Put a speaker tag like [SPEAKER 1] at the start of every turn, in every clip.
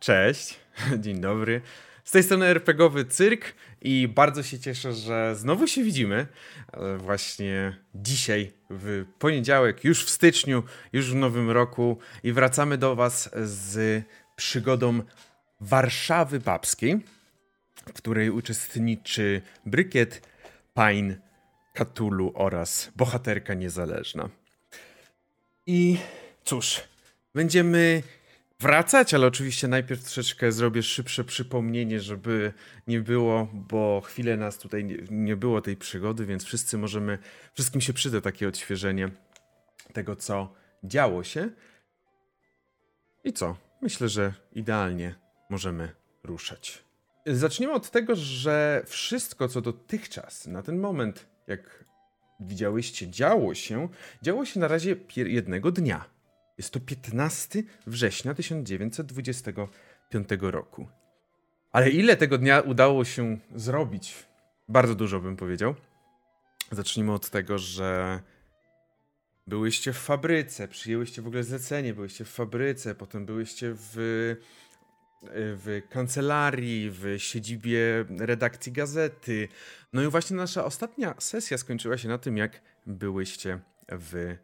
[SPEAKER 1] Cześć, dzień dobry. Z tej strony RPGowy Cyrk i bardzo się cieszę, że znowu się widzimy. Właśnie dzisiaj, w poniedziałek, już w styczniu, już w nowym roku i wracamy do Was z przygodą Warszawy Babskiej, w której uczestniczy Brykiet, Pain, Katulu oraz bohaterka niezależna. I cóż, będziemy wracać, ale oczywiście najpierw troszeczkę zrobię szybsze przypomnienie, żeby nie było, bo chwilę nas tutaj nie, nie było tej przygody, więc wszyscy możemy, wszystkim się przyda takie odświeżenie tego, co działo się. I co? Myślę, że idealnie możemy ruszać. Zaczniemy od tego, że wszystko, co dotychczas, na ten moment, jak widziałyście, działo się, działo się na razie jednego dnia. Jest to 15 września 1925 roku. Ale ile tego dnia udało się zrobić? Bardzo dużo bym powiedział. Zacznijmy od tego, że byłyście w fabryce, przyjęłyście w ogóle zlecenie, byłyście w fabryce, potem byłyście w, w kancelarii, w siedzibie redakcji gazety. No i właśnie nasza ostatnia sesja skończyła się na tym, jak byłyście w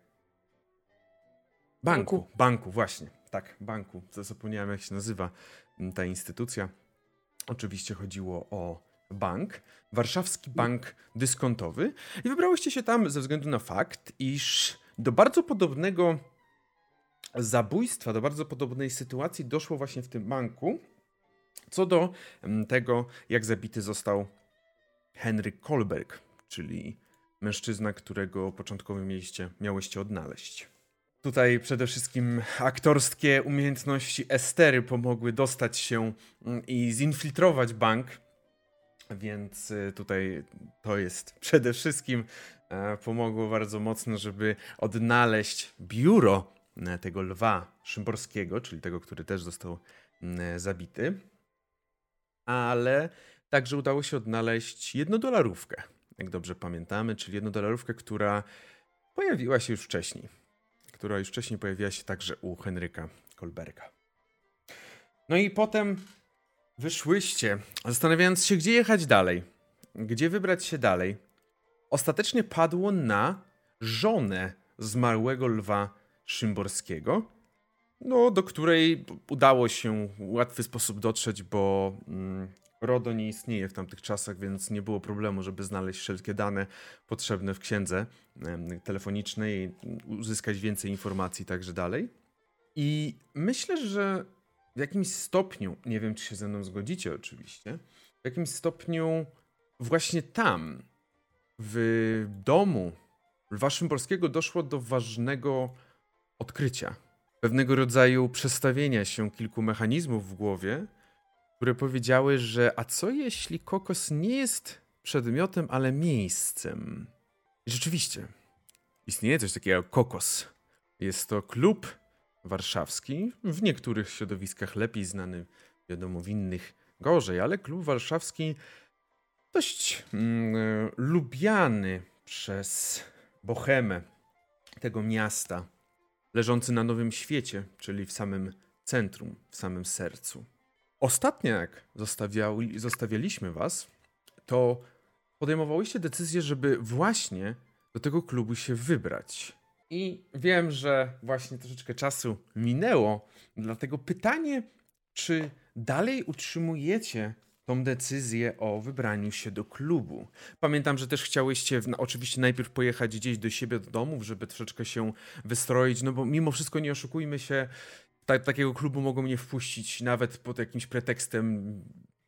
[SPEAKER 1] Banku, banku, banku, właśnie. Tak, banku. Zapomniałem, jak się nazywa ta instytucja. Oczywiście chodziło o bank, Warszawski Bank Dyskontowy. I wybrałyście się tam ze względu na fakt, iż do bardzo podobnego zabójstwa, do bardzo podobnej sytuacji doszło właśnie w tym banku, co do tego, jak zabity został Henryk Kolberg, czyli mężczyzna, którego początkowo mieliście, miałyście odnaleźć. Tutaj przede wszystkim aktorskie umiejętności Estery pomogły dostać się mm, i zinfiltrować bank. Więc y, tutaj to jest przede wszystkim e, pomogło bardzo mocno, żeby odnaleźć biuro e, tego lwa Szymborskiego, czyli tego, który też został mm, e, zabity. Ale także udało się odnaleźć jednodolarówkę, jak dobrze pamiętamy, czyli jednodolarówkę, która pojawiła się już wcześniej która już wcześniej pojawiła się także u Henryka Kolberga. No i potem wyszłyście, zastanawiając się, gdzie jechać dalej, gdzie wybrać się dalej. Ostatecznie padło na żonę zmarłego lwa Szymborskiego, no, do której udało się w łatwy sposób dotrzeć, bo mm, RODO nie istnieje w tamtych czasach, więc nie było problemu, żeby znaleźć wszelkie dane potrzebne w księdze telefonicznej, uzyskać więcej informacji i także dalej. I myślę, że w jakimś stopniu, nie wiem czy się ze mną zgodzicie oczywiście, w jakimś stopniu właśnie tam, w domu Lwa Szymborskiego doszło do ważnego odkrycia. Pewnego rodzaju przestawienia się kilku mechanizmów w głowie, które powiedziały, że a co jeśli kokos nie jest przedmiotem, ale miejscem? I rzeczywiście, istnieje coś takiego jak kokos. Jest to klub warszawski, w niektórych środowiskach lepiej znany, wiadomo, w innych gorzej, ale klub warszawski dość mm, lubiany przez bohemę tego miasta, leżący na Nowym Świecie, czyli w samym centrum, w samym sercu. Ostatnio jak zostawialiśmy was, to podejmowałyście decyzję, żeby właśnie do tego klubu się wybrać. I wiem, że właśnie troszeczkę czasu minęło, dlatego pytanie, czy dalej utrzymujecie tą decyzję o wybraniu się do klubu. Pamiętam, że też chciałyście no, oczywiście najpierw pojechać gdzieś do siebie do domów, żeby troszeczkę się wystroić, no bo mimo wszystko nie oszukujmy się, ta, takiego klubu mogą nie wpuścić nawet pod jakimś pretekstem,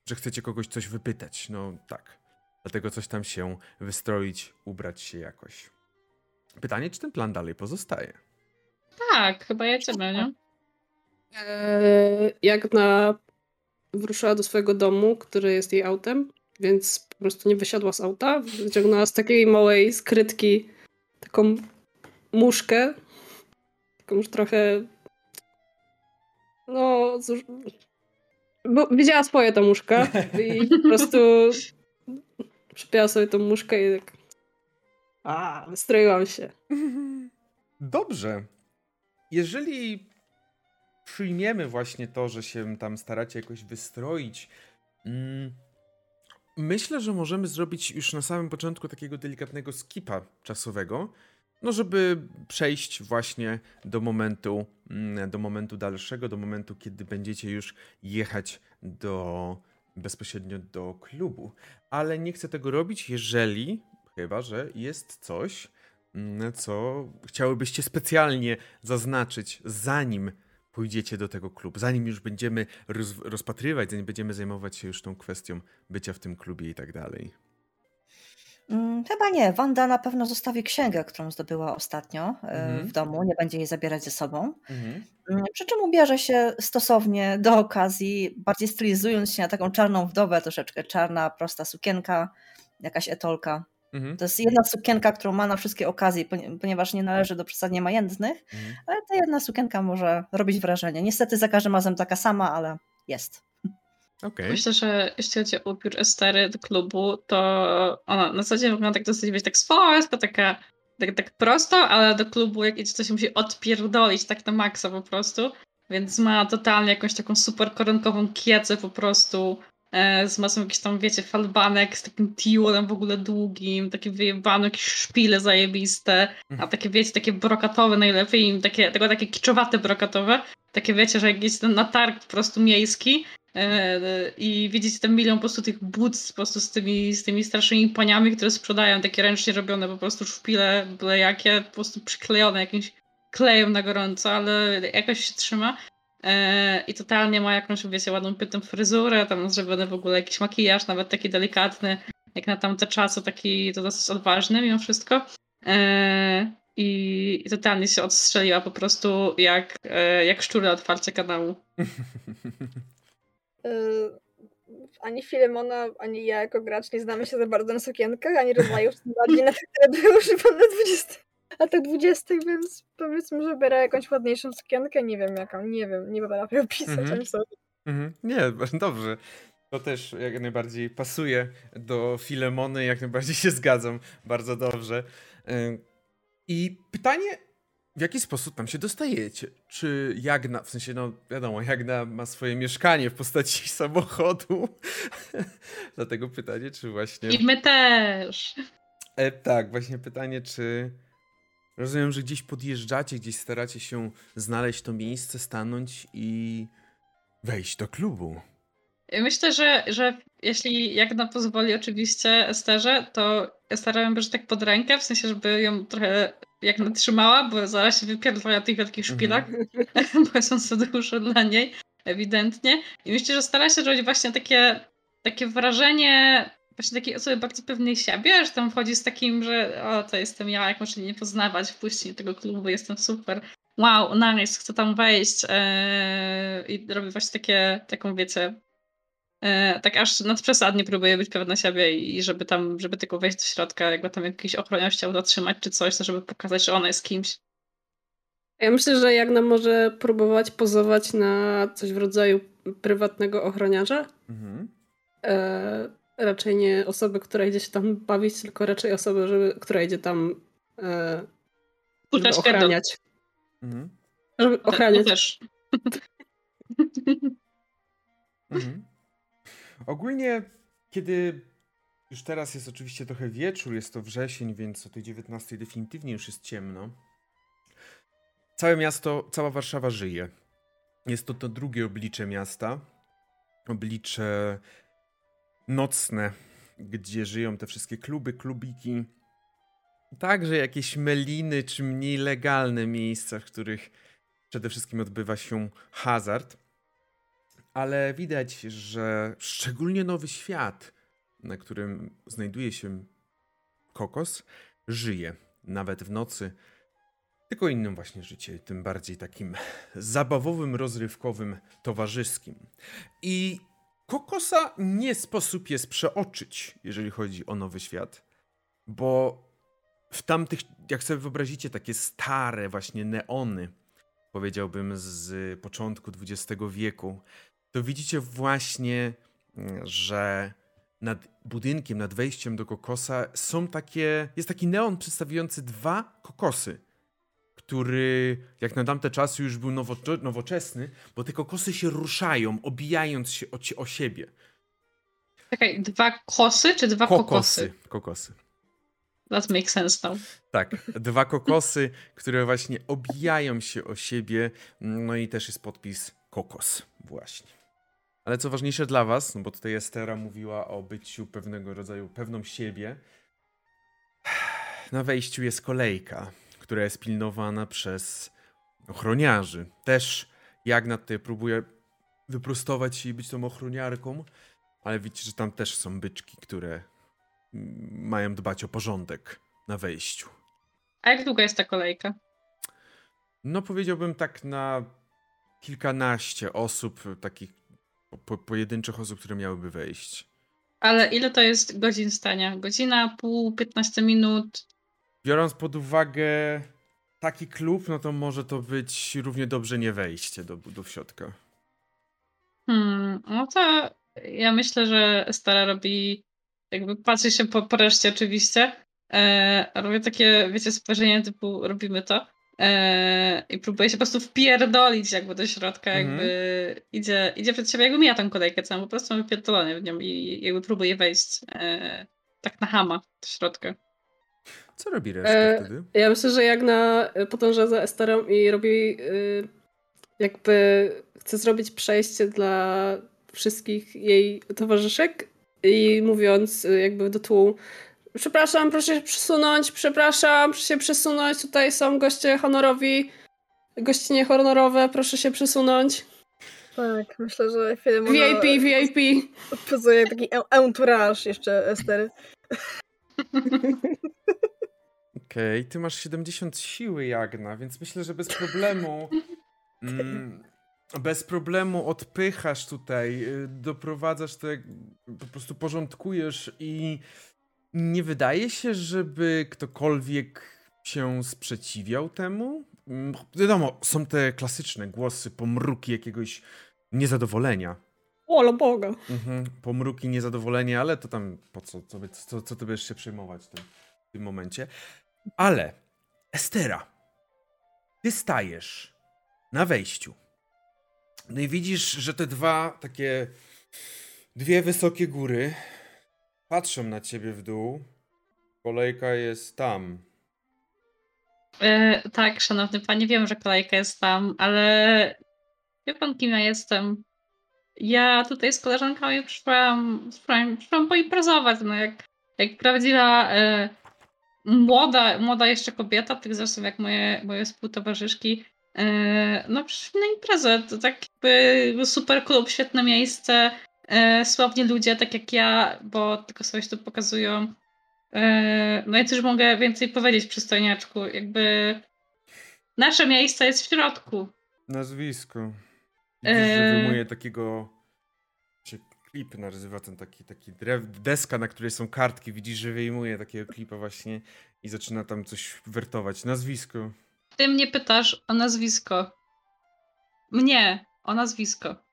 [SPEAKER 1] że chcecie kogoś coś wypytać. No tak. Dlatego coś tam się wystroić, ubrać się jakoś. Pytanie, czy ten plan dalej pozostaje?
[SPEAKER 2] Tak, chyba jedziemy, nie?
[SPEAKER 3] Eee, jak na wruszyła do swojego domu, który jest jej autem, więc po prostu nie wysiadła z auta, wyciągnęła z takiej małej skrytki taką muszkę, taką już trochę no, cóż, bo widziała swoje ta muszka i po prostu przypięła sobie tą muszkę i tak a, wystroiłam się.
[SPEAKER 1] Dobrze. Jeżeli przyjmiemy właśnie to, że się tam staracie jakoś wystroić, mm, myślę, że możemy zrobić już na samym początku takiego delikatnego skipa czasowego, no żeby przejść właśnie do momentu, do momentu dalszego, do momentu, kiedy będziecie już jechać do bezpośrednio do klubu. Ale nie chcę tego robić, jeżeli, chyba, że jest coś, mm, co chciałybyście specjalnie zaznaczyć, zanim pójdziecie do tego klubu, zanim już będziemy roz, rozpatrywać, zanim będziemy zajmować się już tą kwestią bycia w tym klubie i tak dalej.
[SPEAKER 4] Mm, chyba nie. Wanda na pewno zostawi księgę, którą zdobyła ostatnio e, mhm. w domu. Nie będzie jej zabierać ze sobą. Mhm. Mm, przy czym ubierze się stosownie do okazji, bardziej stylizując się na taką czarną wdowę troszeczkę. Czarna, prosta sukienka, jakaś etolka. Mhm. To jest jedna sukienka, którą ma na wszystkie okazje, ponieważ nie należy do przesadnie majętnych, mhm. ale ta jedna sukienka może robić wrażenie. Niestety za każdym razem taka sama, ale jest.
[SPEAKER 2] Okay. Myślę, że jeśli chodzi o ubiór Estery do klubu, to ona na dzień wygląda tak dosyć, wiesz, tak swojsko, taka tak, tak prosto, ale do klubu jak idzie, to się musi odpierdolić tak na maksa po prostu. Więc ma totalnie jakąś taką super koronkową kiecę po prostu e, z masą jakichś tam, wiecie, falbanek, z takim tiulem w ogóle długim, takie wyjebane, jakieś szpile zajebiste, a mhm. takie, wiecie, takie brokatowe najlepiej, takie, tylko takie kiczowate brokatowe, takie, wiecie, że jak jest na targ po prostu miejski, I widzicie ten milion po prostu tych but po prostu z tymi, z tymi starszymi paniami, które sprzedają takie ręcznie robione po prostu szpile, byle jakie, po prostu przyklejone jakimś klejem na gorąco, ale jakoś się trzyma. E, I totalnie ma jakąś, wiecie, ładną pytą fryzurę, tam zrobiony w ogóle jakiś makijaż, nawet taki delikatny, jak na tamte czasy, taki to dosyć odważny mimo wszystko. E, I, i totalnie się odstrzeliła po prostu jak, jak szczury otwarcie kanału.
[SPEAKER 5] Y, ani Filemona, ani ja jako gracz nie znamy się za bardzo na sukienkach, ani rodzajów, tym bardziej na tych, które były używane na 20 latach 20, więc powiedzmy, że biorę jakąś ładniejszą sukienkę, nie wiem jaką, nie wiem, nie potrafię opisać, mm -hmm.
[SPEAKER 1] Mm -hmm. Nie, dobrze. To też jak najbardziej pasuje do Filemony, jak najbardziej się zgadzam. Bardzo dobrze. I pytanie, w jaki sposób tam się dostajecie? Czy Jagna, w sensie, no wiadomo, Jagna ma swoje mieszkanie w postaci samochodu. Dlatego pytanie, czy właśnie.
[SPEAKER 2] I my też.
[SPEAKER 1] E, tak, właśnie pytanie, czy. Rozumiem, że gdzieś podjeżdżacie, gdzieś staracie się znaleźć to miejsce, stanąć i wejść do klubu.
[SPEAKER 2] Myślę, że, że jeśli Jagna pozwoli oczywiście Esterze, to starałem się tak pod rękę, w sensie, żeby ją trochę jak natrzymała, bo zaraz się wypierdolała tych wielkich szpilach, mm-hmm. bo są za duże dla niej, ewidentnie. I myślę, że stara się robić właśnie takie, takie wrażenie właśnie takiej osoby bardzo pewnej siebie, że tam wchodzi z takim, że o, to jestem ja, jak można nie poznawać, wpuśćcie tego klubu, jestem super. Wow, nice, chcę tam wejść eee, i robi właśnie takie, taką, wiecie, E, tak aż nadprzesadnie próbuje być pewna siebie i żeby tam, żeby tylko wejść do środka, jakby tam jakiś ochroniarz chciał zatrzymać czy coś, to żeby pokazać, że ona jest kimś.
[SPEAKER 3] Ja myślę, że Jagna może próbować pozować na coś w rodzaju prywatnego ochroniarza. Mhm. E, raczej nie osoby, która idzie się tam bawić, tylko raczej osoby, żeby, która idzie tam e, żeby ochraniać. Mhm. Żeby ochraniać. To, to też.
[SPEAKER 1] mhm. Ogólnie, kiedy już teraz jest oczywiście trochę wieczór, jest to wrzesień, więc o tej 19 definitywnie już jest ciemno. Całe miasto, cała Warszawa żyje. Jest to to drugie oblicze miasta. Oblicze nocne, gdzie żyją te wszystkie kluby, klubiki. Także jakieś meliny czy mniej legalne miejsca, w których przede wszystkim odbywa się hazard ale widać, że szczególnie nowy świat, na którym znajduje się kokos, żyje nawet w nocy. Tylko innym właśnie życie, tym bardziej takim zabawowym, rozrywkowym, towarzyskim. I kokosa nie sposób jest przeoczyć, jeżeli chodzi o nowy świat, bo w tamtych, jak sobie wyobrazicie, takie stare właśnie neony, powiedziałbym z początku XX wieku, to widzicie właśnie, mm, że nad budynkiem, nad wejściem do kokosa są takie, jest taki neon przedstawiający dwa kokosy, który jak na tamte czasy już był nowoczesny, bo te kokosy się ruszają, obijając się o, o siebie.
[SPEAKER 2] Czekaj, dwa kosy czy dwa kokosy?
[SPEAKER 1] Kokosy. kokosy.
[SPEAKER 2] That makes sense now.
[SPEAKER 1] Tak, dwa kokosy, które właśnie obijają się o siebie. No i też jest podpis kokos, właśnie. Ale co ważniejsze dla was, no bo tutaj Estera mówiła o byciu pewnego rodzaju pewną siebie. Na wejściu jest kolejka, która jest pilnowana przez ochroniarzy. Też Jagna tutaj próbuje wyprostować się i być tą ochroniarką, ale widzicie, że tam też są byczki, które mają dbać o porządek na wejściu.
[SPEAKER 2] A jak długa jest ta kolejka?
[SPEAKER 1] No powiedziałbym tak na kilkanaście osób, takich po, pojedynczych osób, które miałyby wejść.
[SPEAKER 2] Ale ile to jest godzin stania? Godzina, pół, 15 minut?
[SPEAKER 1] Biorąc pod uwagę taki klub, no to może to być równie dobrze nie wejście do, do środka.
[SPEAKER 2] Hmm, no to ja myślę, że Stara robi, jakby patrzy się po, reszcie oczywiście, e, robię takie, wiecie, spojrzenie typu robimy to i próbuje się po prostu wpierdolić jakby do środka, mhm. jakby idzie, idzie przed siebie, jakby mija tą kolejkę całą, po prostu mam wypierdolony w nią i jakby próbuje wejść e, tak na hama do środka.
[SPEAKER 1] Co robi reszta e, wtedy?
[SPEAKER 3] Ja myślę, że Jagna podąża za Esterą i robi y, jakby chce zrobić przejście dla wszystkich jej towarzyszek i mówiąc y, jakby do tłu przepraszam, proszę się przesunąć, przepraszam, proszę się przesunąć, tutaj są goście honorowi, gościnie honorowe, proszę się przesunąć.
[SPEAKER 5] Tak, myślę, że film
[SPEAKER 3] VIP, VIP.
[SPEAKER 5] Odpozuje taki entourage jeszcze Estery.
[SPEAKER 1] Okej, okay, ty masz 70 siły, Jagna, więc myślę, że bez problemu mm, bez problemu odpychasz tutaj, y, doprowadzasz to, po prostu porządkujesz i nie wydaje się, żeby ktokolwiek się sprzeciwiał temu. Mm, wiadomo, są te klasyczne głosy, pomruki jakiegoś niezadowolenia.
[SPEAKER 3] Ola Boga.
[SPEAKER 1] Mhm, pomruki niezadowolenia, ale to tam po co, co, co, co ty będziesz się przejmować w tym, w tym momencie. Ale Estera, ty stajesz na wejściu no i widzisz, że te dwa takie, dwie wysokie góry patrzą na ciebie w dół. Kolejka jest tam.
[SPEAKER 2] E, tak, szanowny panie, wiem, że kolejka jest tam, ale wie pan, kim ja jestem? Ja tutaj z koleżankami przyszłam, przyszłam, przyszłam poimprezować, no jak, jak prawdziwa e, młoda, młoda jeszcze kobieta, tak zresztą jak moje, moje współtowarzyszki, E, no przyszli na imprezę, to tak jakby super klub, świetne miejsce, e, sławni ludzie, tak jak ja, bo tylko sobie tu pokazują. E, no i cóż mogę więcej powiedzieć przystojniaczku, jakby nasze miejsce jest w środku.
[SPEAKER 1] Nazwisko. Widzisz, że wyjmuje takiego się klip nazywa ten taki, taki drew, deska, na której są kartki. Widzisz, że wyjmuje takiego klipa właśnie i zaczyna tam coś wertować. Nazwisko.
[SPEAKER 2] Ty mnie pytasz o nazwisko. Mnie, o nazwisko.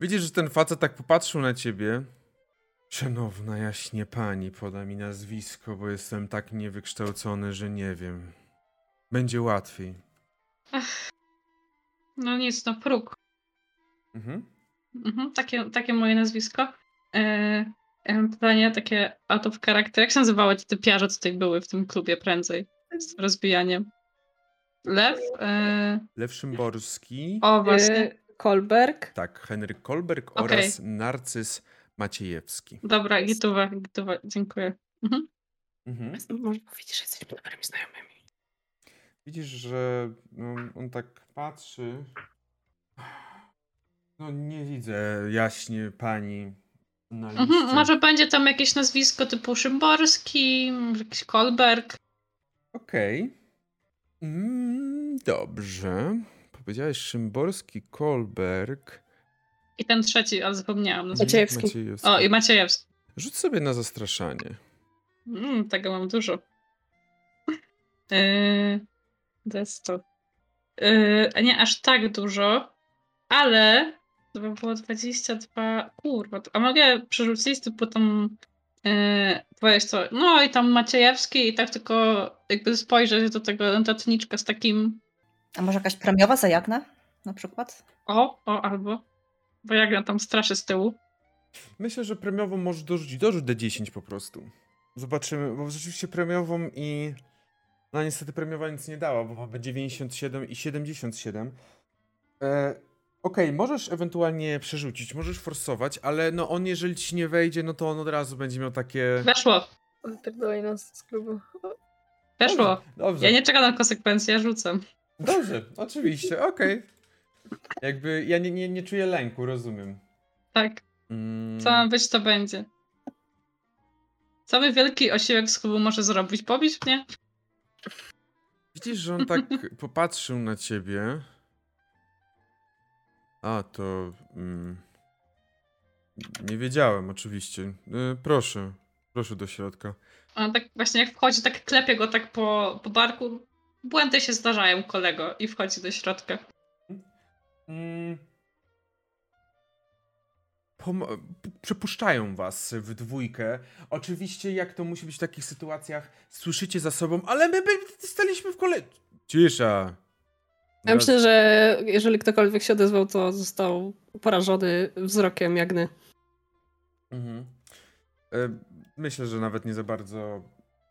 [SPEAKER 1] Widzisz, że ten facet tak popatrzył na ciebie. Szanowna jaśnie pani, poda mi nazwisko, bo jestem tak niewykształcony, że nie wiem. Będzie łatwiej. Ach.
[SPEAKER 2] No nic, no próg. Mhm. mhm takie, takie moje nazwisko. E, ja mam pytanie takie out of character. Jak się nazywały te typiarze, co tutaj były w tym klubie prędzej? Z rozbijaniem. Lew? E...
[SPEAKER 1] Lew Szymborski.
[SPEAKER 2] O, właśnie.
[SPEAKER 3] Kolberg.
[SPEAKER 1] Tak, Henryk Kolberg okay. oraz Narcyz Maciejewski.
[SPEAKER 2] Dobra, gituwa, gituwa, dziękuję. Mhm.
[SPEAKER 3] Mhm. Może powiedzieć, że jesteśmy dobrymi znajomymi.
[SPEAKER 1] Widzisz, że no, on tak patrzy. No nie widzę jaśnie pani na mhm, liście.
[SPEAKER 2] Mhm, może będzie tam jakieś nazwisko typu Szymborski, jakiś Kolberg.
[SPEAKER 1] Okej. Okay. Mm, dobrze. Powiedziałeś Szymborski, Kolberg.
[SPEAKER 2] I ten trzeci, ale zapomniałam.
[SPEAKER 3] Maciejewski. Maciejewski.
[SPEAKER 2] O, i Maciejewski.
[SPEAKER 1] Rzuć sobie na zastraszanie.
[SPEAKER 2] Mm, tego mam dużo. Yy, to jest to. Yy, nie aż tak dużo, ale to by było 22. Kurwa, a mogę przerzucić typu tą yy, to, no i tam Maciejewski i tak tylko jakby spojrzeć do tego notatniczka z takim...
[SPEAKER 4] A może jakaś premiowa za Jagnę na przykład?
[SPEAKER 2] O, o, albo. Bo Jagna tam straszy z tyłu.
[SPEAKER 1] Myślę, że premiową może dorzucić, dorzuć D10 po prostu. Zobaczymy, bo rzeczywiście premiową i... No niestety premiowa nic nie dała, bo mamy 97 i 77. E, Okej, okay, możesz ewentualnie przerzucić, możesz forsować, ale no on jeżeli ci nie wejdzie, no to on od razu będzie miał takie...
[SPEAKER 2] Weszło.
[SPEAKER 5] Wypierdolaj nas z klubu.
[SPEAKER 2] Weszło. Dobrze, dobrze. Ja nie czekam na konsekwencje, ja rzucam.
[SPEAKER 1] Dobrze, oczywiście, okej. Okay. Jakby ja nie, nie, nie czuję lęku, rozumiem.
[SPEAKER 2] Tak. Mm. Co ma być, to będzie. Cały wielki osiłek z klubu może zrobić? Pobić mnie?
[SPEAKER 1] Widzisz, że on tak popatrzył na ciebie. A, to... Mm, nie wiedziałem, oczywiście. Y, proszę, proszę do środka.
[SPEAKER 2] On tak właśnie jak wchodzi, tak klepie go tak po, po barku. Błędy się zdarzają, kolego, i wchodzi do środka. Mm,
[SPEAKER 1] przepuszczają was w dwójkę. Oczywiście, jak to musi być w takich sytuacjach, słyszycie za sobą, ale my by staliśmy w kole... Cisza.
[SPEAKER 3] Ja myślę, że jeżeli ktokolwiek się odezwał, to został porażony wzrokiem Jagny. Mhm.
[SPEAKER 1] E, myślę, że nawet nie za bardzo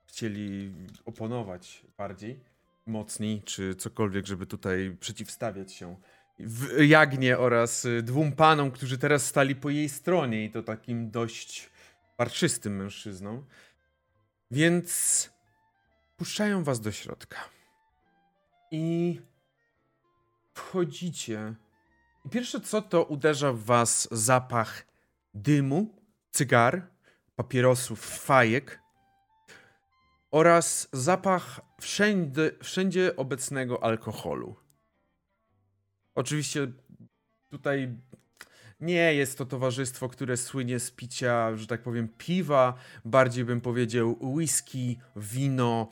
[SPEAKER 1] chcieli oponować bardziej, mocniej, czy cokolwiek, żeby tutaj przeciwstawiać się w Jagnie oraz y, dwóm panom, którzy teraz stali po jej stronie i to takim dość parczystym mężczyzną. Więc puszczają was do środka. I wchodzicie. I pierwsze co to uderza w was zapach dymu, cygar, papierosów, fajek oraz zapach wszędzie, wszędzie obecnego alkoholu. Oczywiście tutaj nie jest to towarzystwo, które słynie z picia, że tak powiem, piwa, bardziej bym powiedział whisky, wino,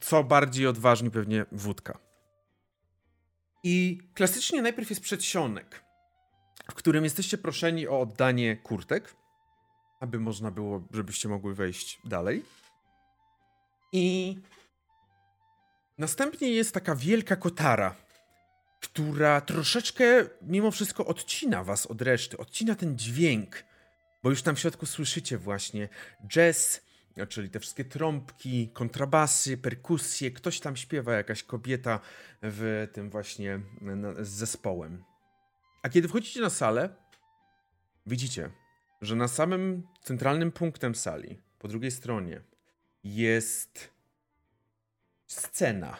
[SPEAKER 1] co bardziej odważnie pewnie wódka. I klasycznie najpierw jest przedsionek, w którym jesteście proszeni o oddanie kurtek, aby można było, żebyście mogły wejść dalej. I następnie jest taka wielka kotara, która troszeczkę mimo wszystko odcina was od reszty, odcina ten dźwięk, bo już tam w środku słyszycie właśnie jazz, czyli te wszystkie trąbki, kontrabasy, perkusje, ktoś tam śpiewa, jakaś kobieta w tym właśnie z zespołem. A kiedy wchodzicie na salę, widzicie, że na samym centralnym punktem sali, po drugiej stronie, jest scena.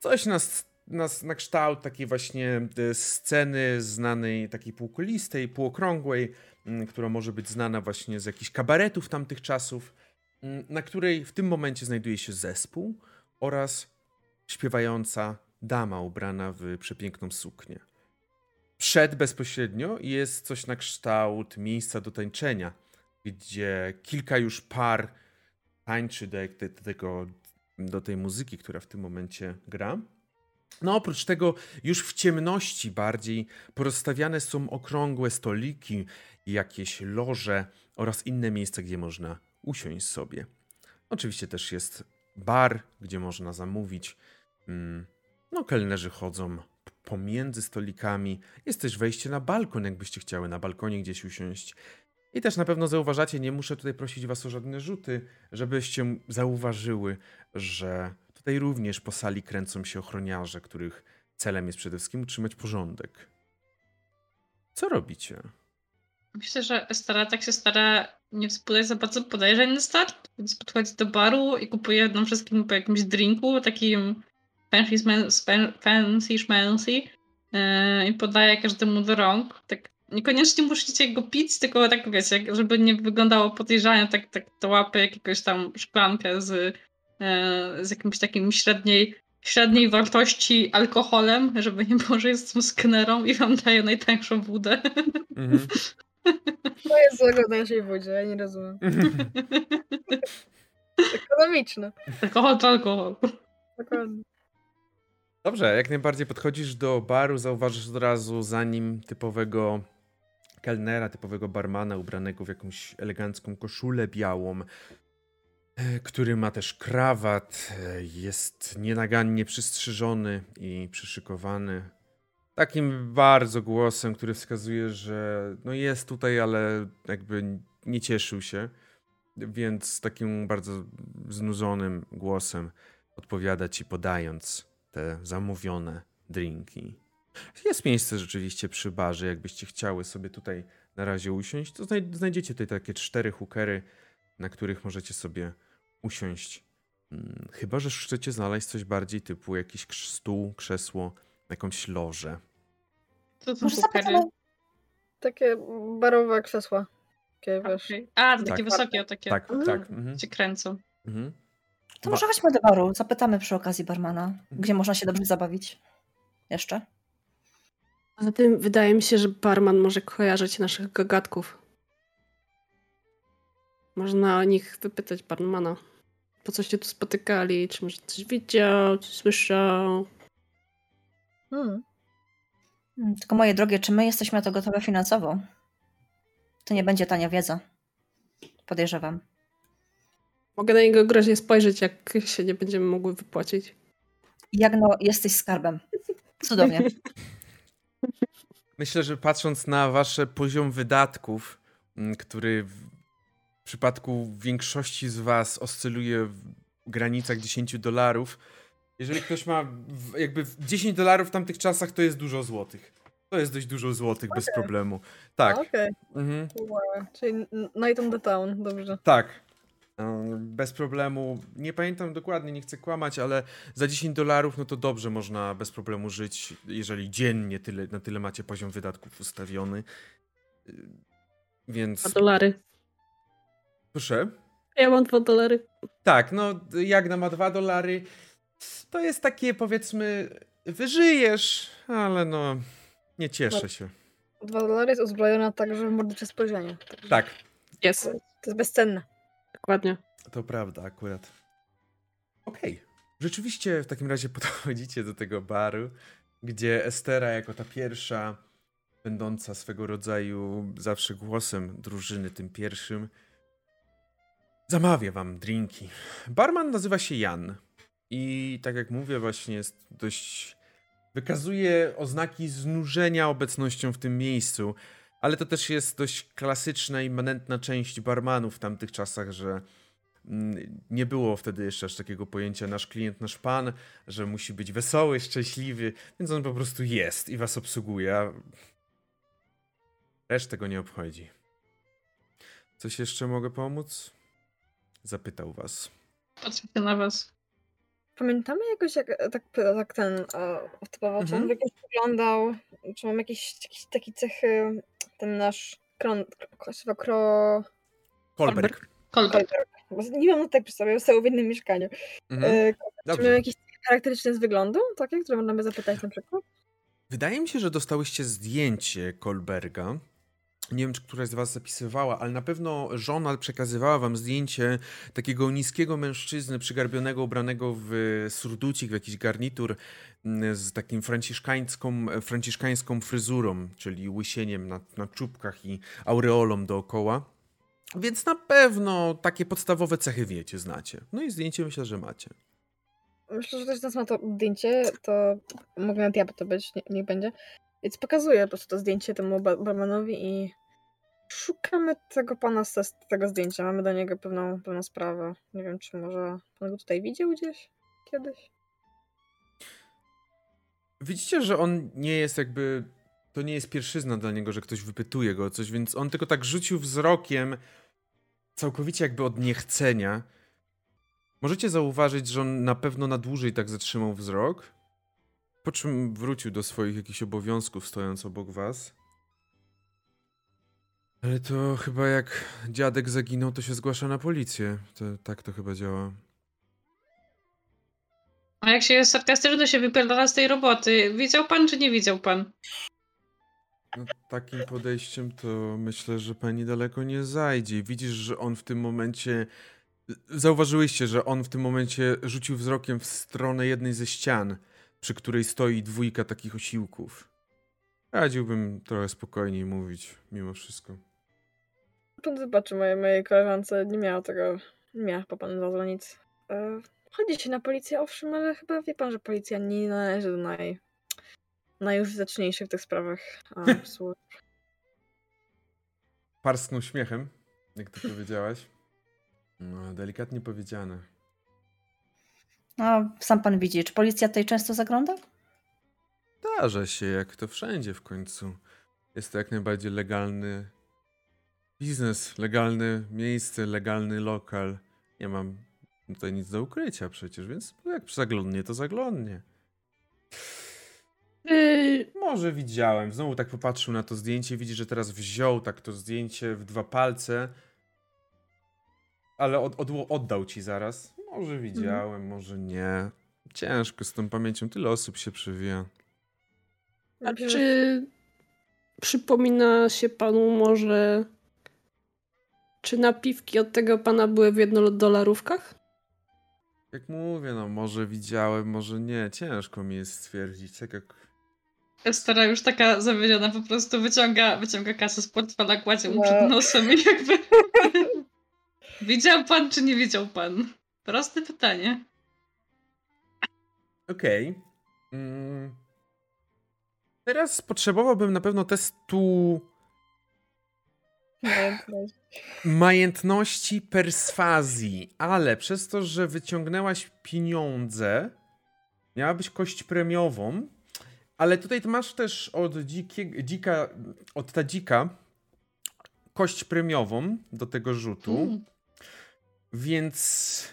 [SPEAKER 1] Coś na na, na kształt takiej właśnie e, sceny znanej, takiej półkulistej, półokrągłej, mm, która może być znana właśnie z jakichś kabaretów tamtych czasów, mm, na której w tym momencie znajduje się zespół oraz śpiewająca dama ubrana w przepiękną suknię. Przed bezpośrednio jest coś na kształt miejsca do tańczenia, gdzie kilka już par tańczy do, do, tego, do tej muzyki, która w tym momencie gra. No oprócz tego już w ciemności bardziej porozstawiane są okrągłe stoliki, jakieś loże oraz inne miejsca, gdzie można usiąść sobie. Oczywiście też jest bar, gdzie można zamówić. Mm, no, kelnerzy chodzą pomiędzy stolikami. Jest też wejście na balkon, jakbyście chciały na balkonie gdzieś usiąść. I też na pewno zauważacie, nie muszę tutaj prosić was o żadne rzuty, żebyście zauważyły, że Tutaj również po sali kręcą się ochroniarze, których celem jest przede wszystkim utrzymać porządek. Co robicie?
[SPEAKER 2] Myślę, że Estara tak się stara nie współdać za bardzo podejrzeń na start, więc podchodzi do baru i kupuje nam wszystkim po jakimś drinku, takim fancy schmancy yy, i podaje każdemu do rąk. Tak niekoniecznie musicie go pić, tylko tak wiecie, żeby nie wyglądało podejrzanie, tak, tak to łapy jakiegoś tam szklankę z E, z jakimś takim średniej, średniej wartości alkoholem, żeby nie było, że jestem sknerą i wam daję najtańszą wódę. Mhm.
[SPEAKER 5] To jest złego na naszej wodzie, ja nie rozumiem. Ekonomiczne.
[SPEAKER 2] Alkohol to alkohol.
[SPEAKER 5] Dokładnie.
[SPEAKER 1] Dobrze, jak najbardziej podchodzisz do baru, zauważysz od razu za nim typowego kelnera, typowego barmana ubranego w jakąś elegancką koszulę białą, e, który ma też krawat, e, jest nienagannie przystrzyżony i przyszykowany. Takim bardzo głosem, który wskazuje, że no jest tutaj, ale jakby nie cieszył się. Więc takim bardzo znudzonym głosem odpowiada ci, podając te zamówione drinki. Jest miejsce rzeczywiście przy barze, jakbyście chciały sobie tutaj na razie usiąść, to znajdziecie tutaj takie cztery hookery, na których możecie sobie usiąść. Hmm, chyba, że chcecie znaleźć coś bardziej typu jakiś stół, krzesło, jakąś lożę.
[SPEAKER 2] Co to są hookery?
[SPEAKER 5] Takie barowe krzesła. Takie, wiesz.
[SPEAKER 2] Okay. A, to takie tak. wysokie, takie.
[SPEAKER 1] Tak, mm. tak. Mhm.
[SPEAKER 2] Się kręcą. Mhm.
[SPEAKER 4] To może chodźmy do baru, zapytamy przy okazji barmana, gdzie można się dobrze zabawić. Jeszcze?
[SPEAKER 3] Poza tym wydaje mi się, że barman może kojarzyć naszych gagatków. Można o nich wypytać barmana. Po co się tu spotykali? Czy może coś widział, coś słyszał?
[SPEAKER 4] Hmm. hmm. Tylko moje drogie, czy my jesteśmy na to gotowe finansowo? To nie będzie tania wiedza. Podejrzewam.
[SPEAKER 3] Mogę na niego groźnie spojrzeć, jak się nie będziemy mogły wypłacić.
[SPEAKER 4] Jak no, jesteś skarbem. Cudownie.
[SPEAKER 1] Myślę, że patrząc na wasze poziom wydatków, mm, który w przypadku większości z was oscyluje w granicach 10 dolarów, jeżeli ktoś ma jakby 10 dolarów w tamtych czasach, to jest dużo złotych. To jest dość dużo złotych okay. bez problemu. Tak.
[SPEAKER 5] Okej. Okay. Mhm. Wow. Czyli Night on the Town, dobrze.
[SPEAKER 1] Tak. Bez problemu. Nie pamiętam dokładnie, nie chcę kłamać, ale za 10 dolarów, no to dobrze można bez problemu żyć, jeżeli dziennie tyle, na tyle macie poziom wydatków ustawiony. Więc.
[SPEAKER 3] 2 dolary.
[SPEAKER 1] Proszę.
[SPEAKER 3] Ja mam 2 dolary.
[SPEAKER 1] Tak, no Jagna ma 2 dolary. To jest takie, powiedzmy, wyżyjesz, ale no, nie cieszę się.
[SPEAKER 5] 2 dolary jest uzbrojona także w mordercze spojrzenie.
[SPEAKER 1] Tak.
[SPEAKER 3] Jest.
[SPEAKER 5] To jest bezcenne.
[SPEAKER 3] Dokładnie.
[SPEAKER 1] To prawda, akurat. Okej. Okay. Rzeczywiście w takim razie podchodzicie do tego baru, gdzie Estera jako ta pierwsza, będąca swego rodzaju zawsze głosem drużyny, tym pierwszym, zamawia wam drinki. Barman nazywa się Jan i tak jak mówię, właśnie jest dość. wykazuje oznaki znużenia obecnością w tym miejscu. Ale to też jest dość klasyczna, immanentna część barmanów w tamtych czasach, że mm, nie było wtedy jeszcze aż takiego pojęcia nasz klient, nasz pan, że musi być wesoły, szczęśliwy, więc on po prostu jest i was obsługuje, a resztę go nie obchodzi. Coś jeszcze mogę pomóc? Zapytał was.
[SPEAKER 2] Patrzę na was.
[SPEAKER 5] Pamiętamy jakoś, jak tak, tak ten e, typowo, czy on mhm. wyglądał, czy mam jakieś, jakieś takie cechy ten nasz kron, chyba kro...
[SPEAKER 1] Kolberg.
[SPEAKER 2] Kolberg.
[SPEAKER 5] Nie mam tak przy sobie, stał w innym mieszkaniu. Mhm. E, czy miał jakieś charakterystyczne z wyglądu, takie, które możemy zapytać na przykład?
[SPEAKER 1] Wydaje mi się, że dostałyście zdjęcie Kolberga. Nie wiem, czy któraś z was zapisywała, ale na pewno żona przekazywała wam zdjęcie takiego niskiego mężczyzny przygarbionego, ubranego w surducik, w jakiś garnitur mm, z takim franciszkańską, franciszkańską fryzurą, czyli łysieniem na, na czubkach i aureolą dookoła. Więc na pewno takie podstawowe cechy wiecie, znacie. No i zdjęcie myślę, że macie.
[SPEAKER 5] Myślę, że nas ma to zdjęcie, to mogę nawet ja to być, nie, niech będzie. Więc pokazuję po prostu to zdjęcie temu barmanowi i szukamy tego pana z tego zdjęcia. Mamy do niego pewną, pewną sprawę. Nie wiem, czy może pan go tutaj widział gdzieś kiedyś?
[SPEAKER 1] Widzicie, że on nie jest jakby. To nie jest pierwszyzna dla niego, że ktoś wypytuje go o coś, więc on tylko tak rzucił wzrokiem, całkowicie jakby od niechcenia. Możecie zauważyć, że on na pewno na dłużej tak zatrzymał wzrok, po czym wrócił do swoich jakichś obowiązków, stojąc obok was. Ale to chyba jak dziadek zaginął, to się zgłasza na policję. To, tak to chyba działa.
[SPEAKER 2] A jak się jest sarkastyczny, to się wypierdala z tej roboty. Widział pan, czy nie widział pan?
[SPEAKER 1] No, takim podejściem to myślę, że pani daleko nie zajdzie. Widzisz, że on w tym momencie. Zauważyłyście, że on w tym momencie rzucił wzrokiem w stronę jednej ze ścian, przy której stoi dwójka takich osiłków. Radziłbym trochę spokojniej mówić mimo wszystko.
[SPEAKER 5] Pan zobaczy, mojej, mojej koleżance nie miała tego, nie miała po panu zadzwonić. E, chodzi się na policję, owszem, ale chyba wie pan, że policja nie należy do naj, najużyteczniejszych w tych sprawach służb.
[SPEAKER 1] Parsknął śmiechem, jak to powiedziałaś. No, delikatnie powiedziane.
[SPEAKER 4] No, sam pan widzi, czy policja tutaj często zagląda?
[SPEAKER 1] Zdarza się, jak to wszędzie w końcu. Jest to jak najbardziej legalny biznes, legalne miejsce, legalny lokal. Nie mam tutaj nic do ukrycia przecież, więc jak zaglądnie, to zaglądnie. Yy... Może widziałem. Znowu tak popatrzył na to zdjęcie, widzi, że teraz wziął tak to zdjęcie w dwa palce, ale od, od, oddał ci zaraz. Może widziałem, mhm. może nie. Ciężko z tą pamięcią, tyle osób się przewija.
[SPEAKER 3] A czy przypomina się panu może, czy napiwki od tego pana były w jednodolarówkach?
[SPEAKER 1] Jak mówię, no może widziałem, może nie. Ciężko mi jest stwierdzić, tak jak...
[SPEAKER 2] Stara już taka zawiedziona po prostu wyciąga, wyciąga kasę z portfela, kładzie mu przed no. nosem i jakby... widział pan, czy nie widział pan? Proste pytanie.
[SPEAKER 1] Okej. Okay. Mm. Teraz potrzebowałbym na pewno testu Majętności. Majętności perswazji, ale przez to, że wyciągnęłaś pieniądze, miała być kość premiową, ale tutaj masz też od dzikie, dzika, od tadzika kość premiową do tego rzutu, mm. więc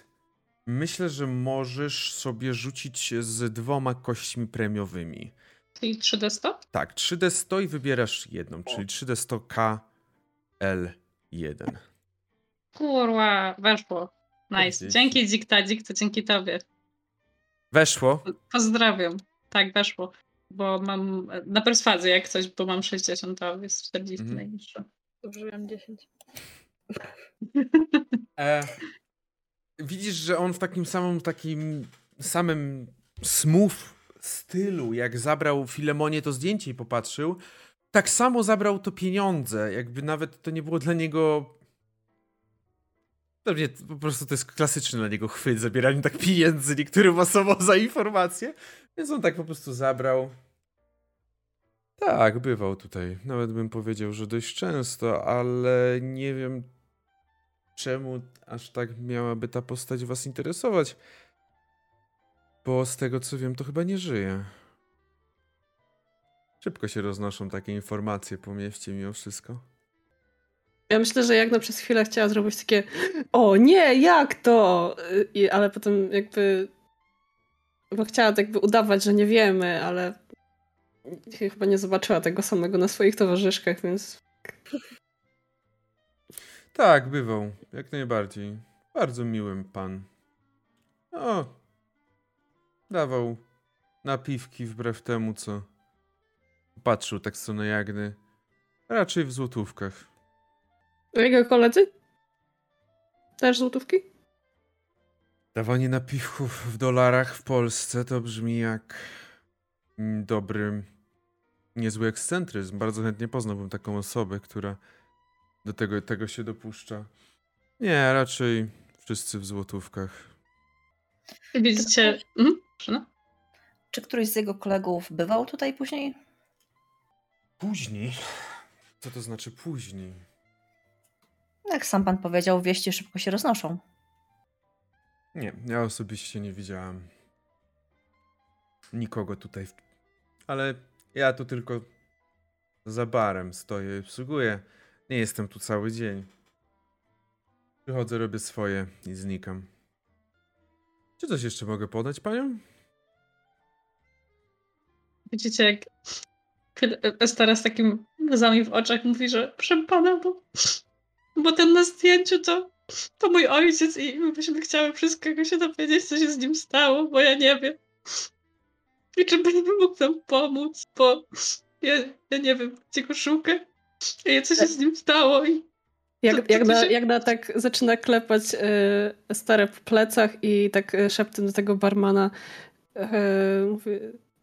[SPEAKER 1] myślę, że możesz sobie rzucić z dwoma kośćmi premiowymi.
[SPEAKER 2] Czyli 3D100?
[SPEAKER 1] Tak, 3D100 i wybierasz jedną, czyli 3D100K L1.
[SPEAKER 2] Kurwa, weszło. Nice. Dzięki Dzik Tadzik, to dzięki tobie.
[SPEAKER 1] Weszło?
[SPEAKER 2] Pozdrawiam. Tak, weszło. Bo mam na perswazję jak coś, bo mam 60, to jest 40 mhm. najniższe.
[SPEAKER 5] Dobrze, mam 10.
[SPEAKER 1] E, widzisz, że on w takim samym, takim samym smooth stylu, jak zabrał Filemonie to zdjęcie i popatrzył, tak samo zabrał to pieniądze. Jakby nawet to nie było dla niego. Pewnie po prostu to jest klasyczny dla niego chwyt, zabieranie tak pieniędzy niektórym osobom za informacje. Więc on tak po prostu zabrał. Tak, bywał tutaj. Nawet bym powiedział, że dość często, ale nie wiem czemu aż tak miałaby ta postać was interesować. Bo z tego co wiem, to chyba nie żyje. Szybko się roznoszą takie informacje po mieście mimo wszystko.
[SPEAKER 3] Ja myślę, że jak na przez chwilę chciała zrobić takie o nie, jak to? I, ale potem jakby bo chciała tak jakby udawać, że nie wiemy, ale chyba nie zobaczyła tego samego na swoich towarzyszkach, więc...
[SPEAKER 1] Tak, bywał. Jak najbardziej. Bardzo miłym pan. O, dawał napiwki wbrew temu, co Patrzył tak co na Jagny. Raczej w złotówkach.
[SPEAKER 3] Jego koledzy? Też złotówki?
[SPEAKER 1] Dawanie napiwków w dolarach w Polsce to brzmi jak dobry, niezły ekscentryzm. Bardzo chętnie poznałbym taką osobę, która do tego, tego się dopuszcza. Nie, raczej wszyscy w złotówkach.
[SPEAKER 2] Widzicie... Mhm.
[SPEAKER 4] Czy któryś z jego kolegów bywał tutaj później?
[SPEAKER 1] Później? Co to znaczy później?
[SPEAKER 4] Jak sam pan powiedział, wieści szybko się roznoszą.
[SPEAKER 1] Nie, ja osobiście nie widziałam nikogo tutaj. Ale ja tu tylko za barem stoję i obsługuję. Nie jestem tu cały dzień. Przychodzę, robię swoje i znikam. Czy coś jeszcze mogę podać panią?
[SPEAKER 2] Widzicie, jak Estera z takim łzami w oczach mówi, że proszę pana, bo, bo ten na zdjęciu to, to mój ojciec i my byśmy chciały wszystkiego się dowiedzieć, co się z nim stało, bo ja nie wiem. I czy by mógł nam pomóc, bo ja, ja nie wiem, gdzie go szukać. I co się z nim stało i
[SPEAKER 3] jak, jak, na, jak na tak zaczyna klepać y, stare po plecach i tak y, szeptem do tego barmana y, mówi,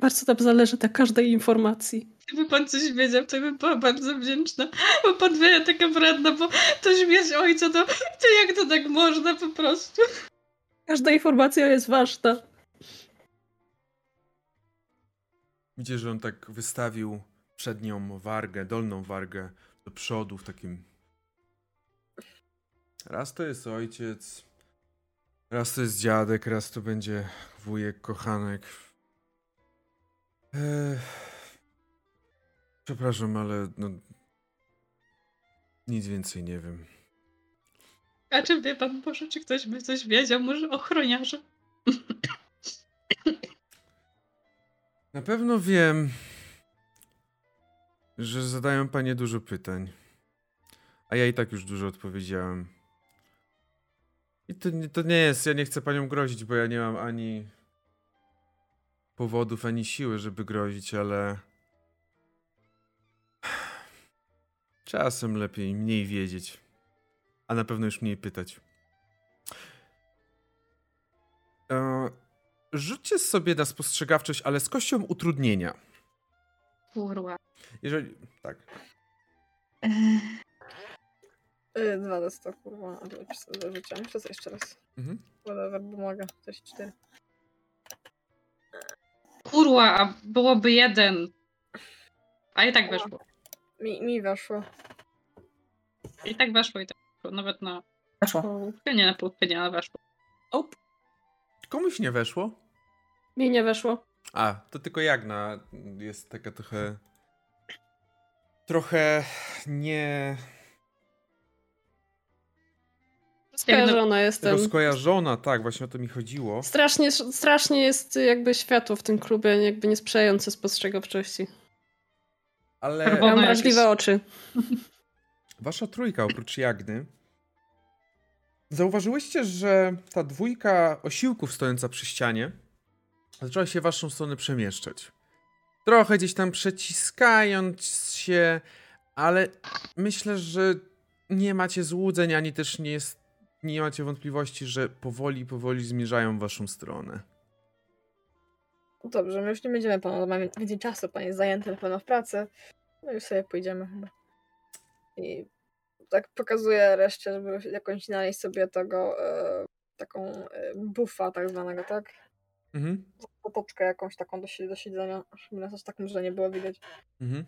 [SPEAKER 3] bardzo nam zależy na każdej informacji.
[SPEAKER 2] Gdyby pan coś wiedział, to bym była bardzo wdzięczna. Bo pan wie, taka wredna, bo to śmierć ojca, to, to jak to tak można po prostu?
[SPEAKER 3] Każda informacja jest ważna.
[SPEAKER 1] Widzicie, że on tak wystawił przednią wargę, dolną wargę do przodu w takim... Raz to jest ojciec, raz to jest dziadek, raz to będzie wujek, kochanek. Eee... Przepraszam, ale no... Nic więcej nie wiem.
[SPEAKER 2] A czy wie pan, może czy ktoś by coś wiedział? Może ochroniarze?
[SPEAKER 1] Na pewno wiem, że zadają panie dużo pytań. A ja i tak już dużo odpowiedziałem. I to, to nie jest, ja nie chcę panią grozić, bo ja nie mam ani powodów, ani siły, żeby grozić, ale. Czasem lepiej mniej wiedzieć, a na pewno już mniej pytać. E, rzućcie sobie na spostrzegawczość, ale z kością utrudnienia.
[SPEAKER 2] Kurwa.
[SPEAKER 1] Jeżeli. Tak.
[SPEAKER 5] Yy, dwa do sto, kurwa. Muszę sobie jeszcze raz.
[SPEAKER 1] Mhm.
[SPEAKER 5] Whatever, bo mogę. Coś cztery.
[SPEAKER 2] Kurwa, a byłoby jeden. A i tak weszło.
[SPEAKER 5] Mi, mi weszło.
[SPEAKER 2] I tak weszło, i tak weszło. Nawet na
[SPEAKER 4] Weszło.
[SPEAKER 2] nie na połówkę, nie, ale weszło.
[SPEAKER 3] Op,
[SPEAKER 1] Komuś nie weszło?
[SPEAKER 3] mi nie weszło.
[SPEAKER 1] A, to tylko Jagna jest taka trochę. Trochę nie.
[SPEAKER 3] Skojarzona jestem.
[SPEAKER 1] Rozkojarzona, tak, właśnie o to mi chodziło.
[SPEAKER 3] Strasznie, strasznie jest jakby światło w tym klubie, jakby nie sprzyjające spostrzegawczości.
[SPEAKER 1] Ale.
[SPEAKER 3] Mam wrażliwe
[SPEAKER 2] jakieś-
[SPEAKER 3] oczy.
[SPEAKER 1] wasza trójka, oprócz Jagny, zauważyłyście, że ta dwójka osiłków stojąca przy ścianie zaczęła się w waszą stronę przemieszczać. Trochę gdzieś tam przeciskając się, ale myślę, że nie macie złudzeń, ani też nie, jest, nie macie wątpliwości, że powoli, powoli zmierzają w waszą stronę.
[SPEAKER 5] Dobrze, my już nie będziemy panu, mamy więcej czasu, pan jest zajęty na pewno w pracy. No już sobie pójdziemy chyba. I tak pokazuję reszcie, żeby jakąś znaleźć sobie tego, e, taką e, bufa tak zwanego, tak?
[SPEAKER 1] Mhm,
[SPEAKER 5] Potoczkę jakąś taką do, do siedzenia, żeby nas aż tak może nie było widać.
[SPEAKER 1] mhm.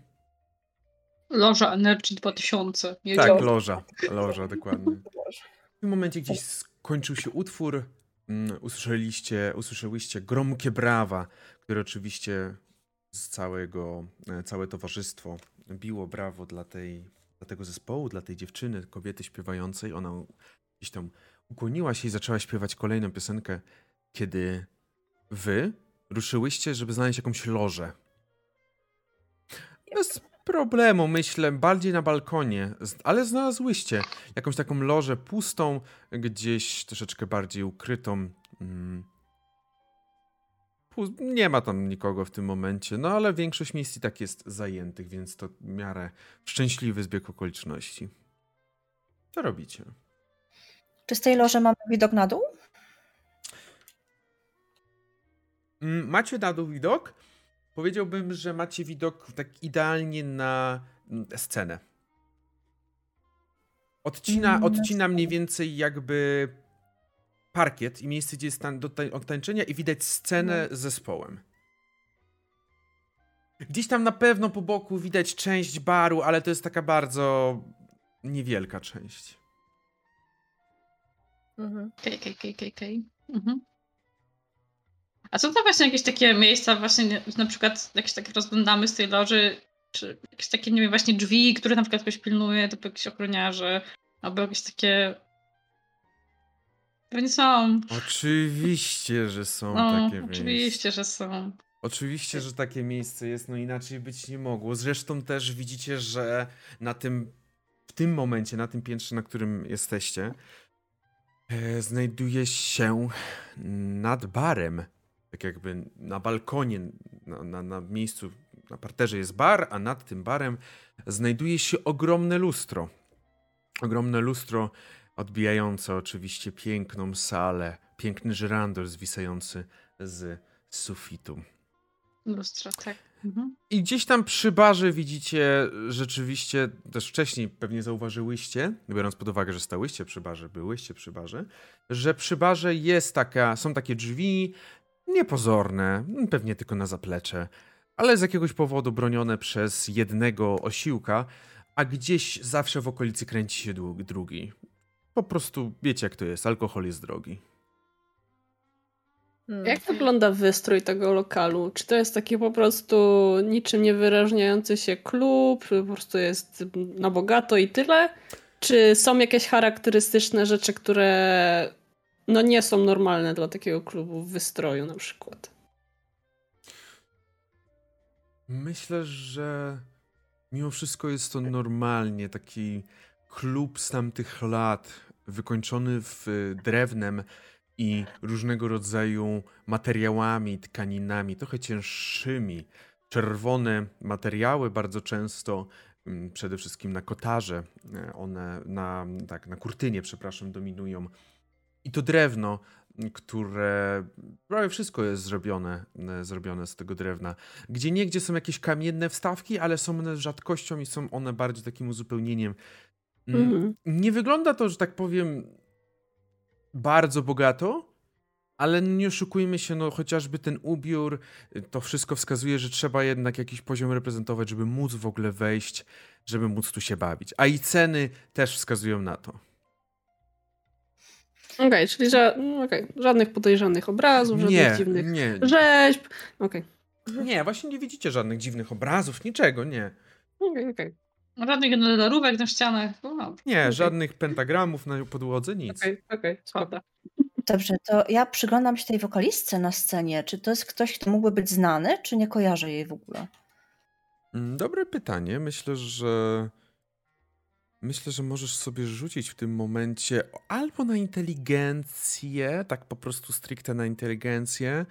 [SPEAKER 2] Loża Energy 2000.
[SPEAKER 1] Tak,
[SPEAKER 2] Jedziemy.
[SPEAKER 1] loża, loża, dokładnie. W tym momencie gdzieś skończył się utwór. Mm, Usłyszeliście, usłyszeliście gromkie brawa, które oczywiście z całego, e, całe towarzystwo biło brawo dla, tej, dla tego zespołu, dla tej dziewczyny, kobiety śpiewającej. Ona gdzieś tam ukłoniła się i zaczęła śpiewać kolejną piosenkę, kiedy wy ruszyłyście, żeby znaleźć jakąś lożę. Bez problemu, myślę, bardziej na balkonie, ale znalazłyście jakąś taką lożę pustą, gdzieś troszeczkę bardziej ukrytą. Mm. Nie ma tam nikogo w tym momencie, no ale większość miejsc i tak jest zajętych, więc to w miarę szczęśliwy zbieg okoliczności. Co robicie?
[SPEAKER 4] Czy z tej loży mamy widok na dół?
[SPEAKER 1] Mm, Macie na dół widok? Powiedziałbym, że macie widok tak idealnie na mm, scenę. Odcina,
[SPEAKER 4] Mm,
[SPEAKER 1] odcina mniej więcej jakby parkiet i miejsce, gdzie jest tan- do tańczenia i widać scenę z zespołem. Gdzieś tam na pewno po boku widać część baru, ale to jest taka bardzo niewielka część.
[SPEAKER 5] Mhm.
[SPEAKER 2] Okej, okej, okej, okej, okej. Mhm. A są to właśnie jakieś takie miejsca, właśnie nie- na przykład jakieś takie rozglądamy z tej loży, czy jakieś takie, nie wiem, właśnie drzwi, które na przykład ktoś pilnuje, typu jakiś ochroniarze, albo jakieś takie... Pewnie są.
[SPEAKER 1] Oczywiście, że są
[SPEAKER 2] No,
[SPEAKER 1] takie miejsca.
[SPEAKER 2] oczywiście, że są.
[SPEAKER 1] Oczywiście, że takie miejsce jest, no inaczej być nie mogło. Zresztą też widzicie, że na tym, w tym momencie, na tym piętrze, na którym jesteście, e, znajduje się nad barem, tak jakby na balkonie, na, na, na miejscu, na parterze jest bar, a nad tym barem znajduje się ogromne lustro. Ogromne lustro odbijające oczywiście piękną salę, piękny żyrandol zwisający z sufitu.
[SPEAKER 2] Lustra, tak.
[SPEAKER 1] Mhm. I gdzieś tam przy barze widzicie rzeczywiście, też wcześniej pewnie zauważyłyście, biorąc pod uwagę, że stałyście przy barze, byłyście przy barze, że przy barze jest taka, są takie drzwi niepozorne, pewnie tylko na zaplecze, ale z jakiegoś powodu bronione przez jednego osiłka, a gdzieś zawsze w okolicy kręci się drugi. Po prostu wiecie jak to jest, alkohol jest drogi.
[SPEAKER 3] Hmm. Jak wygląda wystrój tego lokalu? Czy to jest taki po prostu niczym nie wyrażniający się klub, po prostu jest na bogato i tyle? Czy są jakieś charakterystyczne rzeczy, które no nie są normalne dla takiego klubu w wystroju na przykład?
[SPEAKER 1] Myślę, że mimo wszystko jest to normalnie taki klub z tamtych lat, wykończony w drewnem i różnego rodzaju materiałami, tkaninami, trochę cięższymi. Czerwone materiały bardzo często, mm, przede wszystkim na kotarze, e, one na, tak, na kurtynie, przepraszam, dominują. I to drewno, które prawie wszystko jest zrobione, e, zrobione z tego drewna. Gdzie niegdzie są jakieś kamienne wstawki, ale są one rzadkością i są one bardziej takim uzupełnieniem. Mm. Nie wygląda to, że tak powiem, bardzo bogato, ale nie oszukujmy się, no chociażby ten ubiór, y, to wszystko wskazuje, że trzeba jednak jakiś poziom reprezentować, żeby móc w ogóle wejść, żeby móc tu się bawić. A i ceny też wskazują na to.
[SPEAKER 3] Okej, okay, czyli ża no okay. żadnych podejrzanych obrazów, żadnych nie, dziwnych nie. rzeźb. Okay.
[SPEAKER 1] Nie, właśnie nie widzicie żadnych dziwnych obrazów, niczego, nie.
[SPEAKER 2] Okej, okej. Żadnych generatorówek na ścianach. No,
[SPEAKER 1] nie, okay. żadnych pentagramów na podłodze, nic.
[SPEAKER 3] Okej, okej, okay,
[SPEAKER 4] Dobrze, to ja przyglądam się tej wokalistce na scenie. Czy to jest ktoś, kto mógłby być znany, czy nie kojarzę jej w ogóle?
[SPEAKER 1] Mm, dobre pytanie. Myślę, że myślę, że możesz sobie rzucić w tym momencie albo na inteligencję, tak po prostu stricte na inteligencję.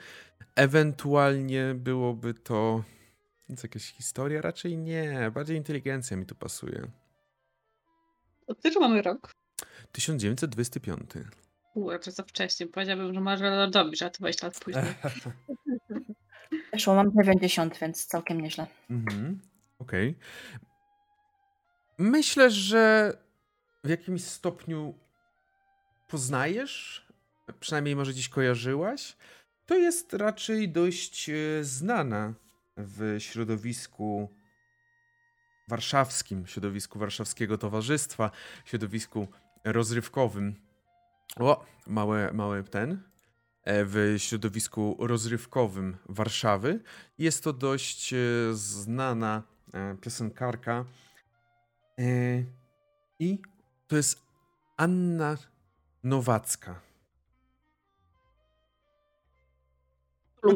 [SPEAKER 1] Ewentualnie byłoby to jest jakaś historia? Raczej nie. Bardziej inteligencja mi tu pasuje.
[SPEAKER 2] Który mamy rok?
[SPEAKER 1] 1925.
[SPEAKER 2] Uuu, to za wcześnie. Powiedziałbym, że może Lordowicz, a to 20 lat później.
[SPEAKER 4] Weszło mam 90, więc całkiem nieźle.
[SPEAKER 1] Mhm. Okej. Okay. Myślę, że w jakimś stopniu poznajesz, przynajmniej może dziś kojarzyłaś. To jest raczej dość e, znana w środowisku warszawskim, środowisku warszawskiego towarzystwa, środowisku rozrywkowym. O, mały, mały ten. E, w środowisku rozrywkowym Warszawy. Jest to dość e, znana piosenkarka. I to jest Anna Nowacka.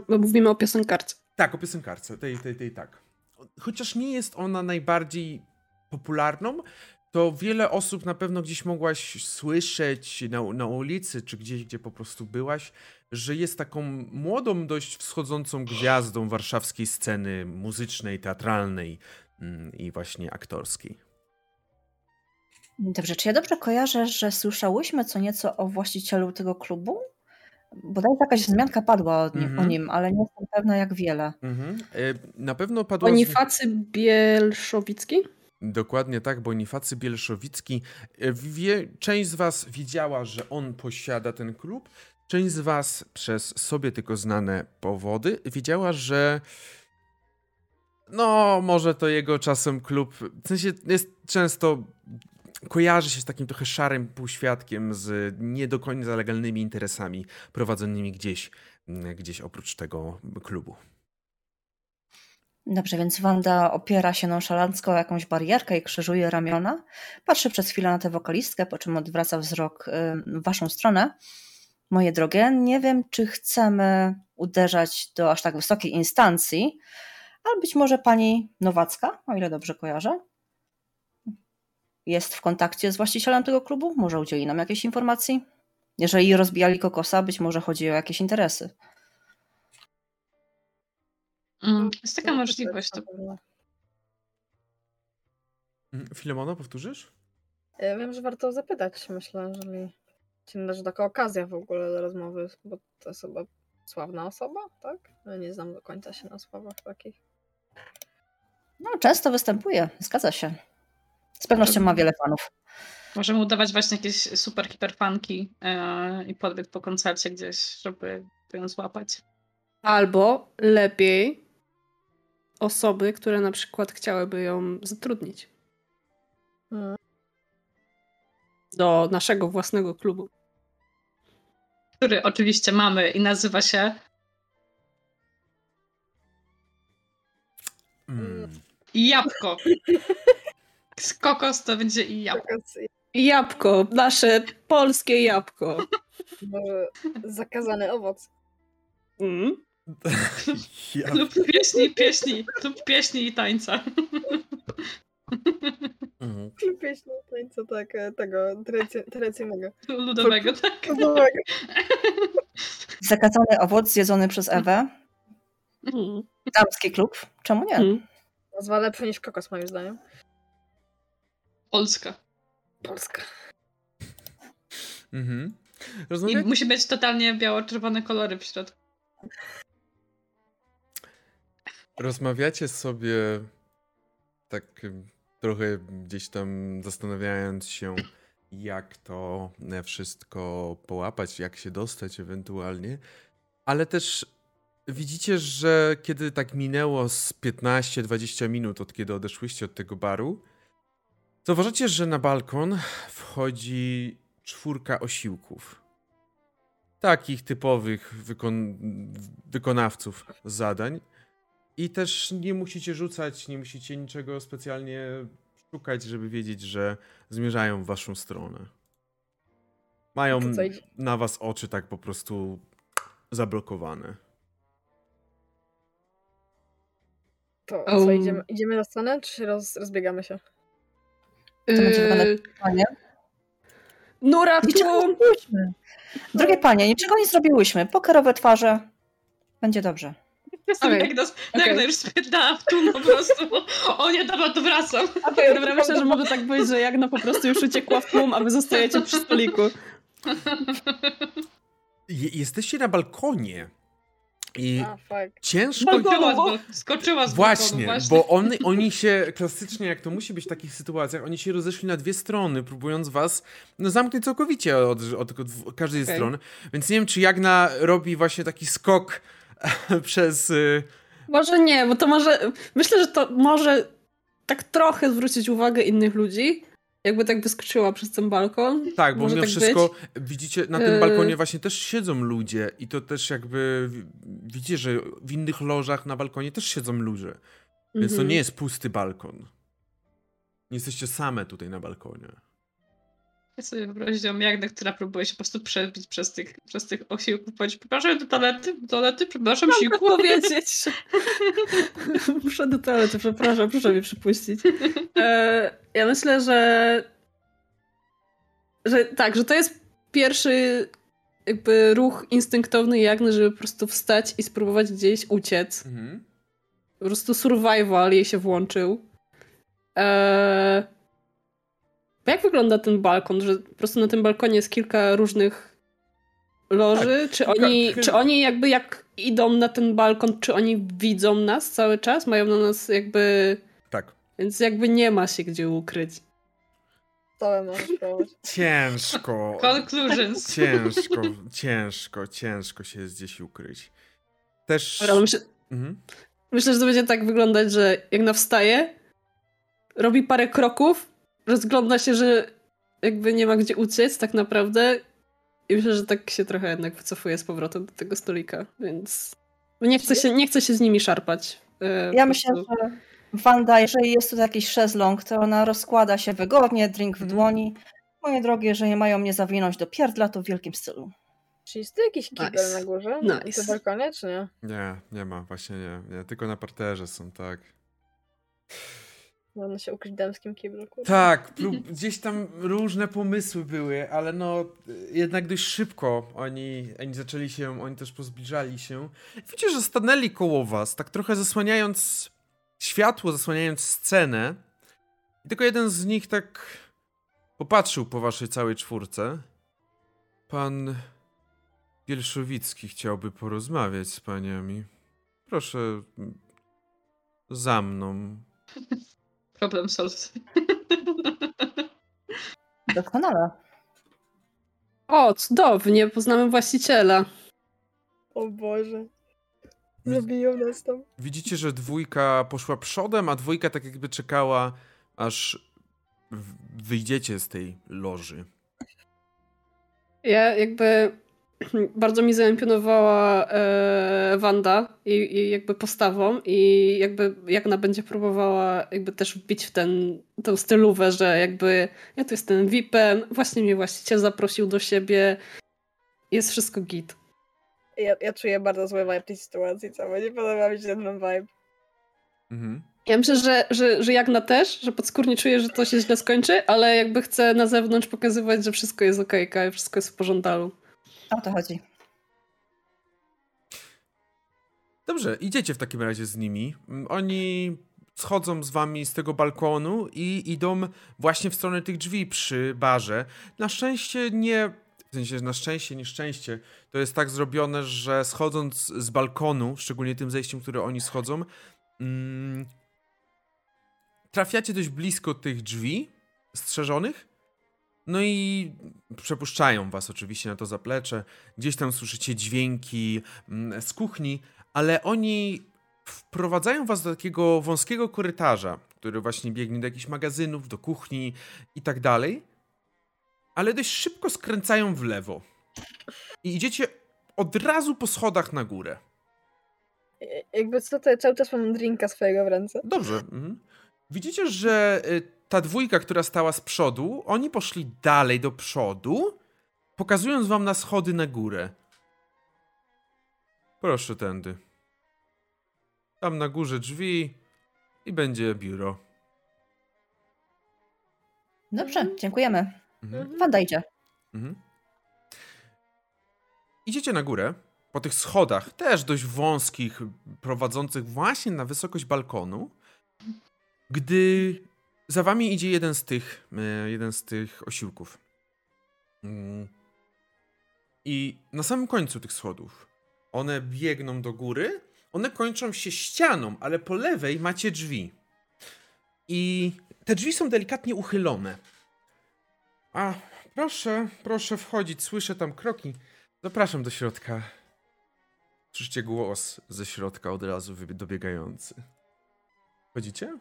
[SPEAKER 3] Mówimy o piosenkarce.
[SPEAKER 1] Tak, o piosenkarce, tej, tej, tej, tak. Chociaż nie jest ona najbardziej popularną, to wiele osób na pewno gdzieś mogłaś słyszeć na, na ulicy, czy gdzieś, gdzie po prostu byłaś, że jest taką młodą, dość wschodzącą gwiazdą warszawskiej sceny muzycznej, teatralnej mm, i właśnie aktorskiej.
[SPEAKER 4] Dobrze, czy ja dobrze kojarzę, że słyszałyśmy co nieco o właścicielu tego klubu? Bodajże jakaś wzmianka padła o nim, mm -hmm. o nim, ale nie jestem pewna jak wiele. Mm -hmm.
[SPEAKER 1] Na pewno padła...
[SPEAKER 3] Bonifacy Bielszowicki?
[SPEAKER 1] Dokładnie tak, Bonifacy Bielszowicki. E, wie, część z was widziała, że on posiada ten klub, część z was przez sobie tylko znane powody wiedziała, że no, może to jego czasem klub, w sensie jest często kojarzy się z takim trochę szarym półświadkiem, z nie do końca legalnymi interesami prowadzonymi gdzieś, mm, gdzieś oprócz tego klubu.
[SPEAKER 4] Dobrze, więc Wanda opiera się nonszalancko o jakąś barierkę i krzyżuje ramiona. Patrzy przez chwilę na tę wokalistkę, po czym odwraca wzrok w waszą stronę. Moje drogie, nie wiem, czy chcemy uderzać do aż tak wysokiej instancji, ale być może pani Nowacka, o ile dobrze kojarzę, jest w kontakcie z właścicielem tego klubu? Może udzieli nam jakiejś informacji? Jeżeli rozbijali kokosa, być może chodzi o jakieś interesy.
[SPEAKER 2] Mm, jest taka możliwość. To...
[SPEAKER 1] Mm, Filemona, powtórzysz?
[SPEAKER 5] Ja wiem, że warto zapytać. Myślę, że mi się należy taka okazja w ogóle do rozmowy, bo to jest chyba sławna osoba, tak? Ja nie znam do końca się na sławach takich.
[SPEAKER 4] No, często występuje, zgadza się. Z pewnością ma wiele fanów.
[SPEAKER 2] Możemy udawać właśnie jakieś super hiperfanki yy, i podbieg po koncercie gdzieś, żeby ją złapać.
[SPEAKER 3] Albo lepiej osoby, które na przykład chciałyby ją zatrudnić. Hmm. Do naszego własnego klubu.
[SPEAKER 2] Który oczywiście mamy i nazywa się. Mm. Jabłko. Kokos to będzie i jabłko.
[SPEAKER 3] Jabłko, nasze polskie jabłko.
[SPEAKER 5] Zakazany owoc. Mm.
[SPEAKER 2] ja... Lub pieśni, pieśni, lub pieśni i tańca.
[SPEAKER 5] Mhm. Lub pieśni i tańca, tak, e, tego tradycyjnego.
[SPEAKER 2] Ludowego, tak.
[SPEAKER 5] Ludowego.
[SPEAKER 4] Zakazany owoc zjedzony przez Ewę. Mm. Damski klub. Czemu nie? Mm.
[SPEAKER 5] Nazwa lepsza niż kokos, moim zdaniem.
[SPEAKER 2] Polska.
[SPEAKER 5] Polska.
[SPEAKER 2] Mhm. I musi być totalnie biało-czerwone kolory w środku.
[SPEAKER 1] Rozmawiacie sobie tak trochę gdzieś tam zastanawiając się, jak to wszystko połapać, jak się dostać ewentualnie, ale też widzicie, że kiedy tak minęło z 15-20 minut od kiedy odeszłyście od tego baru, Zauważacie, że na balkon wchodzi czwórka osiłków. Takich typowych wykon wykonawców zadań. I też nie musicie rzucać, nie musicie niczego specjalnie szukać, żeby wiedzieć, że zmierzają w waszą stronę. Mają na was oczy tak po prostu zablokowane.
[SPEAKER 5] To co, idziemy, idziemy na stronę, czy roz, rozbiegamy się?
[SPEAKER 4] To będzie wyglądać panie.
[SPEAKER 3] Nura
[SPEAKER 4] Drogie panie, niczego nie zrobiłyśmy. Pokerowe twarze. Będzie dobrze.
[SPEAKER 2] Okay. Jak, nas, okay. jak już w tu po prostu. O nie, dobra, to wracam.
[SPEAKER 3] Okay, dobra, myślę, że może tak być, że Jagna po prostu już uciekła w tłum, a wy zostajecie przy stoliku.
[SPEAKER 1] Jesteście na balkonie. I
[SPEAKER 5] A,
[SPEAKER 1] ciężko.
[SPEAKER 2] Skoczyła z, skoczyła z
[SPEAKER 1] właśnie, właśnie, bo on, oni się klasycznie, jak to musi być w takich sytuacjach, oni się rozeszli na dwie strony, próbując was no, zamknąć całkowicie od, od, od każdej okay. strony. Więc nie wiem, czy Jagna robi właśnie taki skok przez. Y,
[SPEAKER 3] może nie, bo to może. Myślę, że to może tak trochę zwrócić uwagę innych ludzi, jakby tak wyskoczyła przez ten balkon.
[SPEAKER 1] Tak, bo mimo tak wszystko być. widzicie, na tym balkonie właśnie też siedzą ludzie i to też jakby widzicie, że w innych lożach na balkonie też siedzą ludzie. Więc to mhm. nie jest pusty balkon. Nie jesteście same tutaj na balkonie.
[SPEAKER 2] Ja sobie wyobraziłam Jagnę, która próbuje się po prostu przebić przez tych, przez tych osiłków. Powiedzieć, przepraszam, do toalety, do toalety, przepraszam, Mam siłku.
[SPEAKER 3] powiedzieć. Muszę do toalety, przepraszam, proszę mnie przypuścić. E, ja myślę, że że tak, że to jest pierwszy jakby ruch instynktowny Jagny, żeby po prostu wstać i spróbować gdzieś uciec. Mhm. Po prostu survival jej się włączył. Eee, jak wygląda ten balkon? Że po prostu na tym balkonie jest kilka różnych loży? Tak, czy, oni, czy oni jakby jak idą na ten balkon, czy oni widzą nas cały czas? Mają na nas jakby...
[SPEAKER 1] Tak.
[SPEAKER 3] Więc jakby nie ma się gdzie ukryć.
[SPEAKER 5] Całe możesz
[SPEAKER 1] Ciężko.
[SPEAKER 2] Conclusions.
[SPEAKER 1] Ciężko, ciężko, ciężko się jest gdzieś ukryć. Też...
[SPEAKER 3] myślę, mhm. myślę, że to będzie tak wyglądać, że jak na wstaje, robi parę kroków, rozgląda się, że jakby nie ma gdzie uciec tak naprawdę i myślę, że tak się trochę jednak wycofuje z powrotem do tego stolika, więc nie chcę się, nie chcę się z nimi szarpać.
[SPEAKER 4] E, ja myślę, że Wanda, jeżeli jest tu jakiś szezlong, to ona rozkłada się wygodnie, drink w mhm. dłoni. Moje drogie, jeżeli mają mnie zawinąć do pierdla, to w wielkim stylu.
[SPEAKER 5] Czy jest tu jakiś kibel nice. na górze? Nice. Na balkonie, czy nie?
[SPEAKER 1] Nie, nie ma, właśnie nie. nie tylko na parterze są, tak.
[SPEAKER 5] Można się ukryć w damskim kiblu. Kurde.
[SPEAKER 1] Tak, prób, gdzieś tam różne pomysły były, ale no jednak dość szybko oni, oni zaczęli się, oni też pozbliżali się. Widzicie, że stanęli koło was, tak trochę zasłaniając światło, zasłaniając scenę. I tylko jeden z nich tak popatrzył po waszej całej czwórce. Pan Bielszowicki chciałby porozmawiać z paniami. Proszę za mną.
[SPEAKER 2] Problem solved.
[SPEAKER 4] Doskonale.
[SPEAKER 3] O, cudownie, poznamy właściciela.
[SPEAKER 5] O Boże. Zabiją nas tam.
[SPEAKER 1] Widzicie, że dwójka poszła przodem, a dwójka tak jakby czekała, aż wyjdziecie z tej loży.
[SPEAKER 3] Ja jakby bardzo mi zaimponowała e, Wanda i, i, jakby postawą i jakby jak ona będzie próbowała jakby też wbić w ten, tę stylówę, że jakby ja tu jestem VIP-em, właśnie mnie właściciel zaprosił do siebie, jest wszystko git.
[SPEAKER 5] Ja, ja czuję bardzo zły vibe tej sytuacji, co? Nie podoba mi się ten vibe.
[SPEAKER 3] Mhm. Ja myślę, że, że, że na też, że podskórnie czuję, że to się źle skończy, ale jakby chcę na zewnątrz pokazywać, że wszystko jest okej, okay, wszystko jest w porządku.
[SPEAKER 4] O to chodzi.
[SPEAKER 1] Dobrze, idziecie w takim razie z nimi. Mm, oni schodzą z wami z tego balkonu i idą właśnie w stronę tych drzwi przy barze. Na szczęście nie. W sensie, na szczęście, nieszczęście, to jest tak zrobione, że schodząc z balkonu, szczególnie tym zejściem, które oni schodzą, mm, trafiacie dość blisko tych drzwi strzeżonych no i przepuszczają was oczywiście na to zaplecze. Gdzieś tam słyszycie dźwięki mm, z kuchni, ale oni wprowadzają was do takiego wąskiego korytarza, który właśnie biegnie do jakichś magazynów, do kuchni i tak dalej. Ale dość szybko skręcają w lewo. I idziecie od razu po schodach na górę.
[SPEAKER 5] Jakby co, to ja cały czas mam drinka swojego w ręce.
[SPEAKER 1] Dobrze. Mhm. Widzicie, że y, ta dwójka, która stała z przodu, oni poszli dalej do przodu, pokazując wam na schody na górę. Proszę tędy. Tam na górze drzwi i będzie biuro.
[SPEAKER 4] Dobrze, dziękujemy. Mhm. Idzie. Mhm.
[SPEAKER 1] Idziecie na górę, po tych schodach, też dość wąskich, prowadzących właśnie na wysokość balkonu, gdy za wami idzie jeden z tych, e, jeden z tych osiłków. Mm. I na samym końcu tych schodów one biegną do góry, one kończą się ścianą, ale po lewej macie drzwi. I te drzwi są delikatnie uchylone. A, proszę, proszę wchodzić, słyszę tam kroki. Zapraszam do środka. Słyszycie głos ze środka od razu dobiegający. Chodzicie?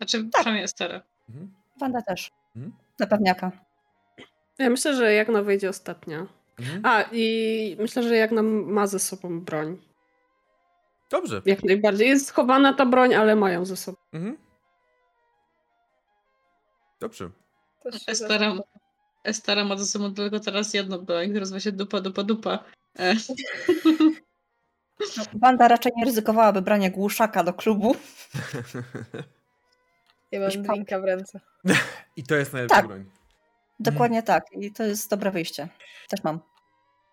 [SPEAKER 2] Znaczy, tak. przynajmniej Esterę.
[SPEAKER 4] Mhm. Wanda też. Mhm. Na pewniaka.
[SPEAKER 3] Ja myślę, że Jagna wyjdzie ostatnia. Mhm. A, i myślę, że Jagna ma ze sobą broń.
[SPEAKER 1] Dobrze.
[SPEAKER 3] Jak najbardziej. Jest schowana ta broń, ale mają ze sobą. Mhm.
[SPEAKER 1] Dobrze.
[SPEAKER 2] Estera, Estera ma ze sobą tylko teraz jedną broń, która nazywa się dupa, dupa, dupa. E.
[SPEAKER 4] Wanda raczej nie ryzykowałaby brania głuszaka do klubu.
[SPEAKER 5] Ja mam drinka w ręce.
[SPEAKER 1] I to jest najlepsza tak. broń.
[SPEAKER 4] Dokładnie tak. I to jest dobre wyjście. Też mam.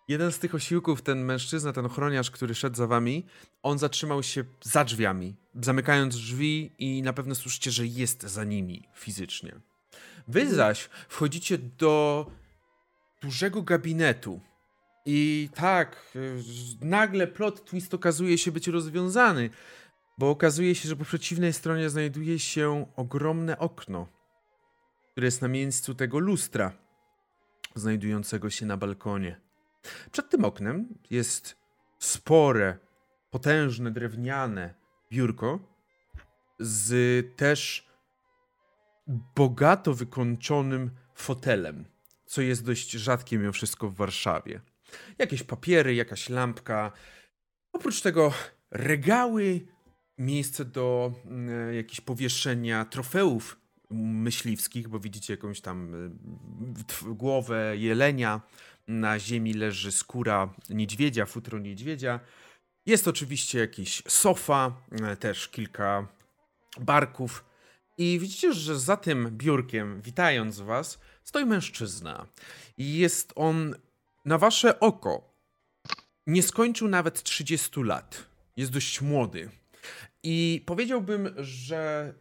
[SPEAKER 1] Jeden z tych osiłków, ten mężczyzna, ten ochroniarz, który szedł za wami, on zatrzymał się za drzwiami, zamykając drzwi i na pewno słyszycie, że jest za nimi fizycznie. Wy mhm. zaś wchodzicie do dużego gabinetu i tak, y, nagle plot twist okazuje się być rozwiązany bo okazuje się, że po przeciwnej stronie znajduje się ogromne okno, które jest na miejscu tego lustra, znajdującego się na balkonie. Przed tym oknem jest spore, potężne, drewniane biurko z też bogato wykończonym fotelem, co jest dość rzadkie mimo wszystko w Warszawie. Jakieś papiery, jakaś lampka. Oprócz tego regały miejsce do y, jakichś powieszenia trofeów myśliwskich, bo widzicie jakąś tam y, głowę jelenia, na ziemi leży skóra niedźwiedzia, futro niedźwiedzia. Jest oczywiście jakiś sofa, y, też kilka barków. I widzicie, że za tym biurkiem, witając was, stoi mężczyzna. I jest on na wasze oko. Nie skończył nawet 30 lat. Jest dość młody. I powiedziałbym, że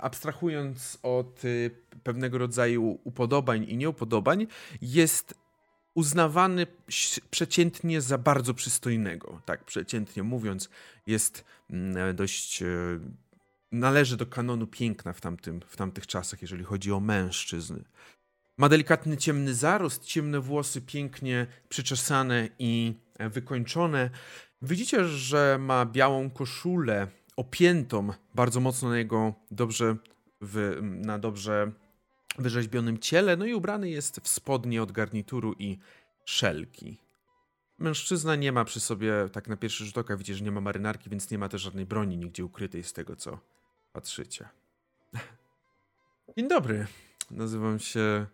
[SPEAKER 1] abstrahując od y, pewnego rodzaju upodobań i nieupodobań, jest uznawany przeciętnie za bardzo przystojnego. Tak, przeciętnie mówiąc, jest mm, dość. E, należy do kanonu piękna w, tamtym, w tamtych czasach, jeżeli chodzi o mężczyzn. Ma delikatny ciemny zarost, ciemne włosy pięknie przyczesane i wykończone. Widzicie, że ma białą koszulę opiętą bardzo mocno na jego dobrze, w, na dobrze wyrzeźbionym ciele, no i ubrany jest w spodnie od garnituru i szelki. Mężczyzna nie ma przy sobie, tak na pierwszy rzut oka widzicie, że nie ma marynarki, więc nie ma też żadnej broni nigdzie ukrytej z tego, co patrzycie. Dzień dobry. Nazywam się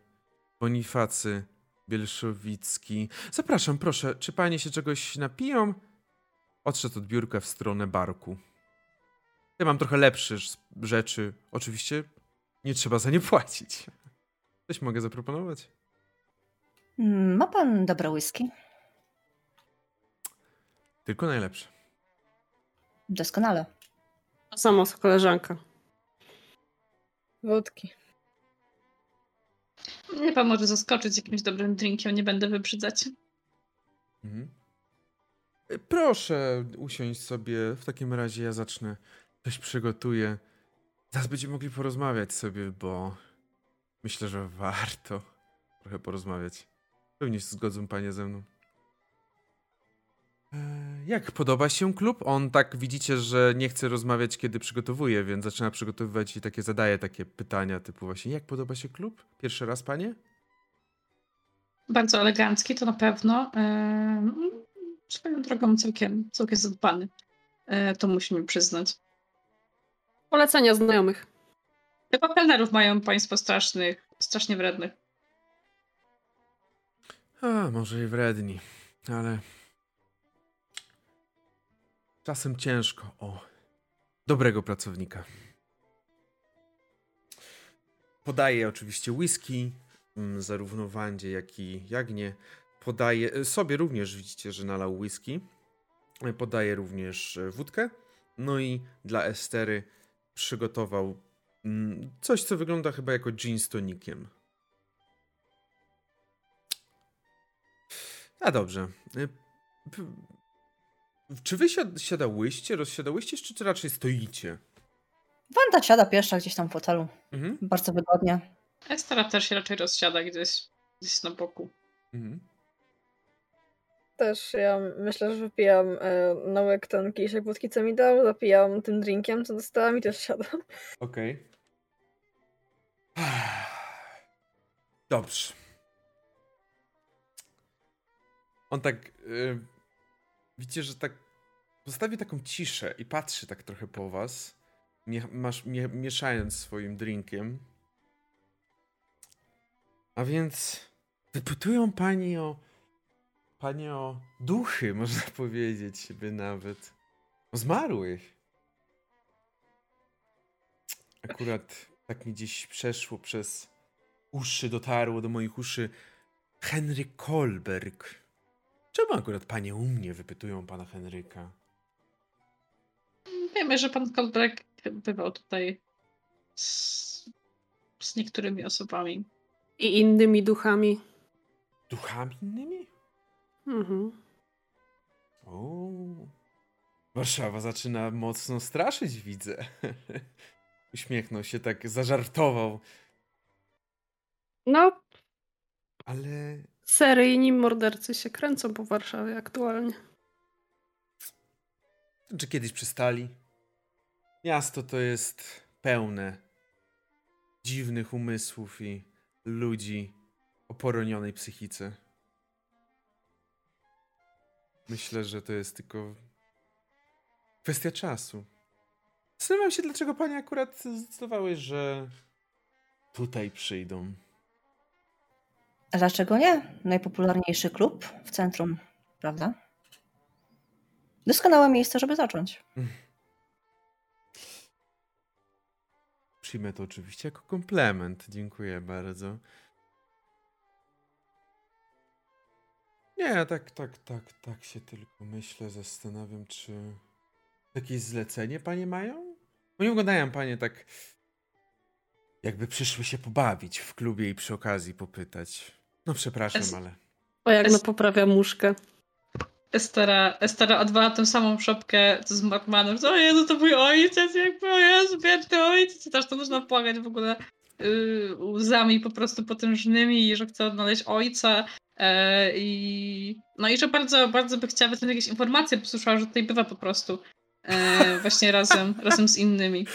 [SPEAKER 1] Bonifacy Bielszowicki. Zapraszam, proszę, czy panie się czegoś napiją? Odszedł od biurka w stronę barku. Ja mam trochę lepsze rzeczy. Oczywiście nie trzeba za nie płacić. Coś mogę zaproponować?
[SPEAKER 4] Mm, ma pan dobre whisky?
[SPEAKER 1] Tylko najlepsze.
[SPEAKER 4] Doskonale.
[SPEAKER 3] To samo co koleżanka.
[SPEAKER 5] Wódki.
[SPEAKER 2] Nie pan może zaskoczyć jakimś dobrym drinkiem, nie będę wybrzydzać. Mhm.
[SPEAKER 1] Proszę usiąść sobie. W takim razie ja zacznę. Coś przygotuję. Zaraz będziemy mogli porozmawiać sobie, bo myślę, że warto trochę porozmawiać. Pewnie się zgodzą panie ze mną. E, jak podoba się klub? On tak widzicie, że nie chce rozmawiać, kiedy przygotowuje, więc zaczyna przygotowywać i takie zadaje takie pytania typu właśnie, jak podoba się klub? Pierwszy raz, panie?
[SPEAKER 2] Bardzo elegancki, to na pewno. Swoją drogą całkiem, całkiem zadbany. Eee, to musimy przyznać.
[SPEAKER 3] Polecenia znajomych.
[SPEAKER 2] Chyba kelnerów mają państwo strasznych, strasznie wrednych.
[SPEAKER 1] A, może i wredni, ale czasem ciężko o dobrego pracownika. Podaje oczywiście whisky, mm, zarówno Wandzie, jak i Jagnie. Podaje, e, sobie również widzicie, że nalał whisky. Podaje również e, wódkę. No i dla Estery przygotował mm, coś, co wygląda chyba jako gin z tonikiem. A dobrze. Czy wy siadałyście, rozsiadałyście, czy raczej stoicie?
[SPEAKER 4] Wanda siada pierwsza gdzieś tam w fotelu. Mhm. Bardzo wygodnie.
[SPEAKER 2] Estera też się raczej rozsiada gdzieś, gdzieś na boku. Mhm.
[SPEAKER 5] Też ja myślę, że wypijam e, na łyk ten kieliszek wódki, co mi dał, zapijam tym drinkiem, co dostałam i też siadam.
[SPEAKER 1] Okej. Okay. Dobrze. On tak. Yy, widzicie, że tak postawi taką ciszę i patrzy tak trochę po was, mie masz, mie mieszając swoim drinkiem. A więc wypytują pani o. Pani o duchy, można powiedzieć, by nawet. O zmarłych. Akurat tak mi dziś przeszło przez uszy, dotarło do moich uszy Henry Kolberg. Czemu akurat panie u mnie wypytują pana Henryka?
[SPEAKER 2] Wiemy, że pan Kolberg bywał tutaj z, z niektórymi osobami.
[SPEAKER 3] I innymi duchami.
[SPEAKER 1] Duchami innymi?
[SPEAKER 3] Mhm.
[SPEAKER 1] O. Warszawa zaczyna mocno straszyć, widzę. Uśmiechnął się tak, zażartował.
[SPEAKER 3] No.
[SPEAKER 1] Ale
[SPEAKER 3] Seryjni mordercy się kręcą po Warszawie aktualnie.
[SPEAKER 1] Czy kiedyś przystali? Miasto to jest pełne dziwnych umysłów i ludzi o poronionej psychice. Myślę, że to jest tylko kwestia czasu. Zastanawiam się, dlaczego pani akurat zdecydowały, że tutaj przyjdą.
[SPEAKER 4] Dlaczego nie? Najpopularniejszy klub w centrum, prawda? Doskonałe miejsce, żeby zacząć.
[SPEAKER 1] Przyjmę to oczywiście jako komplement. Dziękuję bardzo. Nie, tak, tak, tak, tak się tylko myślę, zastanawiam, czy jakieś zlecenie panie mają? Bo nie wyglądają panie tak, jakby przyszły się pobawić w klubie i przy okazji popytać. No przepraszam, ale
[SPEAKER 3] O, jak Est... no poprawia muszkę.
[SPEAKER 2] Estera, Estera odwala tę samą szopkę z Mormanem. O Jezu, to mój ojciec, jakby o Jezu, biedny ojciec. I też to można płakać w ogóle yy, łzami po prostu potężnymi i że chce odnaleźć ojca. E, I, no i że bardzo, bardzo by chciała wyciągnąć jakieś informacje, bo słyszała, że tutaj bywa po prostu e, właśnie razem, razem z innymi.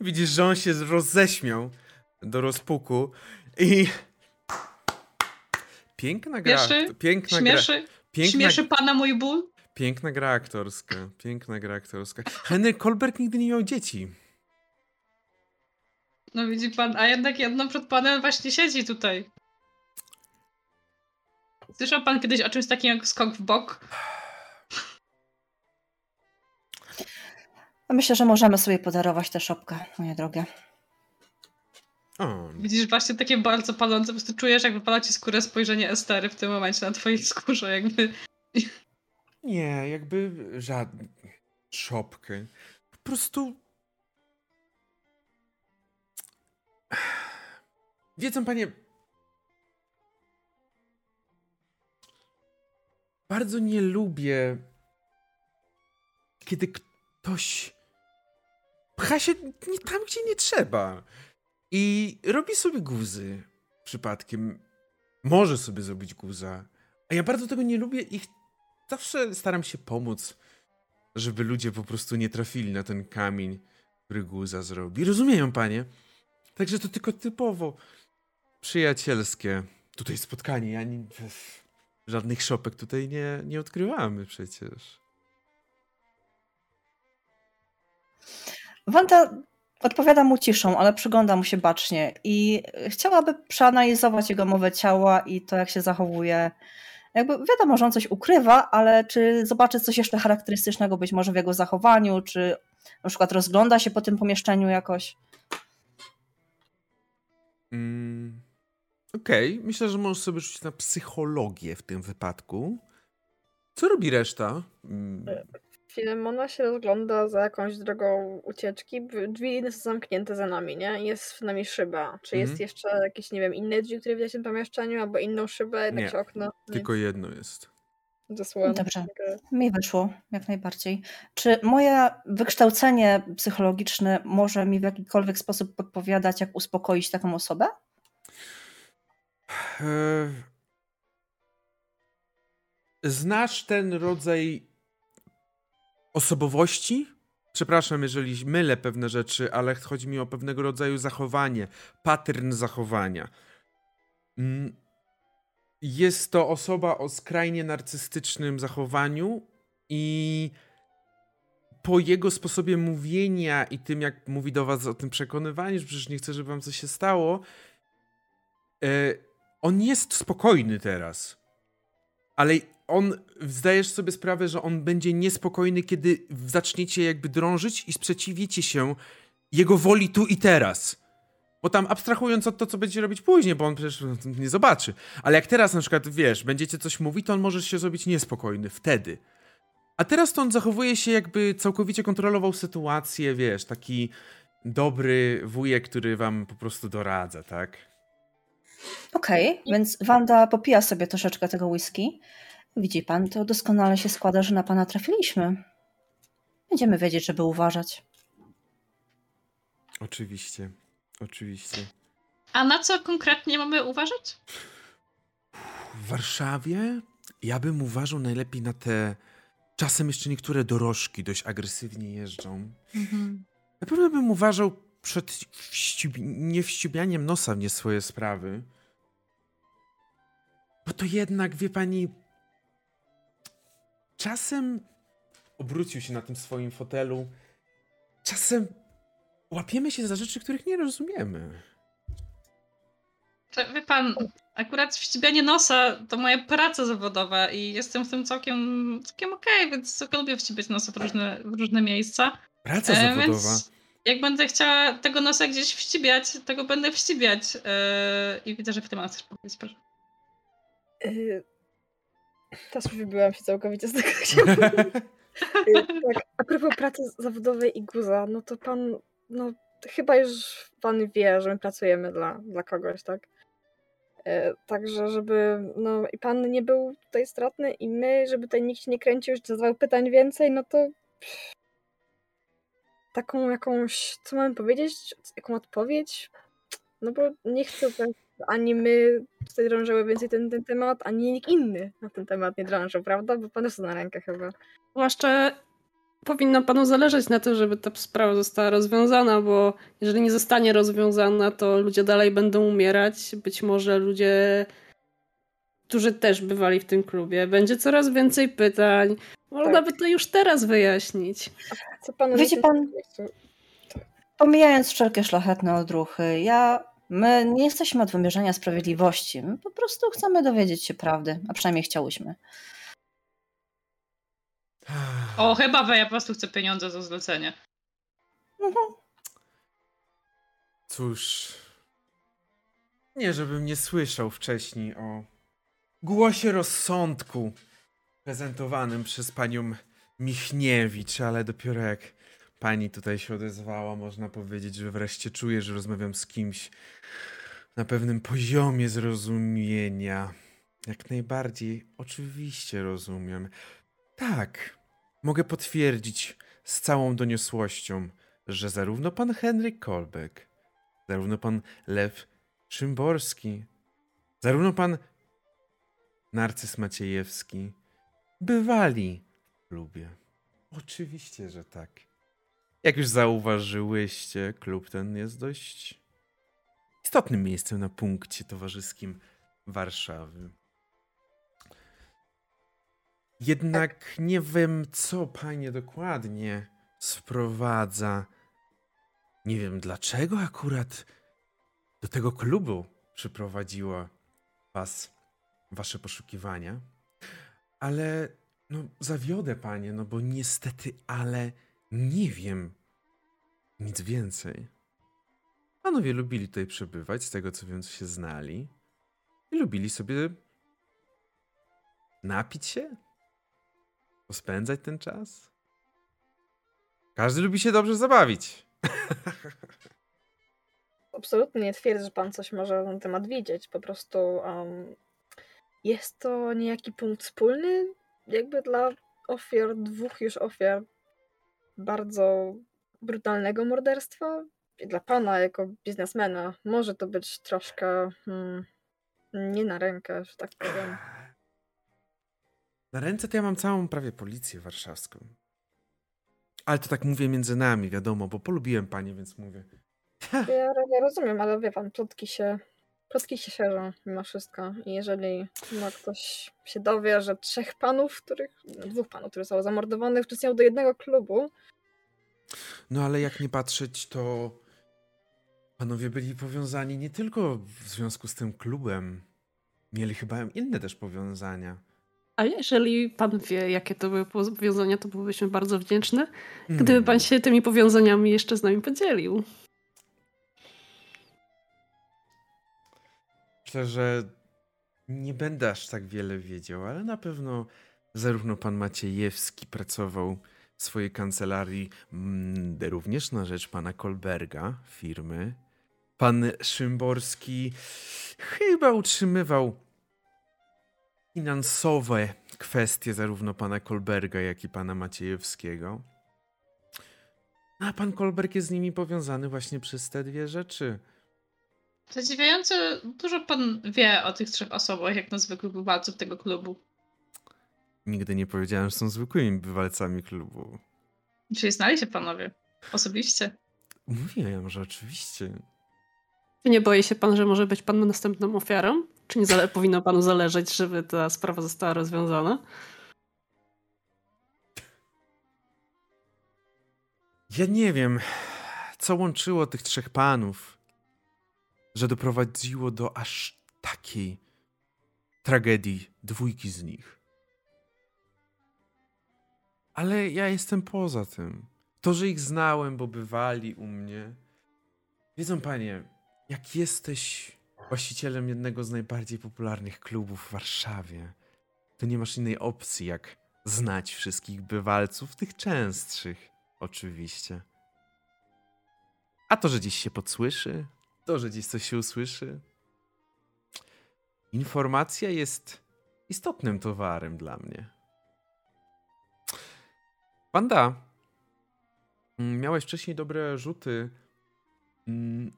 [SPEAKER 1] Widzisz, że on się roześmiał do rozpuku i piękna gra.
[SPEAKER 2] Śmieszy?
[SPEAKER 1] Piękna
[SPEAKER 2] śmieszy? gra. Piękna... Śmieszy pana mój ból?
[SPEAKER 1] Piękna gra aktorska. Piękna gra aktorska. Henry Kolberg nigdy nie miał dzieci.
[SPEAKER 2] No widzi pan, a jednak jedno przed panem właśnie siedzi tutaj. Słyszał pan kiedyś o czymś takim jak skok w bok?
[SPEAKER 4] Myślę, że możemy sobie podarować tę szopkę, moje drogie.
[SPEAKER 1] O.
[SPEAKER 2] Widzisz właśnie takie bardzo palące, po prostu czujesz jak wypala ci skórę spojrzenie Estery w tym momencie na twojej skórze, jakby...
[SPEAKER 1] Nie, jakby żadną szopkę. Po prostu... Wiedzą panie, bardzo nie lubię, kiedy ktoś pcha się nie tam, gdzie nie trzeba. I robi sobie guzy przypadkiem. Może sobie zrobić guza. A ja bardzo tego nie lubię i zawsze staram się pomóc, żeby ludzie po prostu nie trafili na ten kamień, który guza zrobi. Rozumieją, panie? Także to tylko typowo przyjacielskie tutaj spotkanie. Ja nie... Żadnych szopek tutaj nie, nie odkrywamy przecież.
[SPEAKER 4] Wanda odpowiada mu ciszą, ale przygląda mu się bacznie i chciałaby przeanalizować jego mowę ciała i to, jak się zachowuje. Jakby wiadomo, że on coś ukrywa, ale czy zobaczy coś jeszcze charakterystycznego być może w jego zachowaniu, czy na przykład rozgląda się po tym pomieszczeniu jakoś?
[SPEAKER 1] Mm, Okej, okay. myślę, że możesz sobie rzucić na psychologię w tym wypadku. Co robi reszta? Mm.
[SPEAKER 5] Filemona się rozgląda za jakąś drogą ucieczki. Drzwi są zamknięte za nami, nie? Jest w nami szyba. Czy jest mhm. jeszcze jakieś, nie wiem, inne drzwi, które widać w tym pomieszczeniu, albo inną szybę, jakieś okno?
[SPEAKER 1] Tylko jedno jest.
[SPEAKER 5] Dosłownie.
[SPEAKER 4] Dobrze, mi wyszło, jak najbardziej. Czy moje wykształcenie psychologiczne może mi w jakikolwiek sposób podpowiadać, jak uspokoić taką osobę?
[SPEAKER 1] E, znasz ten rodzaj osobowości? Przepraszam, jeżeli mylę pewne rzeczy, ale chodzi mi o pewnego rodzaju zachowanie, pattern zachowania. Mm, jest to osoba o skrajnie narcystycznym zachowaniu i po jego sposobie mówienia i tym, jak mówi do was o tym przekonywaniu, że przecież nie chce, żeby wam coś się stało, e, on jest spokojny teraz. Ale on, zdajesz sobie sprawę, że on będzie niespokojny, kiedy zaczniecie jakby drążyć i sprzeciwicie się jego woli tu i teraz. Bo tam abstrahując od to, co będzie robić później, bo on przecież nie zobaczy. Ale jak teraz na przykład, wiesz, będziecie coś mówić, to on może się zrobić niespokojny wtedy. A teraz to on zachowuje się jakby całkowicie kontrolował sytuację, wiesz, taki dobry wujek, który wam po prostu doradza, tak?
[SPEAKER 4] Okej, okay, więc Wanda popija sobie troszeczkę tego whisky. Widzi pan, to doskonale się składa, że na pana trafiliśmy. Będziemy wiedzieć, żeby uważać.
[SPEAKER 1] Oczywiście, oczywiście.
[SPEAKER 2] A na co konkretnie mamy uważać?
[SPEAKER 1] W Warszawie ja bym uważał najlepiej na te. Czasem jeszcze niektóre dorożki dość agresywnie jeżdżą. Mhm. Na pewno bym uważał przed wściub... niewściubianiem nosa w nie swoje sprawy. Bo to jednak, wie pani, czasem obrócił się na tym swoim fotelu. Czasem łapiemy się za rzeczy, których nie rozumiemy.
[SPEAKER 2] Wie pan, akurat wścibianie nosa to moja praca zawodowa i jestem w tym całkiem, całkiem okej, okay, więc tylko lubię wścibiać nosa w różne, w różne miejsca.
[SPEAKER 1] Praca e, zawodowa? Więc
[SPEAKER 2] jak będę chciała tego nosa gdzieś wścibiać, tego będę wścibiać. E, I widzę, że w tym coś powiedzieć, proszę.
[SPEAKER 5] Yy, teraz wybyłam się całkowicie z tego, chciałam Tak, a propos pracy zawodowej i guza, no to pan, no chyba już pan wie, że my pracujemy dla, dla kogoś, tak? E, także, żeby no i pan nie był tutaj stratny i my, żeby tutaj nikt się nie kręcił, że zadawał pytań więcej, no to taką jakąś, co mamy powiedzieć, jaką odpowiedź? No bo nie chcę ani my tutaj drążyły więcej ten, ten temat, ani nikt inny na ten temat nie drążył, prawda? Bo pan jest na rękę chyba.
[SPEAKER 3] Zwłaszcza powinno panu zależeć na to, żeby ta sprawa została rozwiązana, bo jeżeli nie zostanie rozwiązana, to ludzie dalej będą umierać. Być może ludzie, którzy też bywali w tym klubie, będzie coraz więcej pytań. Można tak. by to już teraz wyjaśnić.
[SPEAKER 5] Co panu
[SPEAKER 4] Wiecie pan, pomijając wszelkie szlachetne odruchy, ja My nie jesteśmy od wymierzenia sprawiedliwości. My po prostu chcemy dowiedzieć się prawdy, a przynajmniej chciałyśmy.
[SPEAKER 2] O, chyba ja po prostu chcę pieniądze za zlecenie. Mhm.
[SPEAKER 1] Cóż. Nie, żebym nie słyszał wcześniej o głosie rozsądku prezentowanym przez panią Michniewicz, ale dopiero jak pani tutaj się odezwała, można powiedzieć, że wreszcie czuję, że rozmawiam z kimś na pewnym poziomie zrozumienia. Jak najbardziej, oczywiście rozumiem. Tak, mogę potwierdzić z całą doniosłością, że zarówno pan Henryk Kolbeck, zarówno pan Lew Szymborski, zarówno pan Narcyz Maciejewski bywali w klubie. Oczywiście, że tak. Jak już zauważyłyście, klub ten jest dość istotnym miejscem na punkcie towarzyskim Warszawy. Jednak nie wiem, co panie dokładnie sprowadza. Nie wiem, dlaczego akurat do tego klubu przyprowadziła was wasze poszukiwania. Ale no, zawiodę panie, no bo niestety, ale nie wiem nic więcej. Panowie lubili tutaj przebywać, z tego co wiem, co się znali. I lubili sobie napić się, pospędzać ten czas. Każdy lubi się dobrze zabawić.
[SPEAKER 5] Absolutnie nie twierdzę, że pan coś może na ten temat widzieć. Po prostu um, jest to niejaki punkt wspólny, jakby dla ofiar, dwóch już ofiar bardzo brutalnego morderstwa. I dla pana, jako biznesmena, może to być troszkę hmm, nie na rękę, że tak powiem.
[SPEAKER 1] Na ręce to ja mam całą prawie policję warszawską. Ale to tak mówię między nami, wiadomo, bo polubiłem panie, więc mówię.
[SPEAKER 5] Ja, ja rozumiem, ale wie pan, plotki się, plotki się szerzą mimo wszystko. I jeżeli no, ktoś się dowie, że trzech panów, których, dwóch panów, którzy zostały zamordowanych, wcisnął do jednego klubu.
[SPEAKER 1] No ale jak nie patrzeć, to panowie byli powiązani nie tylko w związku z tym klubem. Mieli chyba inne też powiązania.
[SPEAKER 3] A jeżeli pan wie, jakie to były powiązania, to byłybyśmy bardzo wdzięczne, gdyby pan hmm. się tymi powiązaniami jeszcze z nami podzielił.
[SPEAKER 1] Myślę, że nie będę aż tak wiele wiedział, ale na pewno zarówno pan Maciejewski pracował w swojej kancelarii, mm, również na rzecz pana Kolberga, firmy. Pan Szymborski chyba utrzymywał finansowe kwestie zarówno pana Kolberga, jak i pana Maciejewskiego. A pan Kolberg jest z nimi powiązany właśnie przez te dwie rzeczy.
[SPEAKER 2] Zadziwiające, dużo pan wie o tych trzech osobach, jak na zwykłych bywalców tego klubu.
[SPEAKER 1] Nigdy nie powiedziałem, że są zwykłymi bywalcami klubu.
[SPEAKER 2] Czyli znali się panowie? Osobiście?
[SPEAKER 1] Mówiłem, że oczywiście.
[SPEAKER 3] Nie boi się pan, że może być pan następną ofiarą? Czy nie zale- powinno panu zależeć, żeby ta sprawa została rozwiązana?
[SPEAKER 1] Ja nie wiem, co łączyło tych trzech panów, że doprowadziło do aż takiej tragedii dwójki z nich. Ale ja jestem poza tym. To, że ich znałem, bo bywali u mnie. Wiedzą panie, jak jesteś właścicielem jednego z najbardziej popularnych klubów w Warszawie, to nie masz innej opcji, jak znać wszystkich bywalców, tych częstszych, oczywiście. A to, że dziś się podsłyszy, to, że dziś coś się usłyszy, Informacja jest istotnym towarem dla mnie. Panda, mm, miałeś wcześniej dobre rzuty. Mm,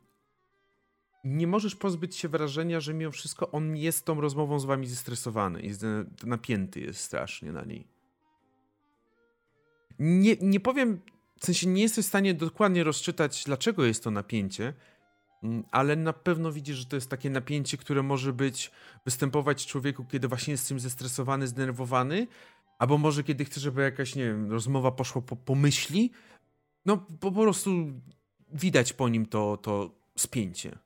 [SPEAKER 1] nie możesz pozbyć się wrażenia, że mimo wszystko on jest tą rozmową z wami zestresowany i napięty jest strasznie na niej. Nie, nie powiem, w sensie nie jesteś w stanie dokładnie rozczytać, dlaczego jest to napięcie, ale na pewno widzisz, że to jest takie napięcie, które może być, występować człowieku, kiedy właśnie jest tym zestresowany, zdenerwowany, albo może kiedy chce, żeby jakaś, nie wiem, rozmowa poszła po, po myśli. No, po, po prostu widać po nim to, to spięcie.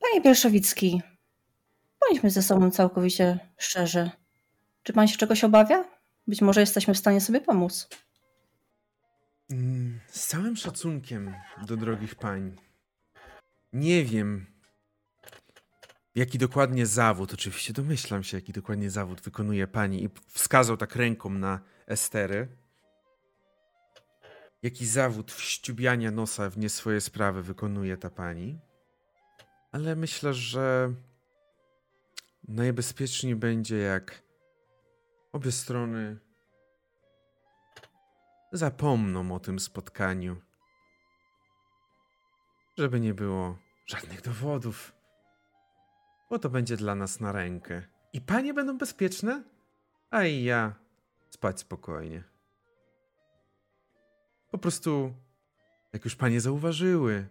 [SPEAKER 4] Panie Bielszowicki, bądźmy ze sobą całkowicie szczerzy. Czy pan się czegoś obawia? Być może jesteśmy w stanie sobie pomóc.
[SPEAKER 1] Mm, z całym szacunkiem do drogich pań. Nie wiem, jaki dokładnie zawód, oczywiście domyślam się, jaki dokładnie zawód wykonuje pani i wskazał tak ręką na Estery. Jaki zawód wściubiania nosa w nie swoje sprawy wykonuje ta pani. Ale myślę, że najbezpieczniej będzie jak obie strony zapomną o tym spotkaniu. Żeby nie było żadnych dowodów. Bo to będzie dla nas na rękę. I panie będą bezpieczne, a i ja spać spokojnie. Po prostu, jak już panie zauważyły,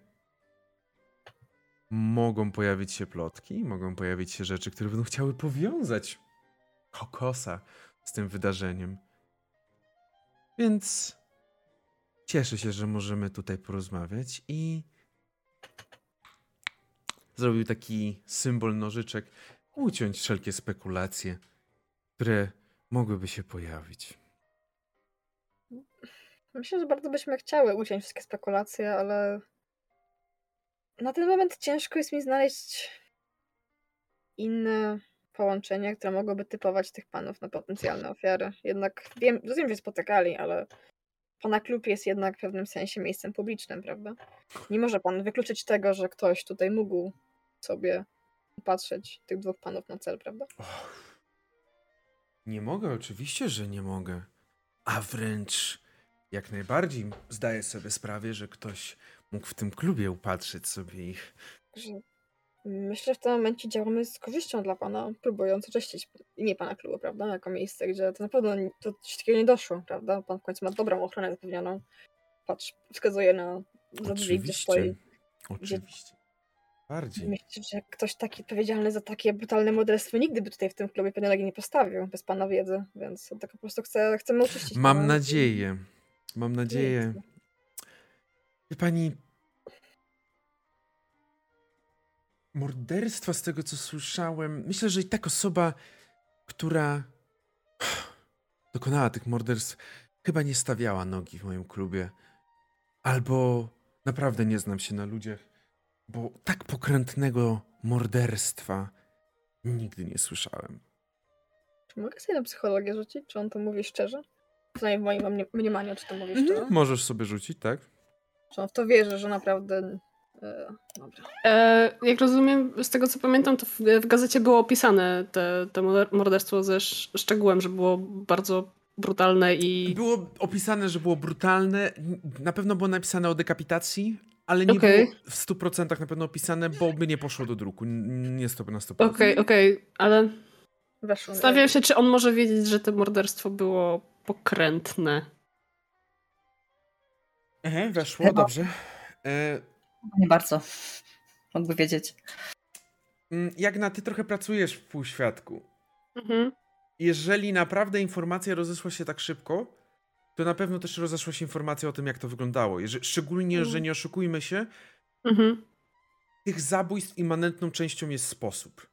[SPEAKER 1] mogą pojawić się plotki, mogą pojawić się rzeczy, które będą chciały powiązać kokosa z tym wydarzeniem. Więc cieszę się, że możemy tutaj porozmawiać i zrobił taki symbol nożyczek, uciąć wszelkie spekulacje, które mogłyby się pojawić.
[SPEAKER 5] Myślę, że bardzo byśmy chciały uciąć wszystkie spekulacje, ale na ten moment ciężko jest mi znaleźć inne połączenia, które mogłyby typować tych panów na potencjalne ofiary. Jednak wiem, rozumiem, że spotykali, ale pana klub jest jednak w pewnym sensie miejscem publicznym, prawda? Nie może pan wykluczyć tego, że ktoś tutaj mógł sobie patrzeć tych dwóch panów na cel, prawda?
[SPEAKER 1] Nie mogę, oczywiście, że nie mogę. A wręcz jak najbardziej zdaję sobie sprawę, że ktoś mógł w tym klubie upatrzyć sobie ich.
[SPEAKER 5] Myślę, że w tym momencie działamy z korzyścią dla pana, próbując oczyścić imię pana klubu, prawda? Jako miejsce, gdzie to na pewno to coś takiego nie doszło, prawda? Pan w końcu ma dobrą ochronę zapewnioną. Patrz, wskazuje na za drzwi, gdzie stoi.
[SPEAKER 1] Oczywiście. Bardziej.
[SPEAKER 5] Myślę, że ktoś taki odpowiedzialny za takie brutalne morderstwo nigdy by tutaj w tym klubie pewnie nogi nie postawił, bez pana wiedzy, więc tak po prostu chcę, chcemy oczyścić.
[SPEAKER 1] Mam nadzieję. Mam nadzieję. Wie pani, morderstwa, z tego co słyszałem, myślę, że i tak osoba, która dokonała tych morderstw, chyba nie stawiała nogi w moim klubie. Albo naprawdę nie znam się na ludziach, bo tak pokrętnego morderstwa nigdy nie słyszałem.
[SPEAKER 5] Czy mogę sobie na psychologię rzucić? Czy on to mówi szczerze? Przynajmniej w moim mniemaniu, czy to mówi mhm. szczerze?
[SPEAKER 1] Możesz sobie rzucić, tak?
[SPEAKER 5] Czy on w to wierzy, że naprawdę
[SPEAKER 3] E, e, jak rozumiem, z tego co pamiętam, to w, w gazecie było opisane te, te morderstwo ze szczegółem, że było bardzo brutalne i.
[SPEAKER 1] Było opisane, że było brutalne. Na pewno było napisane o dekapitacji, ale nie okay. było w 100% na pewno opisane, bo by nie poszło do druku. Nie jest to na 100%.
[SPEAKER 3] Okej, okay, okej, okay, ale. Stawiam się, czy on może wiedzieć, że to morderstwo było pokrętne.
[SPEAKER 1] Aha, weszło, dobrze. E,
[SPEAKER 4] nie bardzo. Mógłby wiedzieć.
[SPEAKER 1] Mm, jak na ty trochę pracujesz w półświadku. Mhm. Jeżeli naprawdę informacja rozeszła się tak szybko, to na pewno też rozeszła się informacja o tym, jak to wyglądało. szczególnie, mhm. że nie oszukujmy się, mhm. tych zabójstw immanentną częścią jest sposób.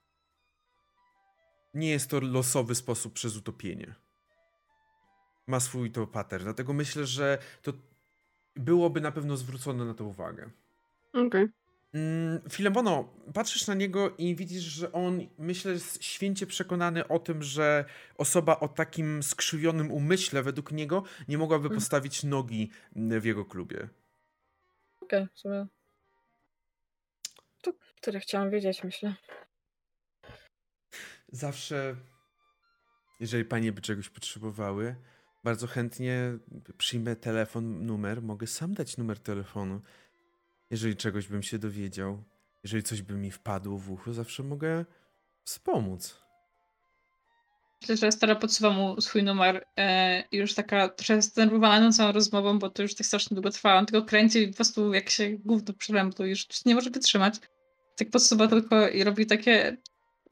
[SPEAKER 1] Nie jest to losowy sposób przez utopienie. Ma swój to pattern. Dlatego myślę, że to byłoby na pewno zwrócone na to uwagę.
[SPEAKER 3] Okej. Okay.
[SPEAKER 1] Mm, Filemono, patrzysz na niego i widzisz, że on, myślę, jest święcie przekonany o tym, że osoba o takim skrzywionym umyśle, według niego, nie mogłaby mhm. postawić nogi w jego klubie.
[SPEAKER 5] Okej, okay, w sumie. To tyle chciałam wiedzieć, myślę.
[SPEAKER 1] zawsze, jeżeli panie by czegoś potrzebowały, bardzo chętnie przyjmę telefon, numer. Mogę sam dać numer telefonu. Jeżeli czegoś bym się dowiedział, jeżeli coś by mi wpadło w ucho, zawsze mogę wspomóc.
[SPEAKER 2] Myślę, że stara podsuwa mu swój numer e, już taka trochę zdenerwowana całą rozmową, bo to już tak strasznie długo trwa. On tylko kręci i po prostu jak się gówno przylępł, już nie może wytrzymać. Tak podsuwa tylko i robi takie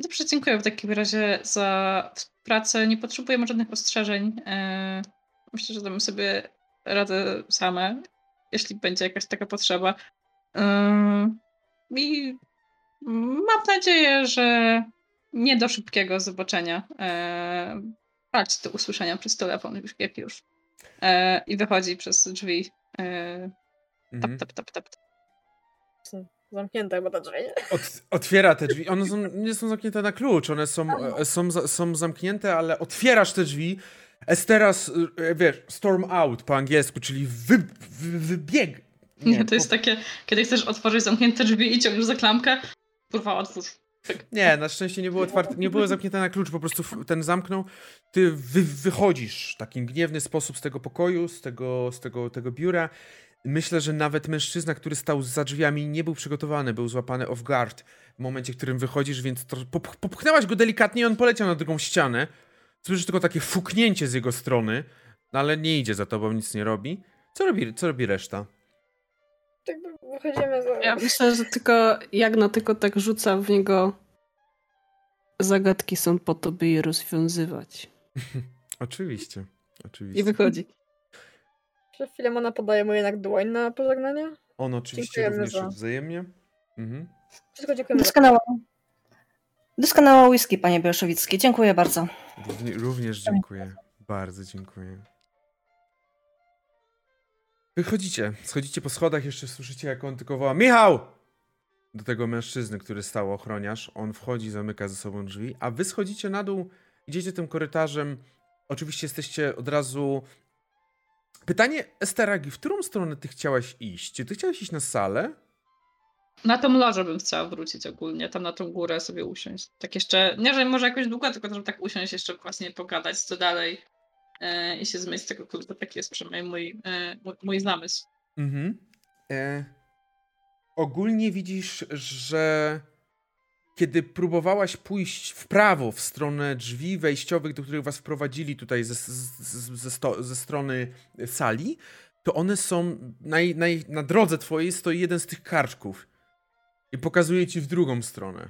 [SPEAKER 2] Dobrze, dziękuję w takim razie za pracę. Nie potrzebujemy żadnych ostrzeżeń. E, myślę, że damy sobie radę same, jeśli będzie jakaś taka potrzeba. E, I mam nadzieję, że nie do szybkiego zobaczenia. E, patrz do usłyszenia przez telefon, już, jak już. I wychodzi przez drzwi. Tap, tap, tap, tap.
[SPEAKER 5] Zamknięte chyba te drzwi.
[SPEAKER 1] Ot, otwiera te drzwi. One są, nie są zamknięte na klucz, one są, e, są, są zamknięte, ale otwierasz te drzwi. Esteras, e, wiesz, storm out po angielsku, czyli wy, wy, wybieg.
[SPEAKER 2] Nie, to jest po... takie, kiedy chcesz otworzyć zamknięte drzwi i ciągniesz za klamkę, kurwa, otwórz.
[SPEAKER 1] Tak. Nie, na szczęście nie było otwarte, nie było zamknięte na klucz, po prostu ten zamknął. Ty wy, wychodzisz w taki gniewny sposób z tego pokoju, z tego, z tego, tego biura Myślę, że nawet mężczyzna, który stał za drzwiami, nie był przygotowany, był złapany off guard w momencie, w którym wychodzisz, więc to, popchnęłaś go delikatnie i on poleciał na drugą ścianę. Słyszysz tylko takie fuknięcie z jego strony, no ale nie idzie za tobą, nic nie robi. Co robi, co robi reszta?
[SPEAKER 5] Tak wychodzimy za...
[SPEAKER 3] Ja myślę, że tylko Jagna tylko tak rzuca w niego zagadki są po to, by je rozwiązywać.
[SPEAKER 1] oczywiście, oczywiście.
[SPEAKER 3] I wychodzi.
[SPEAKER 5] Czy Filemona podaje mu jednak dłoń na pożegnanie?
[SPEAKER 1] On oczywiście Dziękujemy również za... wzajemnie. Mhm.
[SPEAKER 5] Wszystko dziękujemy.
[SPEAKER 4] Doskonała. Doskonała whisky, panie Bielszowicki. Dziękuję bardzo.
[SPEAKER 1] Równie, również dziękuję. Bardzo dziękuję. Wychodzicie, schodzicie po schodach, jeszcze słyszycie, jak on tylko woła Michał! Do tego mężczyzny, który stał ochroniarz. On wchodzi, zamyka ze sobą drzwi, a wy schodzicie na dół, idziecie tym korytarzem. Oczywiście jesteście od razu Pytanie, Esteragi, w którą stronę ty chciałaś iść? Czy ty chciałaś iść na salę?
[SPEAKER 2] Na tą lożę bym chciała wrócić ogólnie, tam na tą górę sobie usiąść. Tak jeszcze, nie że może jakoś długo, tylko żeby tak usiąść, jeszcze właśnie pogadać co dalej i się zmyć z tego klubu. Taki jest przynajmniej mój, e, mój, mój zamysł. Mhm. E,
[SPEAKER 1] ogólnie widzisz, że kiedy próbowałaś pójść w prawo, w stronę drzwi wejściowych, do których was wprowadzili tutaj ze, ze, sto, ze strony sali, to one są na, na, na drodze twojej stoi jeden z tych karczków i pokazuje ci w drugą stronę.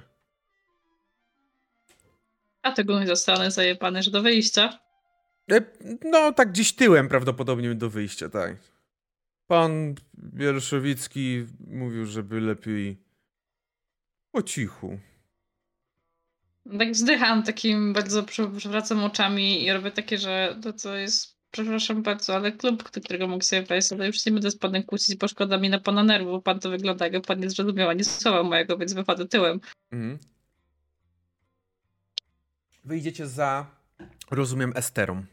[SPEAKER 2] A tego nie zostanę zajebany, że do wyjścia?
[SPEAKER 1] E, no, tak gdzieś tyłem prawdopodobnie do wyjścia, tak. Pan Bieloszowicki mówił, żeby lepiej po cichu.
[SPEAKER 2] Tak wzdycham takim bardzo, przewracam oczami i robię takie, że to co jest, przepraszam bardzo, ale klub, do którego mógł sobie wejść, ale już nie będę z panem kłócić, bo szkoda mi na pana nerwu, bo pan to wygląda, jakby pan nie zrozumiał ani słowa mojego, więc wychodzę tyłem. Mhm.
[SPEAKER 1] Wyjdziecie za, rozumiem, Esterą.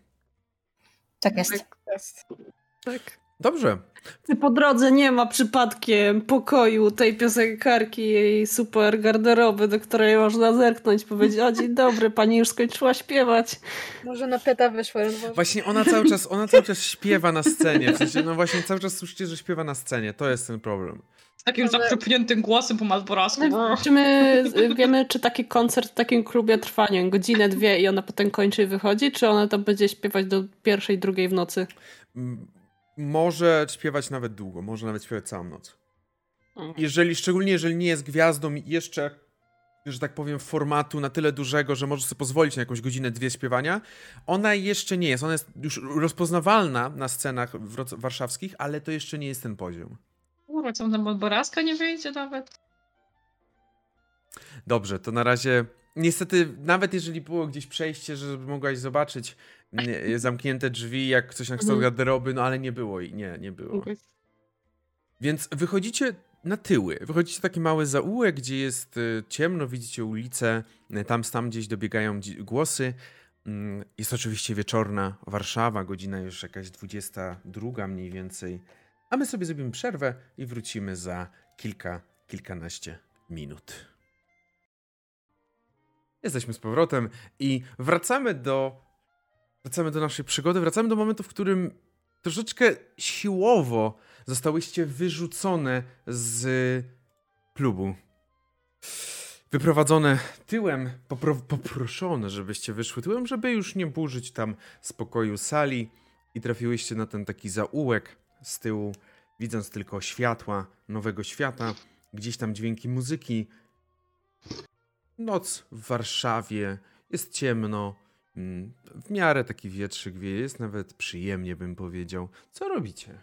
[SPEAKER 4] Tak jest. Tak.
[SPEAKER 3] tak.
[SPEAKER 1] Dobrze.
[SPEAKER 3] Czy po drodze nie ma przypadkiem pokoju tej piosenkarki, jej super garderoby, do której można zerknąć, powiedzieć, o dzień dobry, pani już skończyła śpiewać.
[SPEAKER 5] Może na peta wyszła.
[SPEAKER 1] Właśnie ona cały czas, ona cały czas śpiewa na scenie, w sensie, no właśnie cały czas słyszycie, że śpiewa na scenie, to jest ten problem.
[SPEAKER 2] Takim Ale... zakropniętym głosem po malborasku.
[SPEAKER 3] Czy my wiemy, czy taki koncert w takim klubie trwa, nie wiem, godzinę, dwie i ona potem kończy i wychodzi, czy ona tam będzie śpiewać do pierwszej, drugiej w nocy?
[SPEAKER 1] Może śpiewać nawet długo, może nawet śpiewać całą noc. Jeżeli, szczególnie jeżeli nie jest gwiazdą i jeszcze, że tak powiem, formatu na tyle dużego, że może sobie pozwolić na jakąś godzinę, dwie śpiewania, ona jeszcze nie jest. Ona jest już rozpoznawalna na scenach warszawskich, ale to jeszcze nie jest ten poziom.
[SPEAKER 2] Kurwa, co tam Boraska nie wyjdzie nawet?
[SPEAKER 1] Dobrze, to na razie Niestety, nawet jeżeli było gdzieś przejście, żeby mogłaś zobaczyć nie, zamknięte drzwi, jak coś na kształt mhm. garderoby, no ale nie było i nie, nie było. Okay. Więc wychodzicie na tyły. Wychodzicie taki mały zaułek, gdzie jest y, ciemno, widzicie ulicę, y, tam tam gdzieś dobiegają głosy. Mm, jest oczywiście wieczorna Warszawa, godzina już jakaś 22 mniej więcej. A my sobie zrobimy przerwę i wrócimy za kilka, kilkanaście minut. Jesteśmy z powrotem i wracamy do wracamy do naszej przygody, wracamy do momentu, w którym troszeczkę siłowo zostałyście wyrzucone z klubu. Wyprowadzone tyłem, popro poproszone, żebyście wyszły tyłem, żeby już nie burzyć tam spokoju sali i trafiłyście na ten taki zaułek z tyłu, widząc tylko światła nowego świata, gdzieś tam dźwięki muzyki. Noc w Warszawie, jest ciemno, mm, w miarę taki wietrzyk wieje, jest nawet przyjemnie bym powiedział. Co robicie?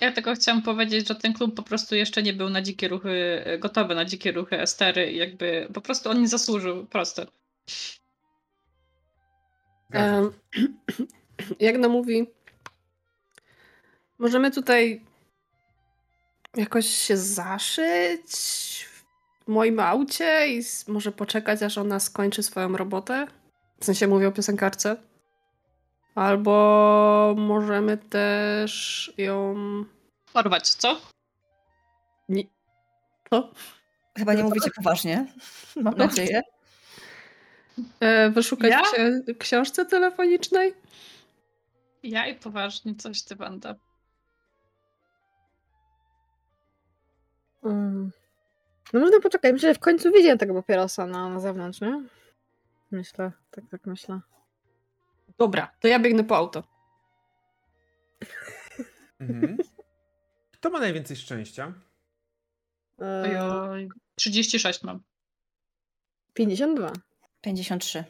[SPEAKER 2] Ja tylko chciałam powiedzieć, że ten klub po prostu jeszcze nie był na dzikie ruchy, gotowy na dzikie ruchy Estery i jakby po prostu on nie zasłużył, proste.
[SPEAKER 3] Um, Jagna mówi, możemy tutaj jakoś się zaszyć w moim aucie i może poczekać, aż ona skończy swoją robotę? W sensie mówię o piosenkarce. Albo możemy też ją.
[SPEAKER 2] Porwać, co?
[SPEAKER 3] Nie. Co?
[SPEAKER 4] Chyba nie mówicie poważnie. Mam nadzieję.
[SPEAKER 3] E, wyszukać ja? książce telefonicznej?
[SPEAKER 2] Ja i poważnie coś ty będę.
[SPEAKER 5] Mm. No można poczekać. Myślę, że w końcu widziałem tego papierosa na, na zewnątrz, nie? Myślę, tak, tak myślę.
[SPEAKER 3] Dobra, to ja biegnę po auto.
[SPEAKER 1] Mhm. Kto ma najwięcej szczęścia?
[SPEAKER 2] Eee, 36 mam.
[SPEAKER 5] 52.
[SPEAKER 4] 53.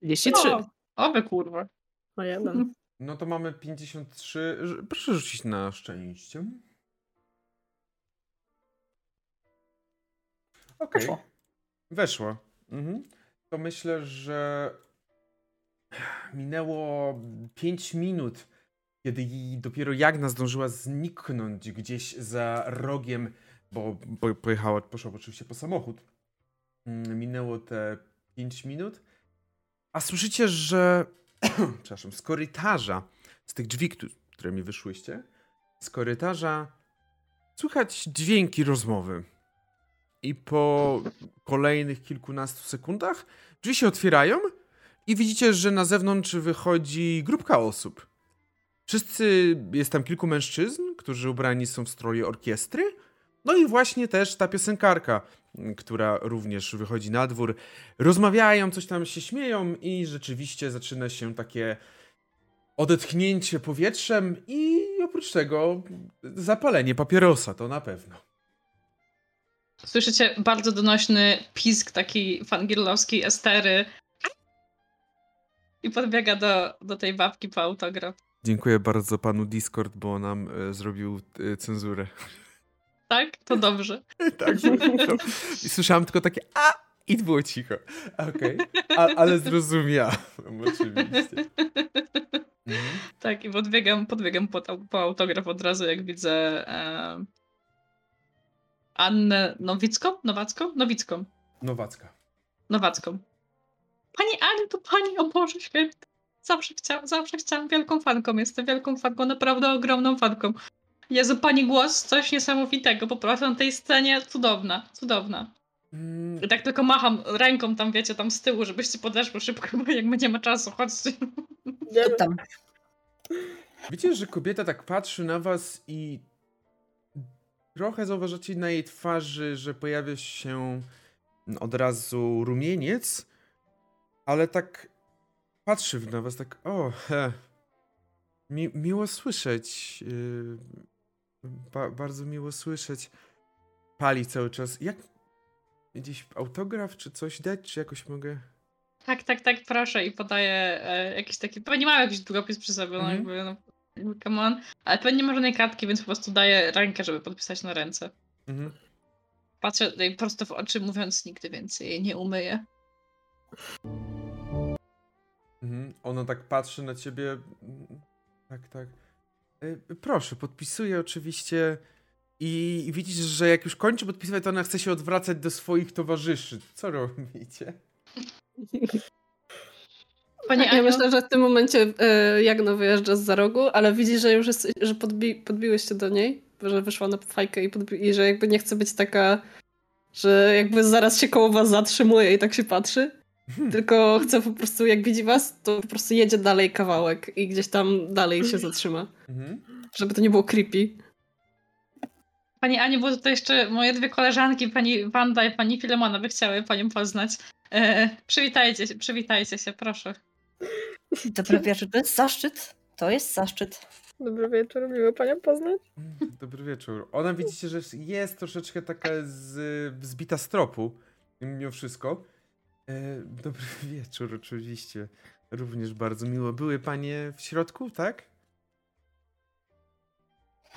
[SPEAKER 3] 53.
[SPEAKER 2] O, oby kurwa.
[SPEAKER 5] O jeden.
[SPEAKER 1] No to mamy 53. Proszę rzucić na szczęście. Okay. Weszło. Weszło. Mhm. To myślę, że minęło 5 minut, kiedy dopiero Jagna zdążyła zniknąć gdzieś za rogiem, bo, bo pojechała, poszła oczywiście po samochód. Mm, minęło te 5 minut, a słyszycie, że przepraszam, z korytarza, z tych drzwi, które mi wyszłyście, z korytarza słychać dźwięki rozmowy. I po kolejnych kilkunastu sekundach drzwi się otwierają i widzicie, że na zewnątrz wychodzi grupka osób. Wszyscy, jest tam kilku mężczyzn, którzy ubrani są w stroje orkiestry. No i właśnie też ta piosenkarka, która również wychodzi na dwór. Rozmawiają, coś tam się śmieją i rzeczywiście zaczyna się takie odetchnięcie powietrzem i oprócz tego zapalenie papierosa, to na pewno.
[SPEAKER 2] Słyszycie bardzo donośny pisk taki fangirlowskiej Estery i podbiega do, do tej babki po autograf.
[SPEAKER 1] Dziękuję bardzo panu Discord, bo nam e, zrobił e, cenzurę.
[SPEAKER 2] Tak? To dobrze.
[SPEAKER 1] tak. No. I słyszałam tylko takie a i było cicho. Okej, okay. ale zrozumiałam oczywiście.
[SPEAKER 2] Mhm. Tak, i podbiegam, podbiegam po, po, autograf od razu, jak widzę e, Annę Nowicką? Nowacką? Nowicką.
[SPEAKER 1] Nowacka.
[SPEAKER 2] Nowacką. Pani Ani, to pani, o Boże święty. Zawsze chciałam, zawsze chciałam, wielką fanką jestem, wielką fanką, naprawdę ogromną fanką. Jezu, pani głos, coś niesamowitego, po prostu na tej scenie cudowna, cudowna. Mm. I tak tylko macham ręką tam, wiecie, tam z tyłu, żebyście podeszły szybko, bo jakby nie ma czasu, chodźcie.
[SPEAKER 4] Tam.
[SPEAKER 1] Widzicie, że kobieta tak patrzy na was i trochę zauważacie na jej twarzy, że pojawia się od razu rumieniec, ale tak patrzy na was, tak o, he, mi, miło słyszeć. Yy, ba, bardzo miło słyszeć. Pali cały czas. Jak gdzieś autograf czy coś dać, czy jakoś mogę...
[SPEAKER 2] Tak, tak, tak, proszę i podaję e, jakiś taki, pewnie mam jakiś długopis przy sobie, mm -hmm. no mhm. jakby, no, come on, ale pewnie nie ma żadnej kartki, więc po prostu daję rękę, żeby podpisać na ręce. -hmm. Patrzę prosto w oczy, mówiąc nigdy więcej jej nie umyję.
[SPEAKER 1] Mhm. Ona tak patrzy na ciebie. Tak, tak. E, proszę, podpisuję oczywiście. I widzisz, że jak już kończy podpisywać, to ona chce się odwracać do swoich towarzyszy. Co robicie?
[SPEAKER 3] Pani ja myślę, że w tym momencie e, Jagno wyjeżdża z za rogu, ale widzi, że już jest, że podbi podbiłeś się do niej, że wyszła na fajkę i, i że jakby nie chce być taka, że jakby zaraz się koło was zatrzymuje i tak się patrzy. Tylko chce po prostu, jak widzi was, to po prostu jedzie dalej kawałek i gdzieś tam dalej się zatrzyma. Mhm. Żeby to nie było creepy.
[SPEAKER 2] Pani Aniu, bo to jeszcze moje dwie koleżanki, pani Wanda i pani Filemona by chciały panią poznać. E, przywitajcie się, przywitajcie się, proszę.
[SPEAKER 4] Dobry wieczór, to jest zaszczyt. To jest zaszczyt.
[SPEAKER 5] Dobry wieczór, miło panią poznać.
[SPEAKER 1] Dobry wieczór. Ona widzicie, że jest troszeczkę taka z, zbita z tropu, mimo wszystko. E, dobry wieczór, oczywiście. Również bardzo miło. Były panie w środku, tak?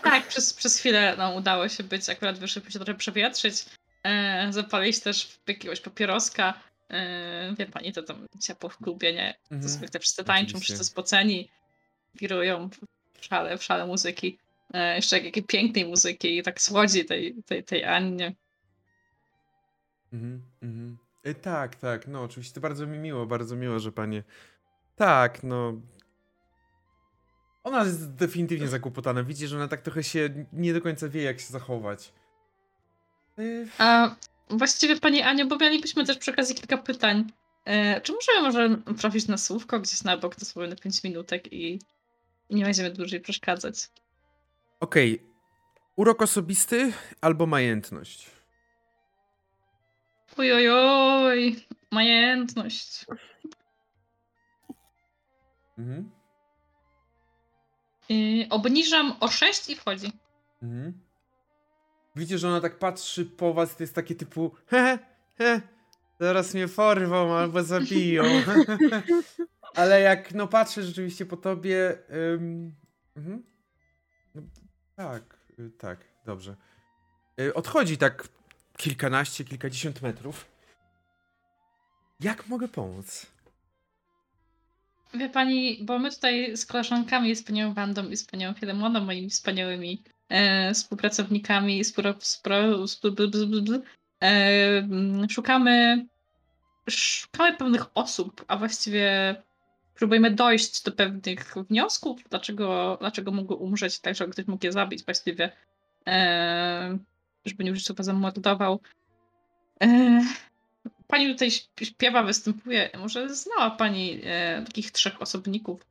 [SPEAKER 2] Tak, przez, przez chwilę nam udało się być, akurat wyszliśmy się trochę przewietrzyć, e, zapalić też jakiegoś papieroska. E, wie pani, to tam ciepło w klubie, nie? To mhm. zwykle wszyscy tańczą, wszyscy spoceni, wirują w szale, w szale muzyki. E, jeszcze jakiej pięknej muzyki i tak słodzi tej, tej, tej Annie.
[SPEAKER 1] Mhm, mhm. E, tak, tak, no oczywiście bardzo mi miło, bardzo miło, że panie... Tak, no ona jest definitywnie zakłopotana. Widzi, że ona tak trochę się nie do końca wie, jak się zachować.
[SPEAKER 2] Y, A właściwie pani Aniu, bo mielibyśmy też przy okazji kilka pytań. E, czy możemy może trafić na słówko gdzieś na bok, dosłownie na 5 minutek i nie będziemy dłużej przeszkadzać?
[SPEAKER 1] Okej. Okay. Urok osobisty albo majętność?
[SPEAKER 2] Ojojoj, majętność. Mhm. Yy, obniżam o 6 i wchodzi. Mhm.
[SPEAKER 1] Widzicie, że ona tak patrzy po was, to jest takie typu he, he, zaraz mnie porwą albo zabiją. Ale jak no patrzę rzeczywiście po tobie. Ym, mhm. no, tak, y, tak, dobrze. Y, odchodzi tak kilkanaście, kilkadziesiąt metrów. Jak mogę pomóc?
[SPEAKER 2] Wie pani, bo my tutaj z koleżankami, z panią Wandą i z panią Filemoną, moimi wspaniałymi e, współpracownikami, spro, e, szukamy, szukamy pewnych osób, a właściwie próbujemy dojść do pewnych wniosków, dlaczego, dlaczego mogły umrzeć, tak, ktoś mógł je zabić właściwie, e, żeby nie użyć zamordował. E, pani tutaj śpiewa, występuje. Może znała pani takich trzech osobników,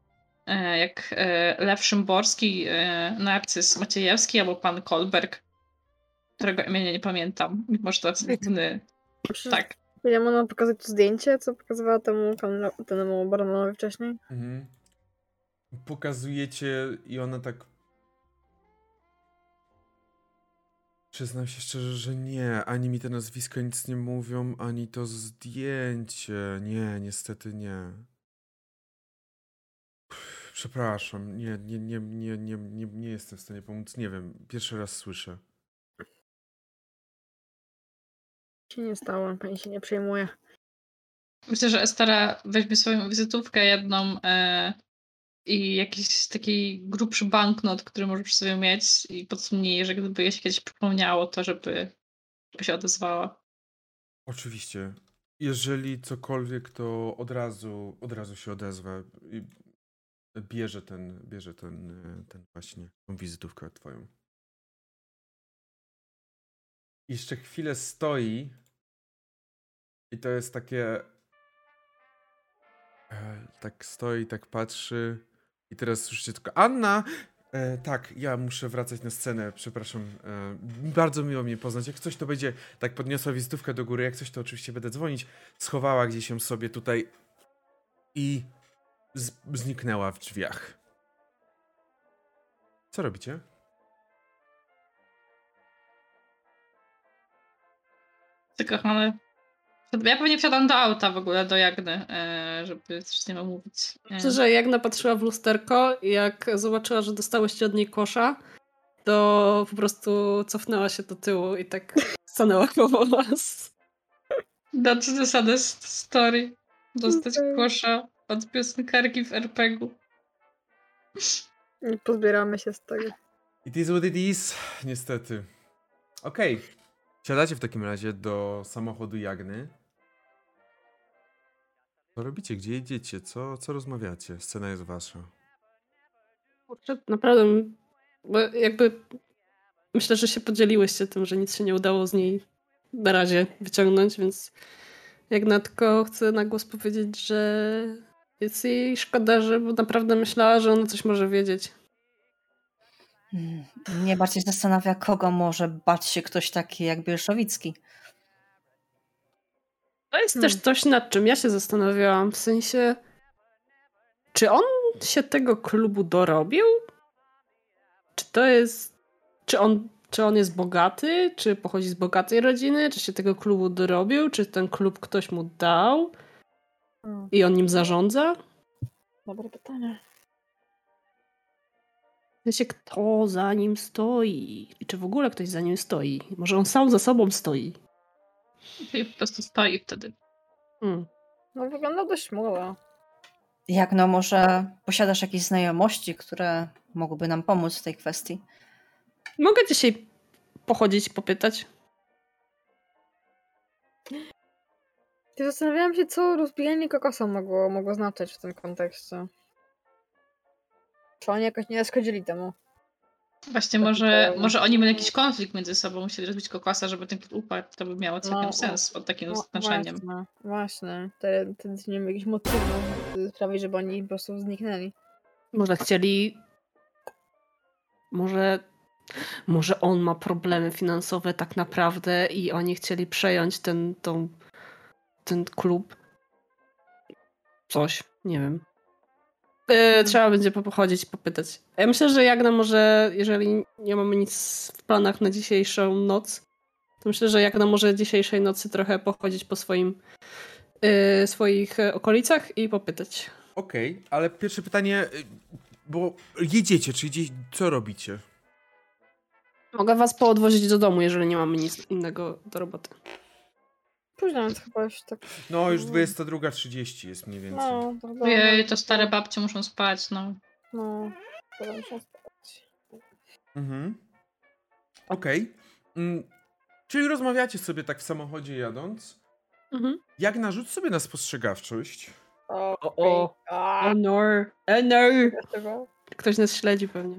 [SPEAKER 2] jak e, Lew Szymborski, e, Narcyz Maciejewski albo pan Kolberg, którego imienia nie pamiętam, mimo że to jest główny... Tak.
[SPEAKER 5] Ja mam pokazać to zdjęcie, co pokazywała temu, temu baronowi wcześniej? Mhm.
[SPEAKER 1] Pokazujecie i ona tak Przyznam się szczerze, że nie. Ani mi te nazwiska nic nie mówią, ani to zdjęcie. Nie, niestety nie. Przepraszam, nie, nie, nie, nie, nie, nie, nie jestem w stanie pomóc. Nie wiem, pierwszy raz słyszę.
[SPEAKER 5] Się nie stało, pani się nie przejmuje.
[SPEAKER 2] Myślę, że Estera weźmie swoją wizytówkę jedną e, i jakiś taki grubszy banknot, który możesz sobie mieć i podsunie że gdyby jej się kiedyś przypomniało, to żeby, żeby się odezwała.
[SPEAKER 1] Oczywiście. Jeżeli cokolwiek, to od razu, od razu się odezwę i bierze ten, bierze ten, ten właśnie, tą wizytówkę twoją. I jeszcze chwilę stoi i to jest takie e, tak stoi, tak patrzy i teraz słyszycie tylko Anna! E, tak, ja muszę wracać na scenę, przepraszam. E, bardzo miło mnie poznać. Jak coś to będzie, tak podniosła wizytówkę do góry, jak coś to oczywiście będę dzwonić. Schowała gdzieś ją sobie tutaj i zniknęła w drzwiach. Co robicie?
[SPEAKER 2] Ty kochany, ja pewnie wsiadam do auta w ogóle, do Jagny, e, żeby coś nie mówić.
[SPEAKER 3] Myślę, że Jagna patrzyła w lusterko i jak zobaczyła, że dostałyście od niej kosza, to po prostu cofnęła się do tyłu i tak stanęła koło was.
[SPEAKER 2] That's the saddest story. Dostać kosza od piosenkarki w RPG-u.
[SPEAKER 5] Nie pozbieramy się z tego.
[SPEAKER 1] It is what it is, niestety. Okej. Okay. Siadacie w takim razie do samochodu Jagny. Co robicie? Gdzie jedziecie? Co, co rozmawiacie? Scena jest wasza.
[SPEAKER 3] Kurczę, naprawdę, bo jakby myślę, że się podzieliłyście tym, że nic się nie udało z niej na razie wyciągnąć, więc Jak tylko chcę na głos powiedzieć, że jest jej szkoda, że naprawdę myślała, że ona coś może wiedzieć.
[SPEAKER 4] Hmm, mnie bardziej zastanawia, kogo może bać się ktoś taki jak Bielszowicki.
[SPEAKER 3] To jest hmm. też coś, nad czym ja się zastanawiałam. W sensie, czy on się tego klubu dorobił? Czy to jest. Czy on, czy on jest bogaty? Czy pochodzi z bogatej rodziny? Czy się tego klubu dorobił? Czy ten klub ktoś mu dał? Hmm. I on nim zarządza?
[SPEAKER 5] Dobre pytanie.
[SPEAKER 3] W sensie, kto za nim stoi? I czy w ogóle ktoś za nim stoi? Może on sam za sobą stoi?
[SPEAKER 2] I po prostu stoi wtedy.
[SPEAKER 5] Hmm. No wygląda dość młodo.
[SPEAKER 4] Jak no, może posiadasz jakieś znajomości, które mogłyby nam pomóc w tej kwestii?
[SPEAKER 3] Mogę dzisiaj pochodzić i popytać.
[SPEAKER 5] Zastanawiałam się, co rozbijanie kokosa mogło, mogło znaczyć w tym kontekście. Czy oni jakoś nie schodzili temu?
[SPEAKER 2] Właśnie, może, może oni mieli jakiś konflikt między sobą, musieli rozbić kokosa, żeby ten upadł, to by miało całkiem no, sens pod takim no, znaczeniem.
[SPEAKER 5] Właśnie, właśnie. Wtedy, wtedy nie mieli jakichś motywów sprawić, żeby oni po prostu zniknęli.
[SPEAKER 3] Może chcieli... Może... Może on ma problemy finansowe tak naprawdę i oni chcieli przejąć ten, tą, ten klub. Coś, nie wiem. Yy, trzeba będzie pochodzić i popytać. Ja myślę, że Jagna może, jeżeli nie mamy nic w planach na dzisiejszą noc, to myślę, że Jagna może dzisiejszej nocy trochę pochodzić po swoim yy, swoich e, okolicach i popytać.
[SPEAKER 1] Okej, okay, ale pierwsze pytanie, y, bo jedziecie, czy co robicie?
[SPEAKER 3] Mogę was poodwozić do domu, jeżeli nie mamy nic innego do roboty.
[SPEAKER 5] Późno jest chyba już tak.
[SPEAKER 1] No, już 22.30 jest mniej więcej. No,
[SPEAKER 2] to, Jej, to stare babcie muszą spać, no.
[SPEAKER 5] No, to muszą spać.
[SPEAKER 1] Mhm. Okej. Okay. Mm, czyli rozmawiacie sobie tak w samochodzie jadąc. Mhm. Jak narzuć sobie na spostrzegawczość?
[SPEAKER 3] O, o, o. o no, o no. Ktoś nas śledzi pewnie.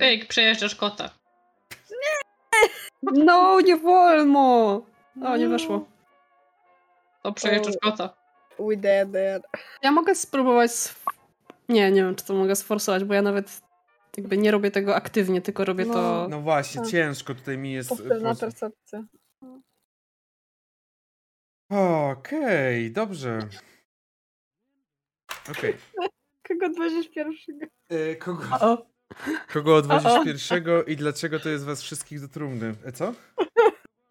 [SPEAKER 2] Ej, przejeżdżasz kota.
[SPEAKER 3] Nie! No, nie wolno! O, nie weszło.
[SPEAKER 2] To przejeżdżasz kota.
[SPEAKER 5] We dead, dead.
[SPEAKER 3] Ja mogę spróbować. Nie, nie wiem, czy to mogę sforsować, bo ja nawet jakby nie robię tego aktywnie, tylko robię
[SPEAKER 1] no,
[SPEAKER 3] to.
[SPEAKER 1] No właśnie, tak. ciężko tutaj mi jest.
[SPEAKER 5] Powtórna percepcja.
[SPEAKER 1] Okej, okay, dobrze. Okej. Okay.
[SPEAKER 5] Kogo odwozisz pierwszego?
[SPEAKER 1] E, kogo, o. kogo odwozisz o. pierwszego i dlaczego to jest was wszystkich do trumny? E, co?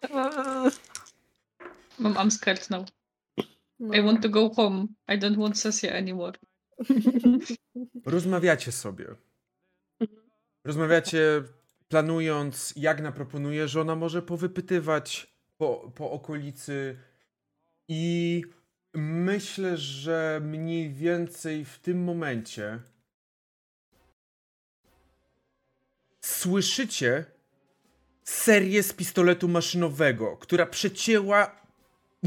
[SPEAKER 2] Mam. No. I want to go home. I don't want sesję anymore.
[SPEAKER 1] Rozmawiacie sobie. Rozmawiacie planując, Jagna proponuje, że ona może powypytywać po, po okolicy i myślę, że mniej więcej w tym momencie słyszycie serię z pistoletu maszynowego, która przecięła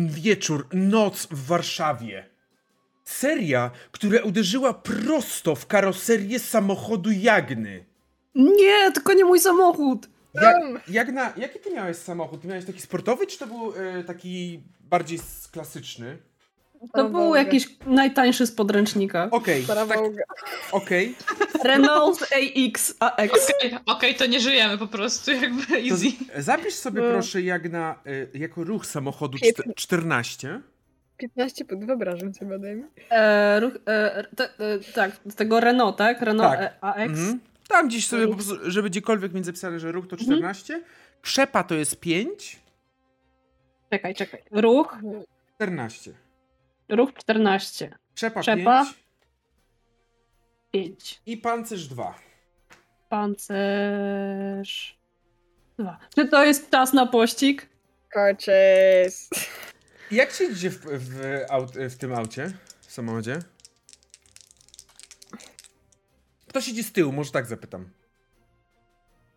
[SPEAKER 1] wieczór, noc w Warszawie. Seria, która uderzyła prosto w karoserię samochodu Jagny.
[SPEAKER 3] Nie, tylko nie mój samochód.
[SPEAKER 1] Ja, Jagna, jaki ty miałeś samochód? Ty miałeś taki sportowy, czy to był e, taki bardziej klasyczny?
[SPEAKER 3] To był jakiś najtańszy z podręcznika.
[SPEAKER 1] Okej, okay, tak, okej.
[SPEAKER 3] Okay. Renault AX AX.
[SPEAKER 2] Okej, okay, okay, to nie żyjemy po prostu, jakby easy.
[SPEAKER 1] To zapisz sobie no. proszę jak na, y, jako ruch samochodu 14.
[SPEAKER 5] 15 pod wyobrażam sobie daj mi.
[SPEAKER 3] E, ruch, e, te, e, tak, z tego Renault, tak? Renault tak. AX. Mhm.
[SPEAKER 1] Tam gdzieś sobie, po prostu, żeby gdziekolwiek mi zapisane, że ruch to 14. Mhm. Krzepa to jest 5.
[SPEAKER 3] Czekaj, czekaj. Ruch
[SPEAKER 1] 14.
[SPEAKER 3] Ruch 14.
[SPEAKER 1] Trzepa, Trzepa 5.
[SPEAKER 3] 5.
[SPEAKER 1] I pancerz 2.
[SPEAKER 3] Pancerz 2. Czy to jest czas na pościg?
[SPEAKER 5] Coaches.
[SPEAKER 1] Jak się idzie w, w, aut, w tym aucie? W samochodzie? Kto siedzi z tyłu? Może tak zapytam.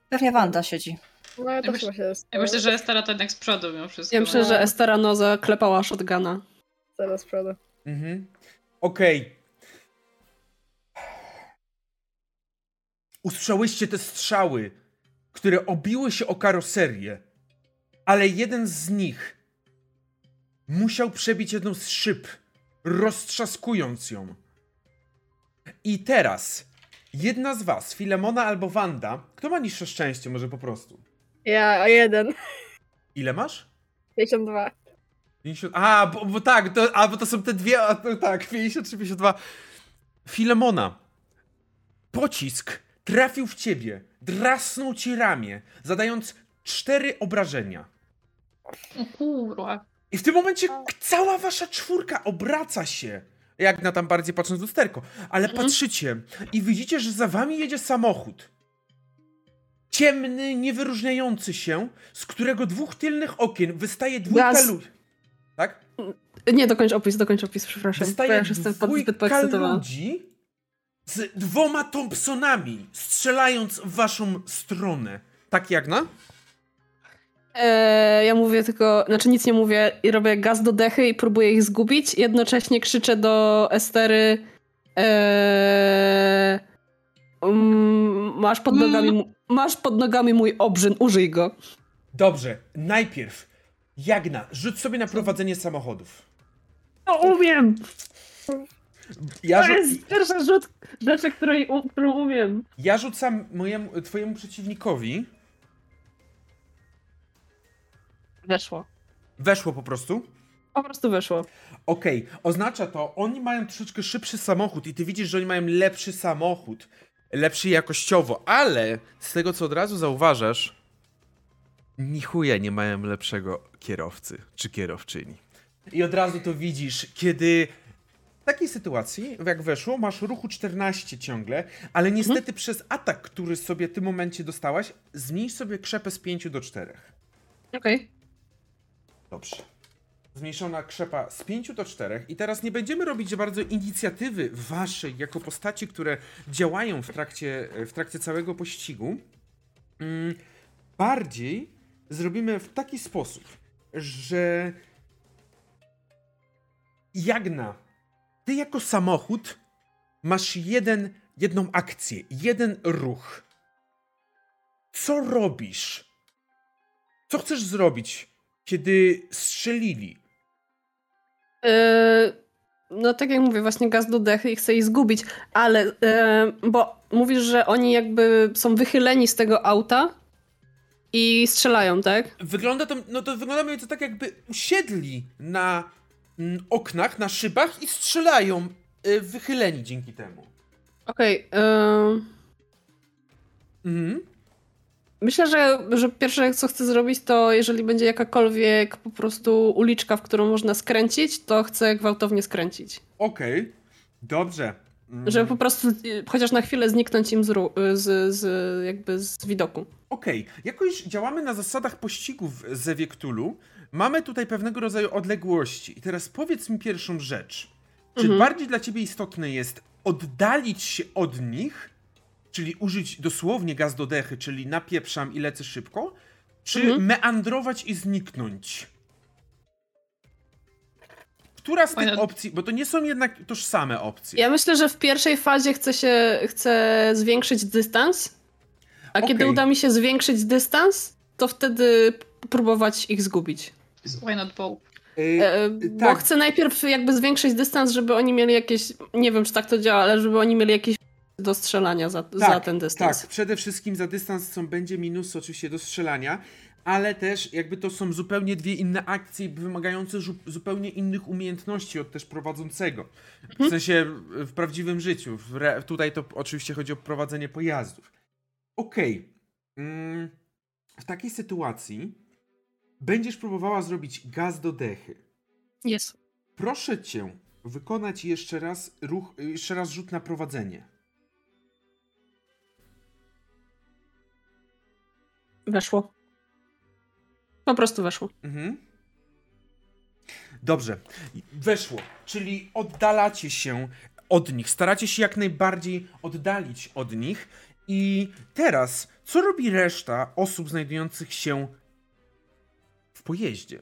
[SPEAKER 4] Pewnie Wanda siedzi.
[SPEAKER 5] No ja,
[SPEAKER 2] ja, myślę, ja myślę, że Estera to jednak z przodu mimo wszystko.
[SPEAKER 3] Ja myślę, no. że Estera Noza klepała shotguna.
[SPEAKER 5] Zaraz przodu.
[SPEAKER 1] Mhm. Okej. Okay. Usłyszałyście te strzały, które obiły się o karoserię, ale jeden z nich musiał przebić jedną z szyb, roztrzaskując ją. I teraz jedna z was, Filemona albo Wanda, kto ma niższe szczęście może po prostu?
[SPEAKER 5] Ja o jeden.
[SPEAKER 1] Ile masz?
[SPEAKER 5] 52.
[SPEAKER 1] 50, a, bo, bo tak, to, a, bo to są te dwie, a, to, tak, 53, 52. Filemona, pocisk trafił w ciebie, drasnął ci ramię, zadając cztery obrażenia.
[SPEAKER 2] O kurwa.
[SPEAKER 1] I w tym momencie cała wasza czwórka obraca się. Jak na tam bardziej patrząc w lusterko. Ale
[SPEAKER 2] Mhm.
[SPEAKER 1] patrzycie i widzicie, że za wami jedzie samochód. Ciemny, niewyróżniający się, z którego dwóch tylnych okien wystaje dwójka ludzi. Tak?
[SPEAKER 3] Nie, dokończ opis, dokończ opis, przepraszam. Bo ja
[SPEAKER 1] Wystaje
[SPEAKER 3] już jestem pod, zbyt podekscytowana.
[SPEAKER 1] ludzi z dwoma Thompsonami, strzelając w waszą stronę. Tak jak na?
[SPEAKER 3] Eee, ja mówię tylko, znaczy nic nie mówię i robię gaz do dechy i próbuję ich zgubić. Jednocześnie krzyczę do Estery eee, mm, masz, pod nogami, mu- masz pod nogami mój obrzyn, użyj go.
[SPEAKER 1] Dobrze, najpierw Jagna, rzuć sobie na prowadzenie samochodów.
[SPEAKER 3] No umiem!
[SPEAKER 1] Ja,
[SPEAKER 3] To
[SPEAKER 1] rzu-
[SPEAKER 3] jest pierwsza rzut rzeczy, której, u- którą umiem.
[SPEAKER 1] ja rzucam mojemu, twojemu przeciwnikowi.
[SPEAKER 3] Weszło.
[SPEAKER 1] Weszło po prostu.
[SPEAKER 3] Po prostu weszło.
[SPEAKER 1] Okej, oznacza to, oni mają troszeczkę szybszy samochód i ty widzisz, że oni mają lepszy samochód. Lepszy jakościowo, ale z tego co od razu zauważasz, ni chuja nie mają lepszego kierowcy czy kierowczyni. I od razu to widzisz, kiedy w takiej sytuacji, jak weszło, masz ruchu 14 ciągle, ale niestety przez atak, który sobie w tym momencie dostałaś, zmniejsz sobie krzepę z 5 do 4.
[SPEAKER 3] Okej.
[SPEAKER 1] Dobrze. Zmniejszona krzepa z 5 do 4 i teraz nie będziemy robić bardzo inicjatywy waszej jako postaci, które działają w trakcie, w trakcie całego pościgu. Mm, Bardziej zrobimy w taki sposób, że Jagna, ty jako samochód masz jeden, jedną akcję, jeden ruch. Co robisz? Co chcesz zrobić, kiedy strzelili?
[SPEAKER 3] Eee, no tak jak mówię, właśnie gaz do dechy i chcę ich zgubić, ale eee, bo mówisz, że oni jakby są wychyleni z tego auta i strzelają, tak?
[SPEAKER 1] Wygląda to, no to wygląda mniej więcej tak, jakby usiedli na mm, oknach, na szybach i strzelają y, wychyleni dzięki temu.
[SPEAKER 3] Okej. eee,
[SPEAKER 1] Mhm.
[SPEAKER 3] myślę, że, że pierwsze co chcę zrobić to jeżeli będzie jakakolwiek po prostu uliczka, w którą można skręcić, to chcę gwałtownie skręcić.
[SPEAKER 1] Okej, dobrze. Mm,
[SPEAKER 3] Żeby po prostu y, chociaż na chwilę zniknąć im z, y, z, z, jakby z widoku.
[SPEAKER 1] Okej, jakoś działamy na zasadach pościgów ze Wiektulu. Mamy tutaj pewnego rodzaju odległości. I teraz powiedz mi pierwszą rzecz. Czy
[SPEAKER 3] Mhm.
[SPEAKER 1] bardziej dla ciebie istotne jest oddalić się od nich, czyli użyć dosłownie gaz do dechy, czyli napieprzam i lecę szybko, czy
[SPEAKER 3] Mhm.
[SPEAKER 1] meandrować i zniknąć? Która z tych
[SPEAKER 2] Moja-
[SPEAKER 1] opcji, bo to nie są jednak tożsame opcje.
[SPEAKER 3] Ja myślę, że w pierwszej fazie chcę się chcę zwiększyć dystans, a kiedy
[SPEAKER 1] Okej.
[SPEAKER 3] uda mi się zwiększyć dystans, to wtedy próbować ich zgubić.
[SPEAKER 2] Why not both?
[SPEAKER 1] Y,
[SPEAKER 3] E, bo
[SPEAKER 1] tak.
[SPEAKER 3] chcę najpierw jakby zwiększyć dystans, żeby oni mieli jakieś, nie wiem czy tak to działa, ale żeby oni mieli jakieś do strzelania za, za ten dystans.
[SPEAKER 1] Tak, przede wszystkim za dystans są, będzie minus oczywiście do strzelania, ale też jakby to są zupełnie dwie inne akcje wymagające zupełnie innych umiejętności od też prowadzącego. W sensie w prawdziwym życiu. W tutaj to oczywiście chodzi o prowadzenie pojazdów. Okej. Mm, w takiej sytuacji będziesz próbowała zrobić gaz do dechy.
[SPEAKER 3] Jest.
[SPEAKER 1] Proszę cię wykonać jeszcze raz ruch, jeszcze raz rzut na prowadzenie.
[SPEAKER 3] Weszło. Po prostu weszło.
[SPEAKER 1] Mhm. Dobrze. Weszło. Czyli oddalacie się od nich. Staracie się jak najbardziej oddalić od nich. I teraz, co robi reszta osób znajdujących się w pojeździe?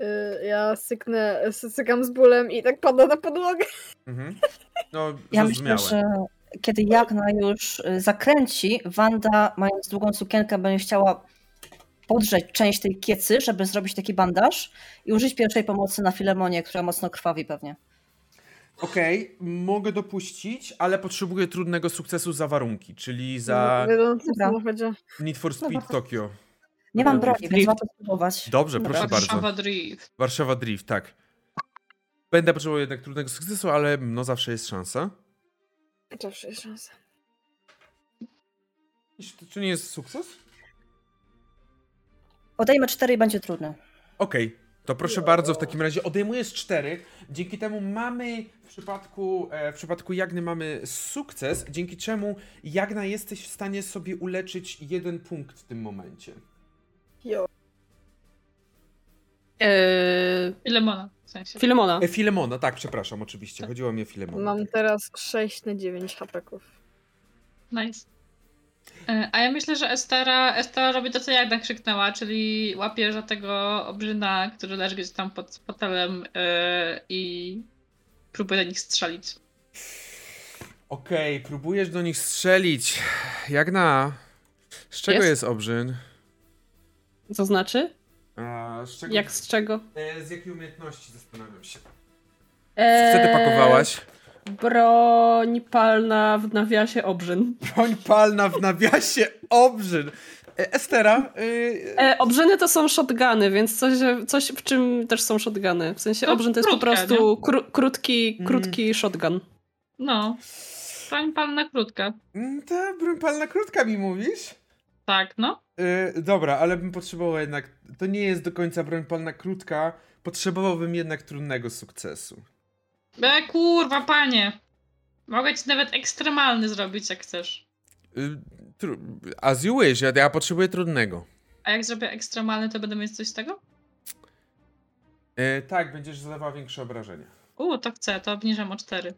[SPEAKER 5] Y, Ja syknę, sy- sykam z bólem i tak pada na podłogę.
[SPEAKER 1] Mhm. No,
[SPEAKER 4] Ja myślę, że kiedy Jagna już y, zakręci, Wanda, mając długą sukienkę, będzie chciała podrzeć część tej kiecy, żeby zrobić taki bandaż i użyć pierwszej pomocy na Filemonie, która mocno krwawi pewnie.
[SPEAKER 1] Okej, okay, mogę dopuścić, ale potrzebuję trudnego sukcesu za warunki, czyli za
[SPEAKER 5] no,
[SPEAKER 1] Need for Speed Tokyo.
[SPEAKER 4] Nie mam broni, więc warto spróbować.
[SPEAKER 1] Dobrze, proszę
[SPEAKER 2] Warszawa
[SPEAKER 1] bardzo.
[SPEAKER 2] Warszawa Drift.
[SPEAKER 1] Warszawa Drift, tak. Będę potrzebował jednak trudnego sukcesu, ale no zawsze jest szansa.
[SPEAKER 5] Zawsze jest szansa.
[SPEAKER 1] Czy nie jest sukces?
[SPEAKER 4] Odejmę cztery i będzie trudne.
[SPEAKER 1] Okej, okay, to proszę bardzo, w takim razie odejmujesz cztery. Dzięki temu mamy w przypadku, e, w przypadku Jagny mamy sukces, dzięki czemu Jagna jesteś w stanie sobie uleczyć jeden punkt w tym momencie.
[SPEAKER 5] Jo.
[SPEAKER 2] Eee, Filemona w sensie.
[SPEAKER 3] Filemona.
[SPEAKER 1] E, Filemona, tak, przepraszam, oczywiście. Chodziło mi o Filemona.
[SPEAKER 5] Mam teraz 6 na 9 hapeków.
[SPEAKER 2] Nice. E, a ja myślę, że Estera, Estera robi to, co Jagna krzyknęła, czyli łapie że tego obrzyna, który leży gdzieś tam pod fotelem yy, i próbuje do nich strzelić.
[SPEAKER 1] Okej, okay, próbujesz do nich strzelić. Jagna, z czego jest, jest obrzyn?
[SPEAKER 3] Co znaczy?
[SPEAKER 1] A, z czego?
[SPEAKER 3] Jak z czego?
[SPEAKER 1] E, z jakiej umiejętności zastanawiam się. Eee... Co ty pakowałaś?
[SPEAKER 3] Broń palna w nawiasie obrzyn.
[SPEAKER 1] Broń palna w nawiasie obrzyn. E, Estera.
[SPEAKER 3] Yy... E, obrzyny to są shotguny, więc coś, coś w czym też są shotguny. W sensie to obrzyn to jest krótka, po prostu kró krótki, krótki mm. shotgun.
[SPEAKER 2] No. Broń palna krótka.
[SPEAKER 1] Mm, ta broń palna krótka mi mówisz?
[SPEAKER 2] Tak, no.
[SPEAKER 1] Yy, dobra, ale bym potrzebował jednak. To nie jest do końca broń palna krótka. Potrzebowałbym jednak trudnego sukcesu.
[SPEAKER 2] E, kurwa, panie. Mogę ci nawet ekstremalny zrobić, jak chcesz.
[SPEAKER 1] Y, as you wish, ja, ja potrzebuję trudnego.
[SPEAKER 2] A jak zrobię ekstremalny, to będę mieć coś z tego?
[SPEAKER 1] E, tak, będziesz zadawał większe obrażenia.
[SPEAKER 2] U, to chcę, to obniżam o 4.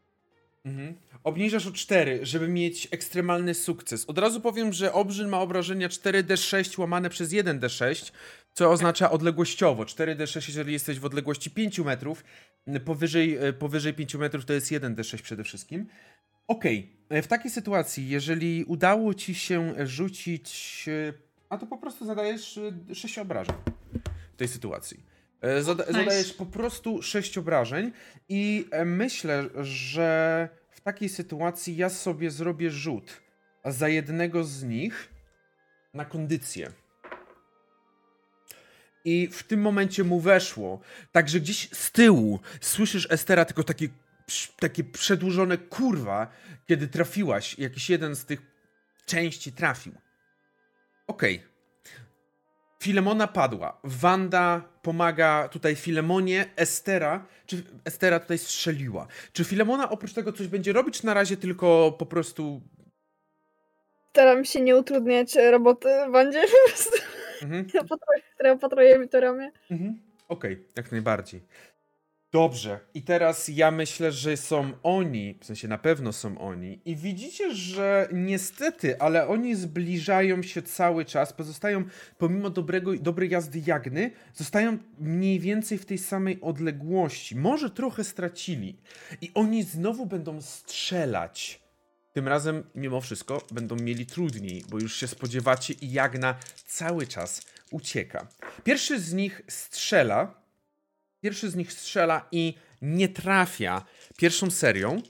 [SPEAKER 1] Mhm. Obniżasz o 4, żeby mieć ekstremalny sukces. Od razu powiem, że obrzyn ma obrażenia 4d6 łamane przez 1d6, co oznacza odległościowo. 4d6, jeżeli jesteś w odległości 5 metrów, powyżej, e, powyżej 5 metrów to jest 1d6 przede wszystkim. Okej, okay. w takiej sytuacji, jeżeli udało ci się rzucić, e, a to po prostu zadajesz 6 e, obrażeń w tej sytuacji. Zada nice. Zadajesz po prostu 6 obrażeń i myślę, że w takiej sytuacji ja sobie zrobię rzut za jednego z nich na kondycję. I w tym momencie mu weszło. Także gdzieś z tyłu słyszysz Estera tylko takie, takie przedłużone kurwa, kiedy trafiłaś. Jakiś jeden z tych części trafił. Okej. Okay. Filemona padła. Wanda pomaga tutaj Filemonie. Estera, czy Estera tutaj strzeliła. Czy Filemona oprócz tego coś będzie robić, czy na razie tylko po prostu...
[SPEAKER 5] Staram się nie utrudniać roboty Wandzie po prostu. Mhm. Która patruje mi to ramię.
[SPEAKER 1] Mhm. Okej, okay, jak najbardziej. Dobrze, i teraz ja myślę, że są oni, w sensie na pewno są oni, i widzicie, że niestety, ale oni zbliżają się cały czas, pozostają, pomimo dobrego, dobrej jazdy Jagny, zostają mniej więcej w tej samej odległości. Może trochę stracili. I oni znowu będą strzelać. Tym razem, mimo wszystko, będą mieli trudniej, bo już się spodziewacie i Jagna cały czas ucieka. Pierwszy z nich strzela. Pierwszy z nich strzela i nie trafia pierwszą serią.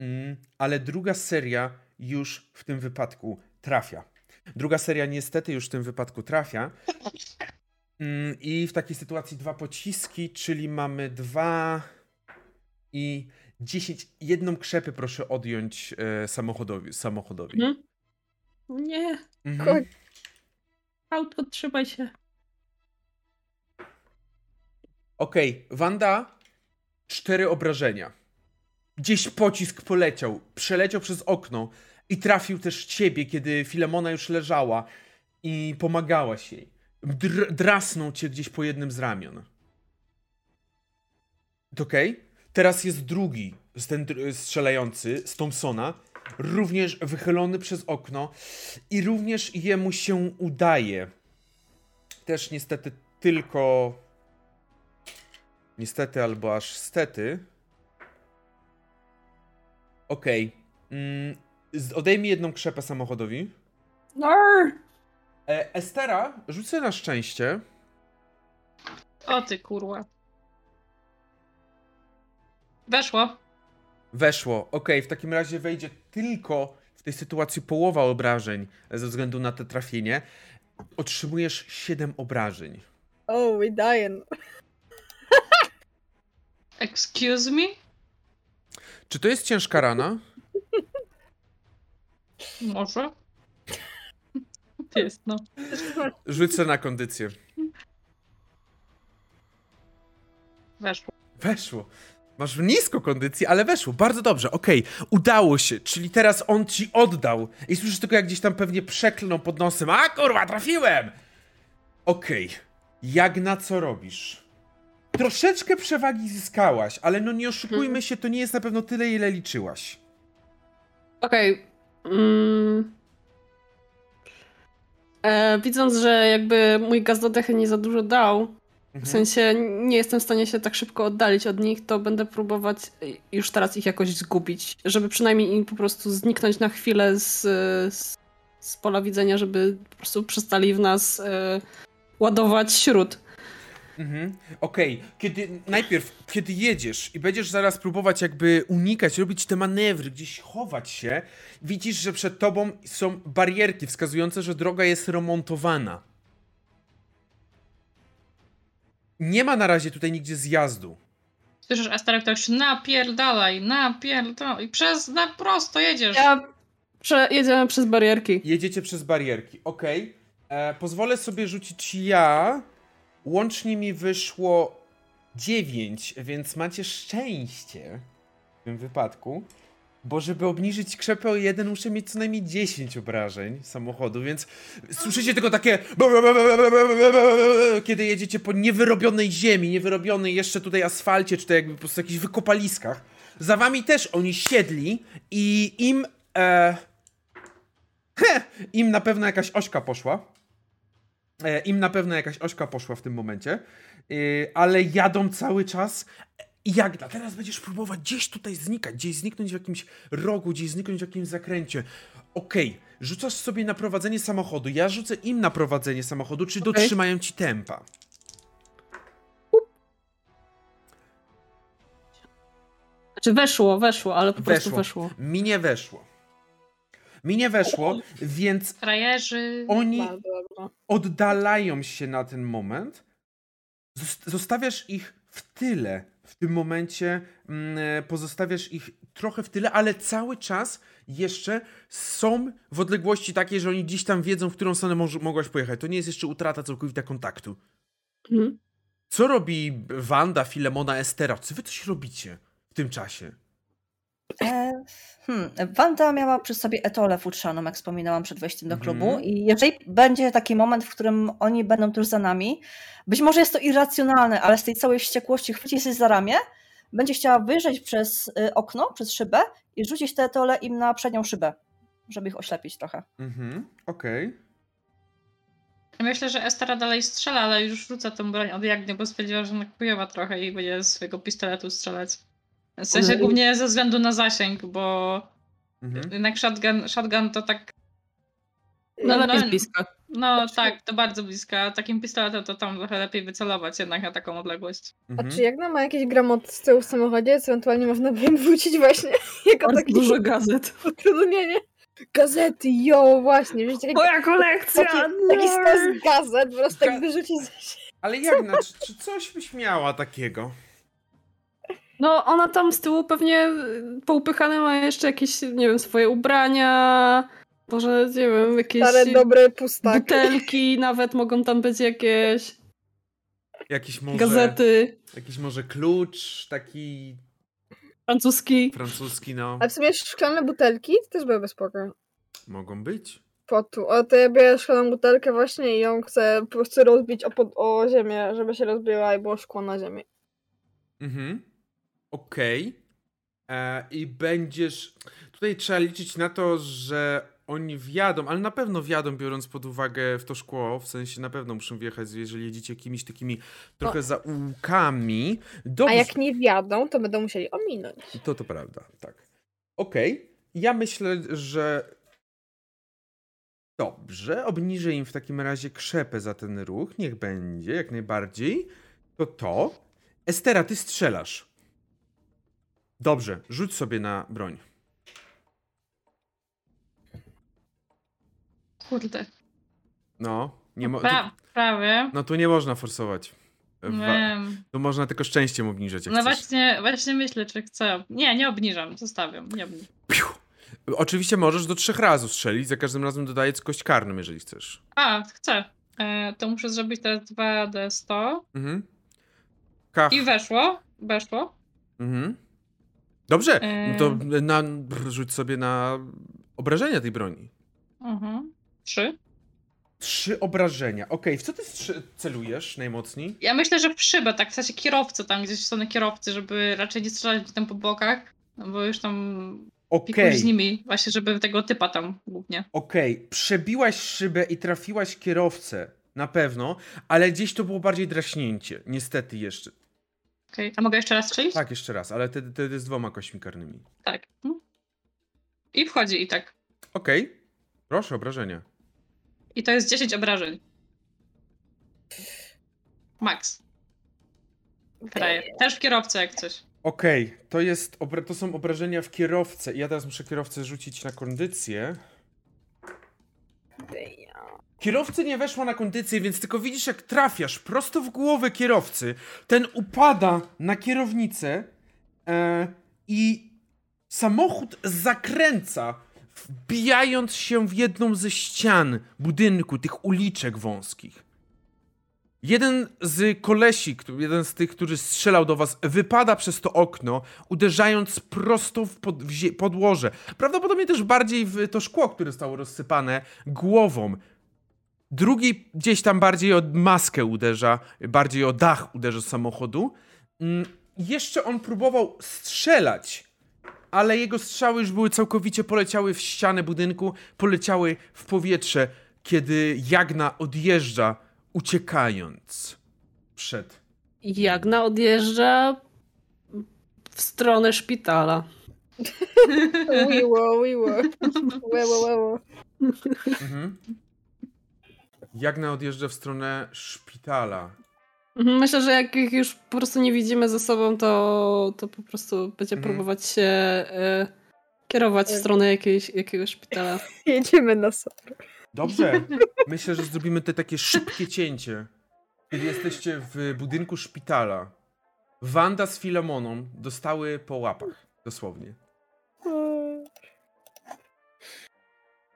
[SPEAKER 1] Mm, ale druga seria już w tym wypadku trafia. Druga seria niestety już w tym wypadku trafia. Mm, I w takiej sytuacji dwa pociski, czyli mamy dwa i 10, jedną krzepę proszę odjąć e, samochodowi. samochodowi. Hmm?
[SPEAKER 3] Nie. Mhm. Auto, trzymaj się.
[SPEAKER 1] Okej, okay. Wanda, cztery obrażenia. Gdzieś pocisk poleciał, przeleciał przez okno i trafił też ciebie, kiedy Filemona już leżała i pomagałaś jej. Dr drasnął cię gdzieś po jednym z ramion. Okej? Okay? Teraz jest drugi, ten strzelający z Thompsona, również wychylony przez okno i również jemu się udaje. Też niestety tylko. Niestety albo aż stety. Okej. Okay. Mm, odejmij jedną krzepę samochodowi.
[SPEAKER 3] No.
[SPEAKER 1] E, Estera, rzucę na szczęście.
[SPEAKER 2] O ty kurwa. Weszło.
[SPEAKER 1] Weszło. Okej, w takim razie wejdzie tylko w tej sytuacji połowa obrażeń ze względu na te trafienie. Otrzymujesz 7 obrażeń.
[SPEAKER 5] Oh, we dying.
[SPEAKER 2] Excuse me?
[SPEAKER 1] Czy to jest ciężka rana?
[SPEAKER 2] Może? Jest, no.
[SPEAKER 1] Rzucę na kondycję.
[SPEAKER 2] Weszło.
[SPEAKER 1] Weszło. Masz nisko kondycji, ale weszło. Bardzo dobrze, okej. Udało się, czyli teraz on ci oddał. I słyszysz tylko, jak gdzieś tam pewnie przeklną pod nosem. A kurwa, trafiłem! Okej. Jak na co robisz? Troszeczkę przewagi zyskałaś, ale no nie oszukujmy się, to nie jest na pewno tyle, ile liczyłaś.
[SPEAKER 3] Okej. Mm. E, widząc, że jakby mój gaz do dechy nie za dużo dał, w
[SPEAKER 1] Mhm.
[SPEAKER 3] sensie nie jestem w stanie się tak szybko oddalić od nich, to będę próbować już teraz ich jakoś zgubić, żeby przynajmniej im po prostu zniknąć na chwilę z, z, z pola widzenia, żeby po prostu przestali w nas e, ładować śród.
[SPEAKER 1] Mhm. Okej, kiedy najpierw, kiedy jedziesz i będziesz zaraz próbować jakby unikać, robić te manewry, gdzieś chować się, widzisz, że przed tobą są barierki wskazujące, że droga jest remontowana. Nie ma na razie tutaj nigdzie zjazdu.
[SPEAKER 2] Słyszysz Estera, która krzyczy napierdalaj, napierdalaj. I przez, na prosto jedziesz.
[SPEAKER 3] Ja prze, jedziemy przez barierki.
[SPEAKER 1] Jedziecie przez barierki, okej. E, Pozwolę sobie rzucić ja. Łącznie mi wyszło 9, więc macie szczęście w tym wypadku. Bo żeby obniżyć krzepę o 1, muszę mieć co najmniej 10 obrażeń samochodu, więc słyszycie tylko takie kiedy jedziecie po niewyrobionej ziemi, niewyrobionej jeszcze tutaj asfalcie, czy to jakby po prostu jakichś wykopaliskach. Za wami też oni siedli i im e, im na pewno jakaś ośka poszła. E, Im na pewno jakaś ośka poszła w tym momencie. Yy, ale jadą cały czas. I Jagna, teraz będziesz próbować gdzieś tutaj znikać, gdzieś zniknąć w jakimś rogu, gdzieś zniknąć w jakimś zakręcie. Okej, rzucasz sobie na prowadzenie samochodu. Ja rzucę im na prowadzenie samochodu, czy
[SPEAKER 3] Okej.
[SPEAKER 1] dotrzymają ci tempa.
[SPEAKER 3] Znaczy weszło, weszło, ale po prostu
[SPEAKER 1] Weszło.
[SPEAKER 3] weszło.
[SPEAKER 1] Mi nie weszło. Mi nie weszło, więc
[SPEAKER 2] Frajerzy.
[SPEAKER 1] oni oddalają się na ten moment. Zos- Zostawiasz ich w tyle. W tym momencie mm, e, pozostawiasz ich trochę w tyle, ale cały czas jeszcze są w odległości takiej, że oni gdzieś tam wiedzą, w którą stronę moż- mogłaś pojechać. To nie jest jeszcze utrata całkowita kontaktu.
[SPEAKER 3] Mhm.
[SPEAKER 1] Co robi Wanda, Filemona, Estera? Czy wy coś robicie w tym czasie?
[SPEAKER 4] E, hmm, Wanda miała przy sobie etolę futrzaną, jak wspominałam przed wejściem do
[SPEAKER 1] Mhm.
[SPEAKER 4] klubu. I jeżeli będzie taki moment, w którym oni będą tuż za nami, być może jest to irracjonalne, ale z tej całej wściekłości chwyci się za ramię, będzie chciała wyjrzeć przez y, okno, przez szybę i rzucić tę etolę im na przednią szybę, żeby ich oślepić trochę.
[SPEAKER 1] Mhm, okej.
[SPEAKER 2] Myślę, że Estera dalej strzela, ale już rzuca tą broń od Jagny, bo stwierdziła, że nakuje trochę i będzie z swojego pistoletu strzelać. W sensie głównie ze względu na zasięg, bo
[SPEAKER 1] Mhm.
[SPEAKER 2] jednak shotgun, shotgun to tak.
[SPEAKER 3] No lepiej
[SPEAKER 2] no,
[SPEAKER 3] z bliska.
[SPEAKER 2] No tak, to bardzo blisko. a Takim pistoletem to tam trochę lepiej wycelować jednak na taką odległość.
[SPEAKER 5] A
[SPEAKER 1] Mhm.
[SPEAKER 5] czy Jagna ma jakiś gramot z tyłu w samochodzie, co ewentualnie można by im wrzucić właśnie jako
[SPEAKER 3] Bardzo
[SPEAKER 5] takie
[SPEAKER 3] dużo gazet.
[SPEAKER 5] utrudnienie? Gazety, jo, właśnie, wiecie, taki,
[SPEAKER 3] Moja kolekcja!
[SPEAKER 5] taki, taki stos gazet, po prostu
[SPEAKER 1] Ga-
[SPEAKER 5] tak wyrzucić ze
[SPEAKER 1] Ale Jagna, czy, czy coś byś miała takiego?
[SPEAKER 3] No, ona tam z tyłu pewnie y, poupychane ma jeszcze jakieś, nie wiem, swoje ubrania, może, nie wiem, jakieś
[SPEAKER 5] stare, dobre pustaki.
[SPEAKER 3] butelki nawet mogą tam być jakieś,
[SPEAKER 1] Jakiś może...
[SPEAKER 3] gazety,
[SPEAKER 1] Jakiś może klucz taki
[SPEAKER 3] francuski.
[SPEAKER 1] francuski, no.
[SPEAKER 5] A w sumie szklane butelki to też byłyby spoko.
[SPEAKER 1] Mogą być.
[SPEAKER 5] Potu. O, to ja biorę szklaną butelkę właśnie i ją chcę po prostu rozbić o, pod, o ziemię, żeby się rozbiła i było szkło na ziemi.
[SPEAKER 1] Mhm. Okej. E, I będziesz. Tutaj trzeba liczyć na to, że oni wjadą, ale na pewno wjadą, biorąc pod uwagę w to szkło. W sensie na pewno muszą wjechać, jeżeli jedziecie jakimiś takimi trochę zaułkami.
[SPEAKER 5] A
[SPEAKER 1] Dobrze.
[SPEAKER 5] jak nie wjadą, to będą musieli ominąć.
[SPEAKER 1] To to prawda, tak. Okej. Ja myślę, że Dobrze, obniżę im w takim razie krzepę za ten ruch, niech będzie, jak najbardziej. To to. Estera, ty strzelasz. Dobrze, rzuć sobie na broń.
[SPEAKER 2] Kurde.
[SPEAKER 1] No, nie mo-
[SPEAKER 2] Pra-
[SPEAKER 1] tu,
[SPEAKER 2] prawie.
[SPEAKER 1] No tu nie można forsować. Wa-
[SPEAKER 2] Wiem.
[SPEAKER 1] tu można tylko szczęściem obniżać. Jak
[SPEAKER 2] No
[SPEAKER 1] chcesz.
[SPEAKER 2] właśnie, właśnie myślę, czy chcę. Nie, nie obniżam, zostawiam. Nie obniżam.
[SPEAKER 1] Piu. Oczywiście możesz do trzech razy strzelić, za każdym razem dodając kość karną, jeżeli chcesz.
[SPEAKER 2] A, chcę. E, to muszę zrobić teraz 2D100.
[SPEAKER 1] Mhm. Kach.
[SPEAKER 2] I weszło. Weszło.
[SPEAKER 1] Mhm. Dobrze, no to na, rzuć sobie na obrażenia tej broni.
[SPEAKER 2] Mhm. Trzy.
[SPEAKER 1] Trzy obrażenia. Okej, w co ty celujesz najmocniej?
[SPEAKER 2] Ja myślę, że w szybę, tak w sensie kierowcy, tam gdzieś w stronę kierowcy, żeby raczej nie strzelać tam po bokach, no bo już tam pikuś z nimi, właśnie żeby tego typa tam głównie.
[SPEAKER 1] okej. Przebiłaś szybę i trafiłaś kierowcę, na pewno, ale gdzieś to było bardziej draśnięcie. Niestety jeszcze.
[SPEAKER 2] Okej, a mogę jeszcze raz strzelić?
[SPEAKER 1] Tak, jeszcze raz, ale wtedy wtedy z dwoma kośćmi karnymi.
[SPEAKER 2] Tak. Mhm. I wchodzi i tak.
[SPEAKER 1] Okej, proszę, obrażenia.
[SPEAKER 2] I to jest 10 obrażeń. Max. Frajer. Też w kierowcę jak coś.
[SPEAKER 1] Okej, to jest, obra- to są obrażenia w kierowcę i ja teraz muszę kierowcę rzucić na kondycję. Kierowcy nie weszła na kondycję, więc tylko widzisz, jak trafiasz prosto w głowę kierowcy. Ten upada na kierownicę e, i samochód zakręca, wbijając się w jedną ze ścian budynku, tych uliczek wąskich. Jeden z kolesi, jeden z tych, który strzelał do was, wypada przez to okno, uderzając prosto w, pod, w podłoże. Prawdopodobnie też bardziej w to szkło, które zostało rozsypane głową. Drugi gdzieś tam bardziej o maskę uderza, bardziej o dach uderza samochodu. Mm, Jeszcze on próbował strzelać, ale jego strzały już były całkowicie poleciały w ścianę budynku, poleciały w powietrze, kiedy Jagna odjeżdża, uciekając przed.
[SPEAKER 3] Jagna odjeżdża w stronę szpitala.
[SPEAKER 5] Wiło, wiło. Łeło.
[SPEAKER 1] Mhm. Jagna odjeżdża w stronę szpitala.
[SPEAKER 3] Mhm, Myślę, że jak ich już po prostu nie widzimy ze sobą, to, to po prostu będzie
[SPEAKER 1] Mhm.
[SPEAKER 3] próbować się e, kierować w stronę jakiejś, jakiegoś szpitala.
[SPEAKER 5] Jedziemy na sobie.
[SPEAKER 1] Dobrze. Myślę, że zrobimy te takie szybkie cięcie. Kiedy jesteście w budynku szpitala. Wanda z Filemoną dostały po łapach. Dosłownie.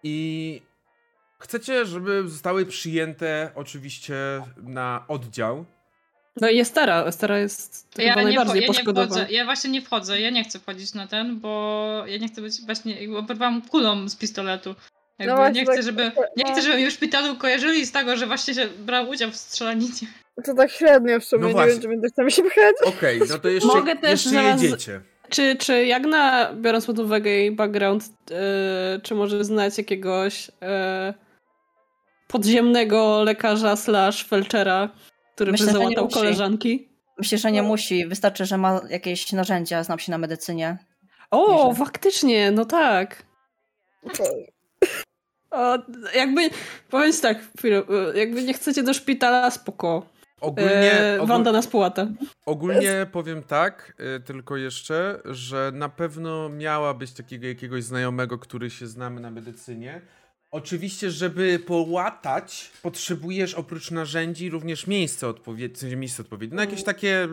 [SPEAKER 1] I chcecie, żeby zostały przyjęte oczywiście na oddział.
[SPEAKER 3] No i Estera. Estera jest
[SPEAKER 2] Ja
[SPEAKER 3] chyba najbardziej
[SPEAKER 2] ja
[SPEAKER 3] poszkodowana.
[SPEAKER 2] ja właśnie nie wchodzę, ja nie chcę wchodzić na ten, bo ja nie chcę być właśnie, oberwałam kulą z pistoletu. Jakby
[SPEAKER 5] właśnie
[SPEAKER 2] nie chcę,
[SPEAKER 5] tak-
[SPEAKER 2] żeby, nie
[SPEAKER 5] no.
[SPEAKER 2] chcę, żeby mnie w szpitalu kojarzyli z tego, że właśnie się brał udział w strzelaninie.
[SPEAKER 5] To tak średnio w sumie,
[SPEAKER 1] No
[SPEAKER 5] nie
[SPEAKER 1] właśnie.
[SPEAKER 5] wiem, czy my chcemy się pchać.
[SPEAKER 1] Okej, no to jeszcze,
[SPEAKER 3] Mogę też
[SPEAKER 1] jeszcze
[SPEAKER 3] zaraz-
[SPEAKER 1] jedziecie.
[SPEAKER 3] Czy, czy Jagna, biorąc pod uwagę jej background, e, czy może znać jakiegoś e, podziemnego lekarza slash felczera, który
[SPEAKER 4] Myślę,
[SPEAKER 3] by załatał koleżanki?
[SPEAKER 4] Myślę, że nie musi. Wystarczy, że ma jakieś narzędzia, znam się na medycynie.
[SPEAKER 3] O,
[SPEAKER 4] Myślę.
[SPEAKER 3] faktycznie, no tak. O, jakby, powiem ci tak, chwilę, e, jakby nie chcecie do szpitala, spoko.
[SPEAKER 1] Ogólnie,
[SPEAKER 3] E, Wanda nas płata.
[SPEAKER 1] Ogólnie powiem tak, y, tylko jeszcze, że na pewno miała być takiego jakiegoś znajomego, który się znamy na medycynie. Oczywiście, żeby połatać, potrzebujesz oprócz narzędzi również miejsce odpowiednie, miejsce odpowiednie. No jakieś takie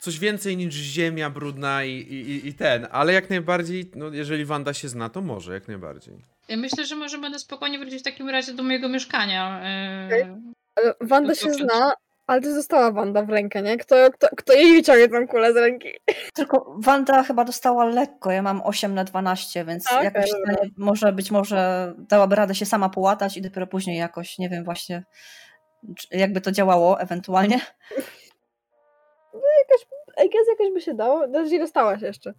[SPEAKER 1] coś więcej niż ziemia brudna i, i, i ten, ale jak najbardziej, no jeżeli Wanda się zna, to może, jak najbardziej.
[SPEAKER 2] Ja myślę, że możemy na spokojnie wrócić w takim razie do mojego mieszkania.
[SPEAKER 5] Okej.
[SPEAKER 2] Yy,
[SPEAKER 5] Ale Wanda się zna, ale to została Wanda w rękę, nie? Kto, kto, kto jej wyciągnie tą kulę z ręki?
[SPEAKER 4] Tylko Wanda chyba dostała lekko, ja mam 8 na 12, więc
[SPEAKER 5] Okej,
[SPEAKER 4] jakoś może być może dałaby radę się sama połatać i dopiero później jakoś, nie wiem właśnie, jakby to działało ewentualnie.
[SPEAKER 5] I guess jakoś by się dało. Znaczy dostałaś jeszcze.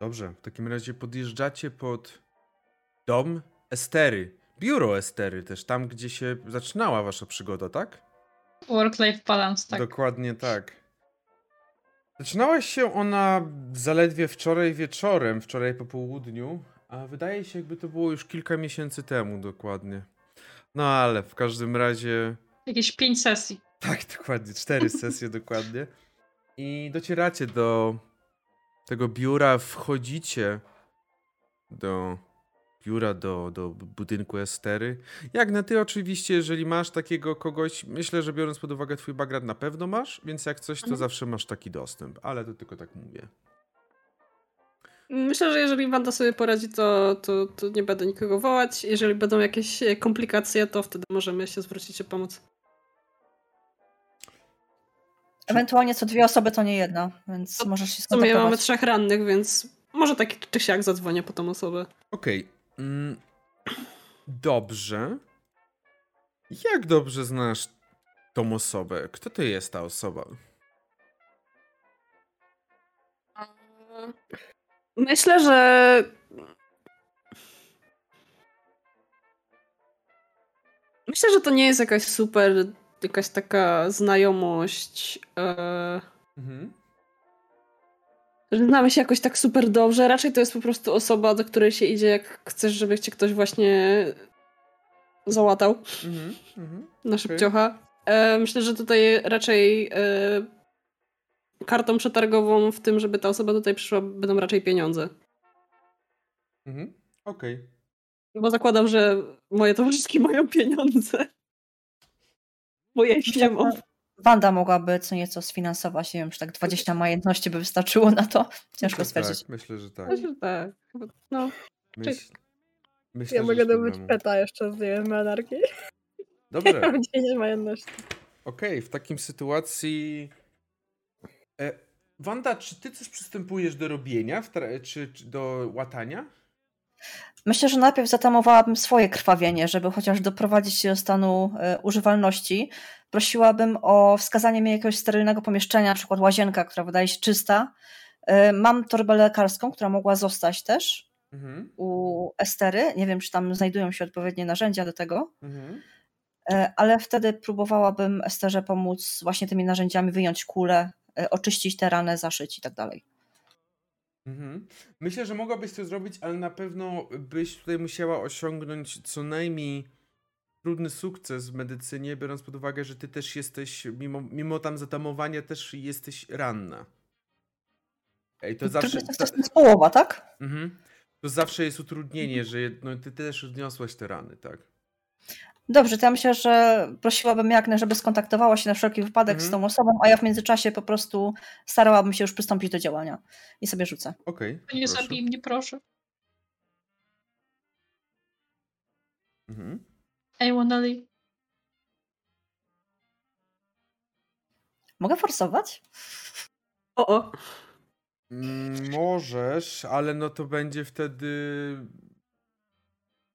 [SPEAKER 1] Dobrze, w takim razie podjeżdżacie pod dom Estery. Biuro Estery też, tam gdzie się zaczynała wasza przygoda, tak?
[SPEAKER 2] Work-life balance, tak.
[SPEAKER 1] Dokładnie tak. Zaczynała się ona zaledwie wczoraj wieczorem, wczoraj po południu, A wydaje się, jakby to było już kilka miesięcy temu dokładnie. No ale w każdym razie.
[SPEAKER 2] Jakieś pięć sesji.
[SPEAKER 1] Tak, dokładnie, cztery sesje dokładnie. I docieracie do tego biura, wchodzicie do biura, do, do budynku Estery. Jak na ty oczywiście, jeżeli masz takiego kogoś, myślę, że biorąc pod uwagę twój background na pewno masz, więc jak coś, to mhm. zawsze masz taki dostęp, ale to tylko tak mówię.
[SPEAKER 3] Myślę, że jeżeli Wanda sobie poradzi, to, to, to nie będę nikogo wołać. Jeżeli będą jakieś komplikacje, to wtedy możemy się zwrócić o pomoc.
[SPEAKER 4] Ewentualnie co dwie osoby to nie jedna, więc to, możesz się
[SPEAKER 3] skontaktować. W sumie mamy trzech rannych, więc może taki czy siak zadzwonię po tą osobę.
[SPEAKER 1] Okej. Okay. Mm, dobrze. Jak dobrze znasz tą osobę? Kto to jest ta osoba?
[SPEAKER 3] Myślę, że. Myślę, że to nie jest jakaś super, jakaś taka znajomość. E... Mhm. Że znamy się jakoś tak super dobrze. Raczej to jest po prostu osoba, do której się idzie, jak chcesz, żeby cię ktoś właśnie załatał mhm, mhm. na szybciocha. Okay. E, myślę, że tutaj raczej e, kartą przetargową w tym, żeby ta osoba tutaj przyszła, będą raczej pieniądze.
[SPEAKER 1] Mhm. Okej. Okay.
[SPEAKER 3] Bo zakładam, że moje towarzyszki mają pieniądze. Bo ja ich nie mam.
[SPEAKER 4] Wanda mogłaby co nieco sfinansować, nie wiem, czy tak 20 majętności by wystarczyło na to. Ciężko myślę, stwierdzić.
[SPEAKER 1] Tak, myślę, że tak.
[SPEAKER 3] Myślę, że tak. No.
[SPEAKER 5] Myśl, myślę, ja mogę dobyć peta jeszcze z nie anarchii.
[SPEAKER 1] Dobrze. Ja
[SPEAKER 5] mam 10 majętności.
[SPEAKER 1] Okej, okay, w takim sytuacji E, Wanda, czy ty coś przystępujesz do robienia, czy, czy do łatania?
[SPEAKER 4] Myślę, że najpierw zatamowałabym swoje krwawienie, żeby chociaż doprowadzić się do stanu e, używalności. Prosiłabym o wskazanie mi jakiegoś sterylnego pomieszczenia, na przykład łazienka, która wydaje się czysta. E, mam torbę lekarską, która mogła zostać też mhm. u Estery. Nie wiem, czy tam znajdują się odpowiednie narzędzia do tego. Mhm. Ale wtedy próbowałabym Esterze pomóc właśnie tymi narzędziami wyjąć kulę, E, oczyścić te rany, zaszyć i tak dalej.
[SPEAKER 1] Mhm. Myślę, że mogłabyś to zrobić, ale na pewno byś tutaj musiała osiągnąć co najmniej trudny sukces w medycynie, biorąc pod uwagę, że ty też jesteś, mimo, mimo tam zatamowania, też jesteś ranna.
[SPEAKER 4] Ej, to zawsze. To jest połowa, tak? Mhm.
[SPEAKER 1] To zawsze jest utrudnienie, że no, ty też odniosłaś te rany, tak?
[SPEAKER 4] Dobrze, to ja myślę, że prosiłabym Jagnę, żeby skontaktowała się na wszelki wypadek mhm. z tą osobą, a ja w międzyczasie po prostu starałabym się już przystąpić do działania i sobie rzucę.
[SPEAKER 1] Okej.
[SPEAKER 2] Okay, nie zabij mnie, proszę. Mhm. I wanna leave.
[SPEAKER 4] Mogę forsować?
[SPEAKER 3] O, o.
[SPEAKER 1] Mm, możesz, ale no to będzie wtedy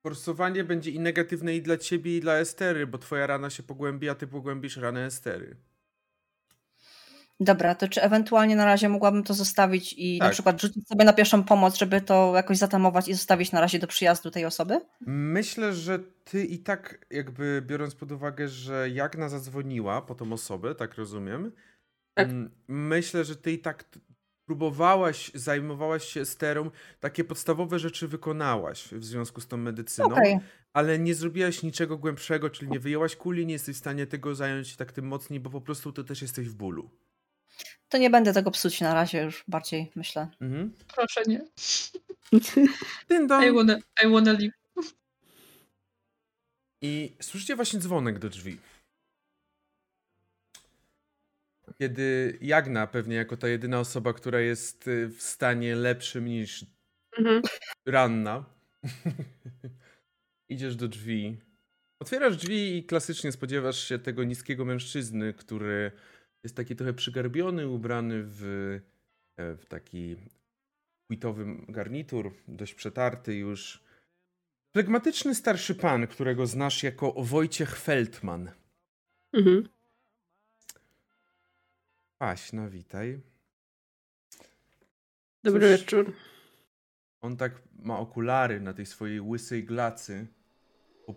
[SPEAKER 1] forsowanie będzie i negatywne i dla ciebie, i dla Estery, bo twoja rana się pogłębi, a ty pogłębisz ranę Estery.
[SPEAKER 4] Dobra, to czy ewentualnie na razie mogłabym to zostawić i tak. na przykład rzucić sobie na pierwszą pomoc, żeby to jakoś zatamować i zostawić na razie do przyjazdu tej osoby?
[SPEAKER 1] Myślę, że ty i tak jakby biorąc pod uwagę, że Jagna zadzwoniła po tą osobę, tak rozumiem, tak. myślę, że ty i tak próbowałaś, zajmowałaś się sterą, takie podstawowe rzeczy wykonałaś w związku z tą medycyną, okay. ale nie zrobiłaś niczego głębszego, czyli nie wyjęłaś kuli, nie jesteś w stanie tego zająć tak tym mocniej, bo po prostu to też jesteś w bólu.
[SPEAKER 4] To nie będę tego psuć na razie już bardziej, myślę. Mhm.
[SPEAKER 2] Proszę nie. I wanna, I wanna leave.
[SPEAKER 1] I słyszycie właśnie dzwonek do drzwi kiedy Jagna pewnie jako ta jedyna osoba, która jest y, w stanie lepszym niż mhm. ranna, idziesz do drzwi. Otwierasz drzwi i klasycznie spodziewasz się tego niskiego mężczyzny, który jest taki trochę przygarbiony, ubrany w, e, w taki płytowy garnitur, dość przetarty już. Flegmatyczny starszy pan, którego znasz jako Wojciech Feldman. Mhm. Paśno, witaj.
[SPEAKER 3] Dobry Cóż, wieczór.
[SPEAKER 1] On tak ma okulary na tej swojej łysej glacy.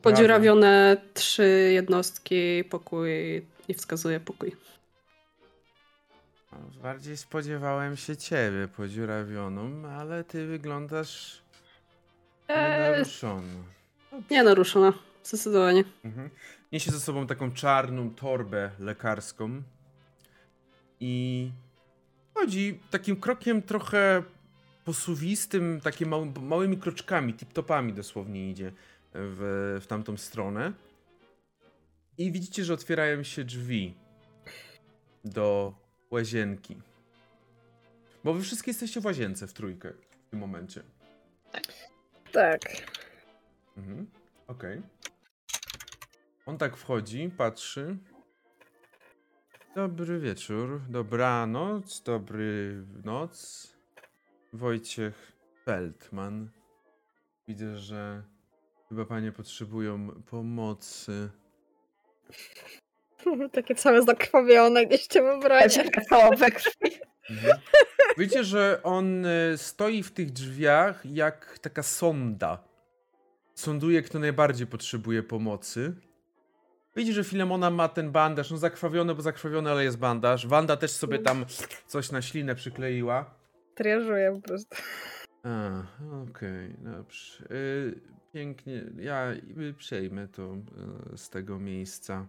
[SPEAKER 3] Podziurawione trzy jednostki, pokój i wskazuje pokój.
[SPEAKER 1] No, bardziej spodziewałem się ciebie podziurawioną, ale ty wyglądasz Nienaruszona.
[SPEAKER 3] Nie naruszona, zdecydowanie.
[SPEAKER 1] Mhm. Niesie ze sobą taką czarną torbę lekarską i chodzi takim krokiem trochę posuwistym, takimi mały, małymi kroczkami, tip-topami dosłownie idzie w, w tamtą stronę. I widzicie, że otwierają się drzwi do łazienki. Bo wy wszystkie jesteście w łazience w trójkę w tym momencie.
[SPEAKER 5] Tak.
[SPEAKER 1] Mhm. Okej. Okay. On tak wchodzi, patrzy. Dobry wieczór, dobranoc, dobry noc. Wojciech Feldman. Widzę, że chyba panie potrzebują pomocy.
[SPEAKER 5] Takie całe zakrwawione gdzieś cię wybrać.
[SPEAKER 4] Całe we krwi.
[SPEAKER 1] Mhm. Wiecie, że on y, stoi w tych drzwiach jak taka sonda. Sonduje, kto najbardziej potrzebuje pomocy. Widzi, że Filemona ma ten bandaż, no zakrwawiony, bo zakrwawiony, ale jest bandaż. Wanda też sobie tam coś na ślinę przykleiła.
[SPEAKER 5] Triażuję po prostu.
[SPEAKER 1] A, okej, okay, dobrze. Y, pięknie, ja przejmę to y, z tego miejsca.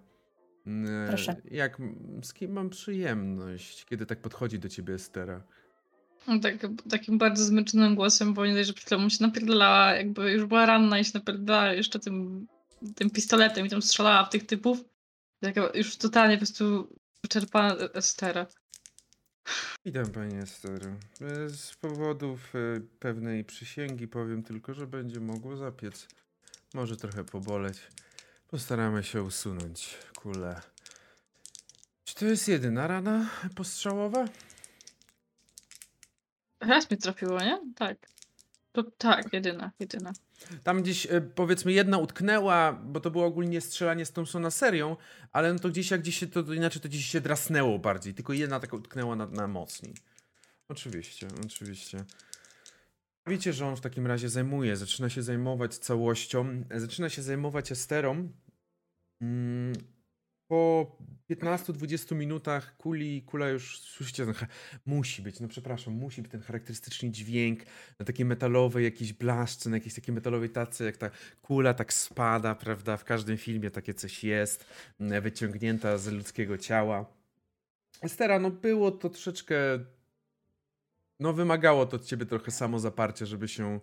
[SPEAKER 4] Y, Proszę.
[SPEAKER 1] Jak, z kim mam przyjemność, kiedy tak podchodzi do ciebie Estera?
[SPEAKER 2] No tak, takim bardzo zmęczonym głosem, bo nie dość, że przed się napierdalała, jakby już była ranna i się napierdalała jeszcze tym, tym pistoletem i tam strzelała w tych typów. Tak, już totalnie po prostu wyczerpana Estera.
[SPEAKER 1] Witam Pani Estero. Z powodów e, pewnej przysięgi powiem tylko, że będzie mogło zapiec. Może trochę poboleć. Postaramy się usunąć kulę. Czy to jest jedyna rana postrzałowa?
[SPEAKER 2] Raz mi trafiło, nie? Tak. To tak, jedyna, jedyna.
[SPEAKER 1] Tam gdzieś e, powiedzmy jedna utknęła, bo to było ogólnie strzelanie z Thompsona serią, ale no to gdzieś jak gdzieś się to, inaczej to gdzieś się drasnęło bardziej, tylko jedna taka utknęła na, na mocniej. Oczywiście, oczywiście. Wiecie, że on w takim razie zajmuje, zaczyna się zajmować całością, zaczyna się zajmować esterą. Mm, po 15-20 minutach kuli, kula już słyszycie, musi być, no przepraszam, musi być ten charakterystyczny dźwięk na takiej metalowej jakiejś blaszce, na jakiejś takiej metalowej tacy, jak ta kula tak spada, prawda? W każdym filmie takie coś jest, wyciągnięta z ludzkiego ciała. Estera, no było to troszeczkę, no wymagało to od ciebie trochę samozaparcia, żeby się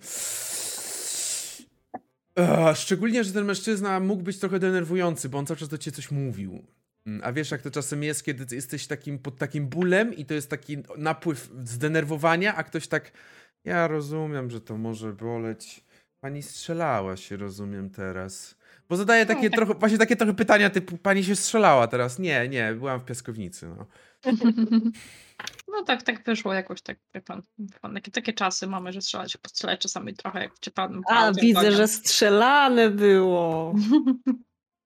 [SPEAKER 1] szczególnie, że ten mężczyzna mógł być trochę denerwujący, bo on cały czas do ciebie coś mówił. Mm, a wiesz, jak to czasem jest, kiedy jesteś takim, pod takim bólem i to jest taki napływ zdenerwowania, a ktoś tak. Ja rozumiem, że to może boleć. Pani strzelała się, rozumiem teraz. Bo zadaję takie no, tak. trochę, właśnie takie trochę pytania typu, pani się strzelała teraz. Nie, nie, byłam w piaskownicy. No.
[SPEAKER 2] No tak, tak wyszło jakoś tak, jak pan, pan takie, takie czasy mamy, że strzelać, postrzelać czasami trochę, jak pan...
[SPEAKER 3] A, widzę, że strzelane było.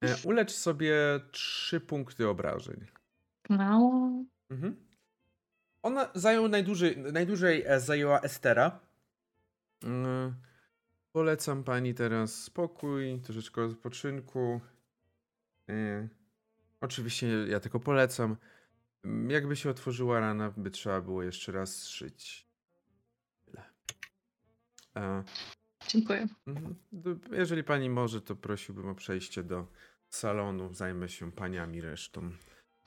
[SPEAKER 1] E, ulecz sobie trzy punkty obrażeń.
[SPEAKER 2] Mało.
[SPEAKER 1] Mhm. Ona zajął najdłużej, najdłużej e, zajęła Estera. E, polecam pani teraz spokój, troszeczkę odpoczynku. Oczywiście ja tylko polecam. Mm, jakby się otworzyła rana, by trzeba było jeszcze raz. Tyle.
[SPEAKER 2] A, Dziękuję. Mhm.
[SPEAKER 1] Jeżeli pani może, to prosiłbym o przejście do salonu. Zajmę się paniami resztą.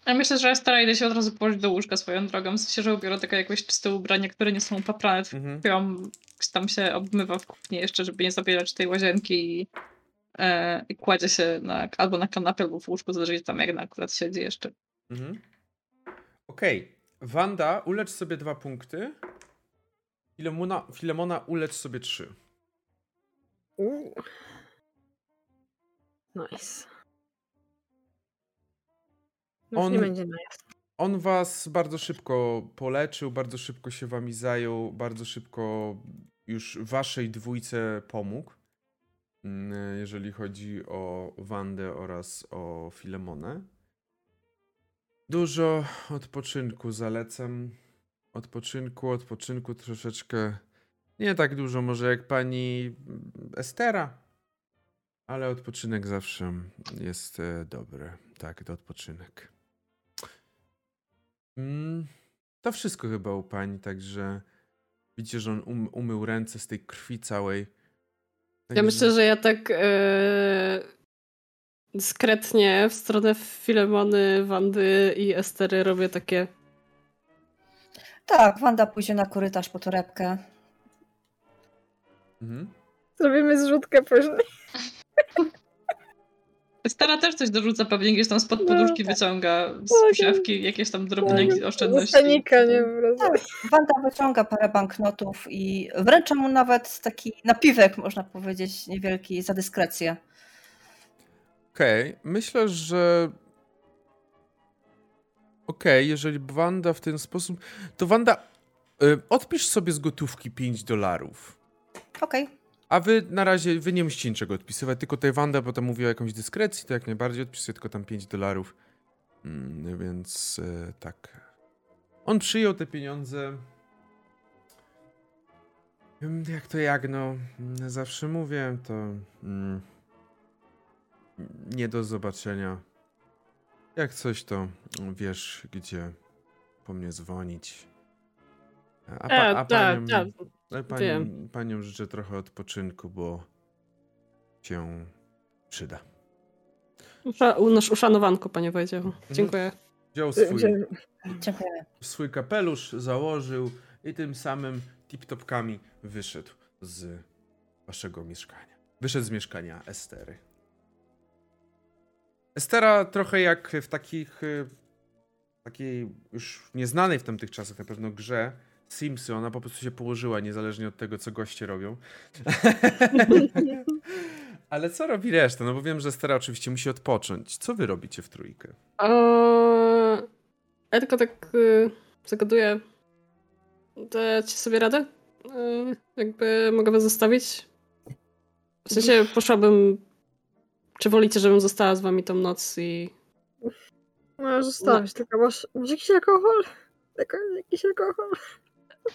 [SPEAKER 2] Ja myślę, że stara idę się od razu położyć do łóżka swoją drogą. W sensie, że ubiorę takie jakieś czyste ubrania, które nie są paprane. Mhm. tam się obmywa w kuchni jeszcze, żeby nie zabierać tej łazienki i, e, i kładzie się na, albo na kanapie, albo w łóżku, zależy tam jak na akurat siedzi jeszcze. Mhm.
[SPEAKER 1] Okej. Okay. Wanda, ulecz sobie dwa punkty. Filemona, Filemona ulecz sobie trzy.
[SPEAKER 5] Uh. Nice. Już on, nie będzie nice.
[SPEAKER 1] On was bardzo szybko poleczył, bardzo szybko się wami zajął, bardzo szybko już waszej dwójce pomógł. Mm, jeżeli chodzi o Wandę oraz o Filemonę. Dużo odpoczynku zalecam. Odpoczynku, odpoczynku troszeczkę. Nie tak dużo, może jak pani Estera, ale odpoczynek zawsze jest e, dobry. Tak, to odpoczynek. Mm, to wszystko chyba u pani, także widzicie, że on um, umył ręce z tej krwi całej.
[SPEAKER 3] Ja myślę, że ja tak yy, dyskretnie w stronę Filemony, Wandy i Estery robię takie.
[SPEAKER 4] Tak, Wanda pójdzie na korytarz po torebkę.
[SPEAKER 5] Mhm. Zrobimy zrzutkę później.
[SPEAKER 2] Stara też coś dorzuca pewnie, gdzieś tam spod poduszki no, wyciąga z tak, szafki jakieś tam drobne tak, oszczędności.
[SPEAKER 5] Stanika, nie
[SPEAKER 4] tak, Wanda wyciąga parę banknotów i wręcza mu nawet taki napiwek, można powiedzieć, niewielki za dyskrecję.
[SPEAKER 1] Okej, okay. myślę, że okej, okay, jeżeli Wanda w ten sposób, to Wanda y, odpisz sobie z gotówki 5 dolarów.
[SPEAKER 4] Okej. Okay.
[SPEAKER 1] A wy na razie, wy nie musicie niczego odpisywać, tylko tutaj Wanda potem mówi o jakąś dyskrecji, to jak najbardziej odpisuje tylko tam 5 dolarów. Mm, więc e, tak. On przyjął te pieniądze. Jak to jak, no. Mm, zawsze mówię, to. Mm, nie do zobaczenia. Jak coś, to wiesz, gdzie po mnie dzwonić. A, pa, e, a tak, panią, tak, panią, panią życzę trochę odpoczynku, bo się przyda.
[SPEAKER 3] Nasz uszanowanko, panie Wojciechu. Mhm. Dziękuję.
[SPEAKER 1] Wziął swój, swój kapelusz, założył i tym samym tip-topkami wyszedł z waszego mieszkania. Wyszedł z mieszkania Estery. Estera trochę jak w takich y, takiej już nieznanej w tamtych czasach na pewno grze Simsy, ona po prostu się położyła, niezależnie od tego, co goście robią. Ale co robi reszta? No bo wiem, że Stara oczywiście musi odpocząć. Co wy robicie w trójkę?
[SPEAKER 3] Eee, ja tylko tak y, zagaduję. Dać sobie radę? Y, jakby mogę was zostawić? W sensie poszłabym... Czy wolicie, żebym została z wami tą noc i...
[SPEAKER 5] No, zostawić, no. tylko masz, masz jakiś alkohol? Jakiś alkohol?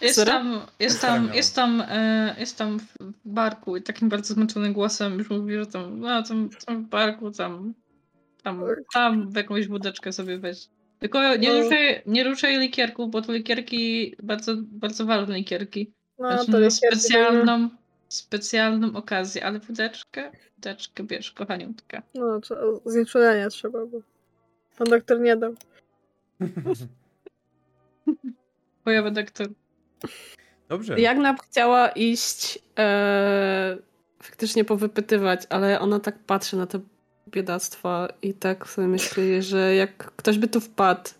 [SPEAKER 2] Jest tam, jest tam, jest tam, e, jest tam w barku i takim bardzo zmęczonym głosem już mówi, że tam, no, tam, tam w barku, tam, tam, tam w jakąś wódeczkę sobie weź. Tylko nie no. ruszaj, nie ruszaj likierków, bo to likierki, bardzo, bardzo ważne likierki. No, znaczy, to na specjalną, specjalną okazję, ale wódeczkę, wódeczkę bierz, kochaniutka.
[SPEAKER 5] No, znieczulenia trzeba, bo pan doktor nie dał.
[SPEAKER 2] Moja doktor.
[SPEAKER 1] Dobrze.
[SPEAKER 3] Jagna chciała iść e, faktycznie powypytywać, ale ona tak patrzy na te biedactwa i tak sobie myśli, że jak ktoś by tu wpadł,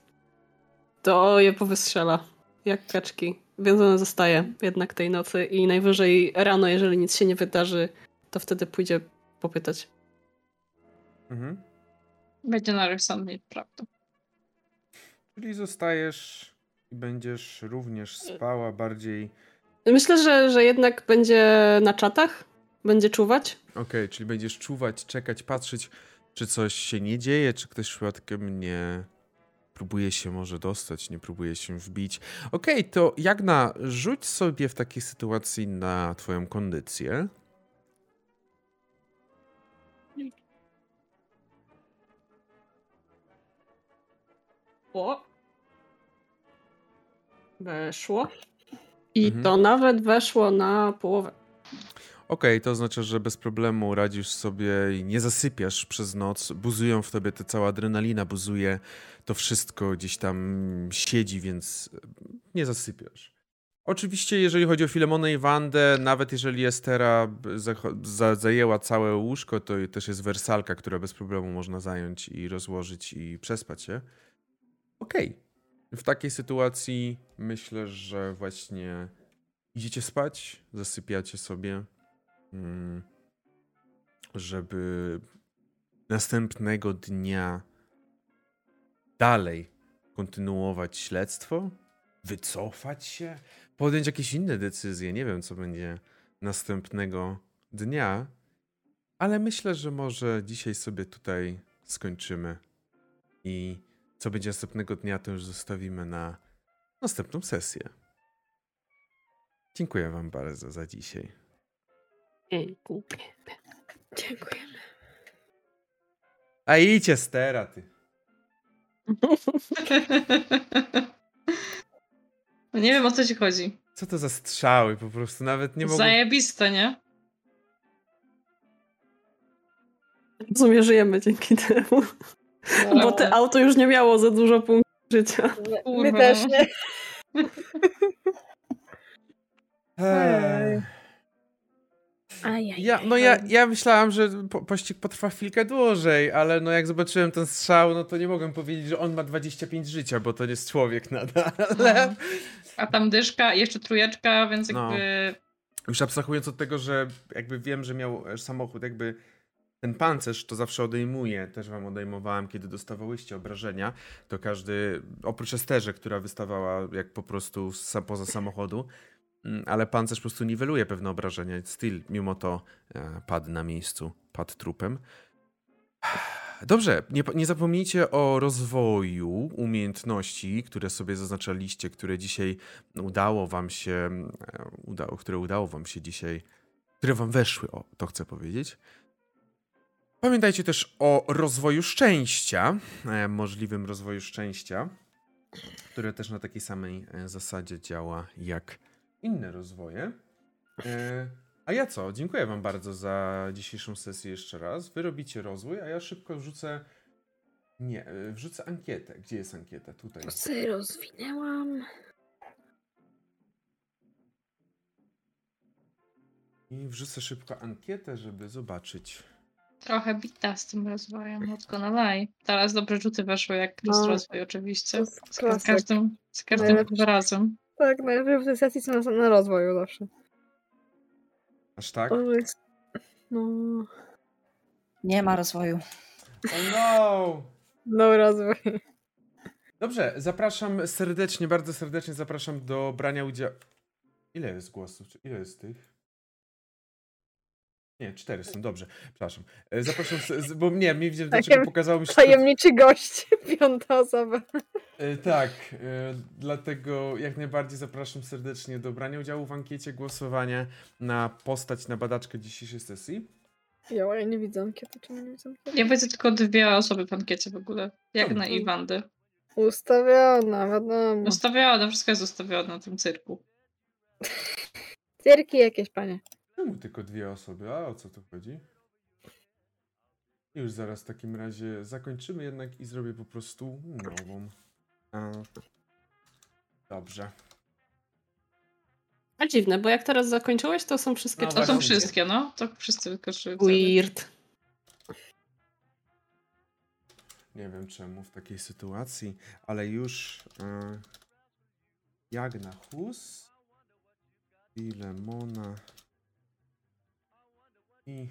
[SPEAKER 3] to je powystrzela. Jak kaczki. Więc ona zostaje jednak tej nocy i najwyżej rano, jeżeli nic się nie wydarzy, to wtedy pójdzie popytać.
[SPEAKER 2] Mhm. Będzie na rozsądnie, prawda.
[SPEAKER 1] Czyli zostajesz i będziesz również spała bardziej.
[SPEAKER 3] Myślę, że, że jednak będzie na czatach, będzie czuwać.
[SPEAKER 1] Okej, okay, czyli będziesz czuwać, czekać, patrzeć, czy coś się nie dzieje, czy ktoś przypadkiem nie próbuje się może dostać, nie próbuje się wbić. Okej, okay, to Jagna, rzuć sobie w takiej sytuacji na twoją kondycję.
[SPEAKER 3] O, Weszło. I mhm. to nawet weszło na połowę.
[SPEAKER 1] Okej, okay, to oznacza, że bez problemu radzisz sobie i nie zasypiasz przez noc. Buzują w tobie, ta cała adrenalina buzuje, to wszystko gdzieś tam siedzi, więc nie zasypiasz. Oczywiście, jeżeli chodzi o Filemonę i Wandę, nawet jeżeli Estera zajęła całe łóżko, to też jest wersalka, która bez problemu można zająć i rozłożyć i przespać się. Okej, okay. W takiej sytuacji myślę, że właśnie idziecie spać, zasypiacie sobie, żeby następnego dnia dalej kontynuować śledztwo, wycofać się, podjąć jakieś inne decyzje. Nie wiem, co będzie następnego dnia, ale myślę, że może dzisiaj sobie tutaj skończymy i co będzie następnego dnia, to już zostawimy na następną sesję. Dziękuję Wam bardzo za dzisiaj.
[SPEAKER 3] Dziękujemy.
[SPEAKER 5] Dziękujemy.
[SPEAKER 1] A idźcie stera, ty.
[SPEAKER 2] No nie wiem o co ci chodzi.
[SPEAKER 1] Co to za strzały po prostu, nawet nie mogę...
[SPEAKER 2] Zajebiste, nie?
[SPEAKER 3] w sumie żyjemy dzięki temu. Bo te auto już nie miało za dużo punktów życia.
[SPEAKER 5] My, my też nie.
[SPEAKER 1] Ja, no ja, ja myślałam, że po, pościg potrwa chwilkę dłużej, ale no jak zobaczyłem ten strzał, no to nie mogłem powiedzieć, że on ma 25 życia, bo to nie jest człowiek nadal.
[SPEAKER 2] No. A tam dyszka, jeszcze trójeczka, więc no. jakby... No.
[SPEAKER 1] Już abstrahując od tego, że jakby wiem, że miał samochód jakby ten pancerz to zawsze odejmuje, też wam odejmowałem, kiedy dostawałyście obrażenia, to każdy, oprócz Esterze, która wystawała jak po prostu poza samochodu, ale pancerz po prostu niweluje pewne obrażenia. Still, mimo to e, padł na miejscu, padł trupem. Dobrze, nie, nie, zapomnijcie o rozwoju umiejętności, które sobie zaznaczaliście, które dzisiaj udało wam się, e, udało, które udało wam się dzisiaj, które wam weszły, o, to chcę powiedzieć. Pamiętajcie też o rozwoju szczęścia, e, możliwym rozwoju szczęścia, które też na takiej samej zasadzie działa jak inne rozwoje. E, a ja co? Dziękuję Wam bardzo za dzisiejszą sesję jeszcze raz. Wy robicie rozwój, a ja szybko wrzucę. Nie, wrzucę ankietę. Gdzie jest ankieta? Tutaj.
[SPEAKER 5] Co rozwinęłam?
[SPEAKER 1] I wrzucę szybko ankietę, żeby zobaczyć.
[SPEAKER 2] Trochę bita z tym rozwojem, mocno na laj. Teraz dobre rzuty weszły, jak no, rozwój oczywiście. Z, z, każdym, z każdym razem.
[SPEAKER 5] Tak, najlepiej w tej sesji są na, na rozwoju zawsze.
[SPEAKER 1] Aż tak?
[SPEAKER 5] Jest... No...
[SPEAKER 4] Nie ma rozwoju.
[SPEAKER 1] Oh no!
[SPEAKER 5] No rozwój.
[SPEAKER 1] Dobrze, zapraszam serdecznie, bardzo serdecznie zapraszam do brania udziału. Ile jest głosów? Ile jest tych? Nie, cztery są, dobrze. Przepraszam. E, zapraszam, bo nie, mi widzę, dlaczego pokazało mi się...
[SPEAKER 5] Tajemniczy gość, piąta osoba.
[SPEAKER 1] E, tak, e, dlatego jak najbardziej zapraszam serdecznie do brania udziału w ankiecie głosowania na postać, na badaczkę dzisiejszej sesji.
[SPEAKER 5] Ja, ja nie widzę ankiety, czemu nie widzę ankiety?
[SPEAKER 2] Ja widzę tylko dwie osoby w ankiecie w ogóle, jak na Iwandy.
[SPEAKER 5] Ustawiona, wiadomo.
[SPEAKER 2] Ustawiona, wszystko jest ustawione na tym cyrku.
[SPEAKER 5] Cyrki jakieś, panie.
[SPEAKER 1] Czemu tylko dwie osoby? A o co tu chodzi? Już zaraz w takim razie zakończymy jednak i zrobię po prostu nową. A... Dobrze.
[SPEAKER 3] A dziwne, bo jak teraz zakończyłeś, to są wszystkie
[SPEAKER 2] no, To są wszystkie, no. To wszyscy wykończyli.
[SPEAKER 3] Weird.
[SPEAKER 1] Nie wiem czemu w takiej sytuacji, ale już yy, Jagna Hus i Lemona i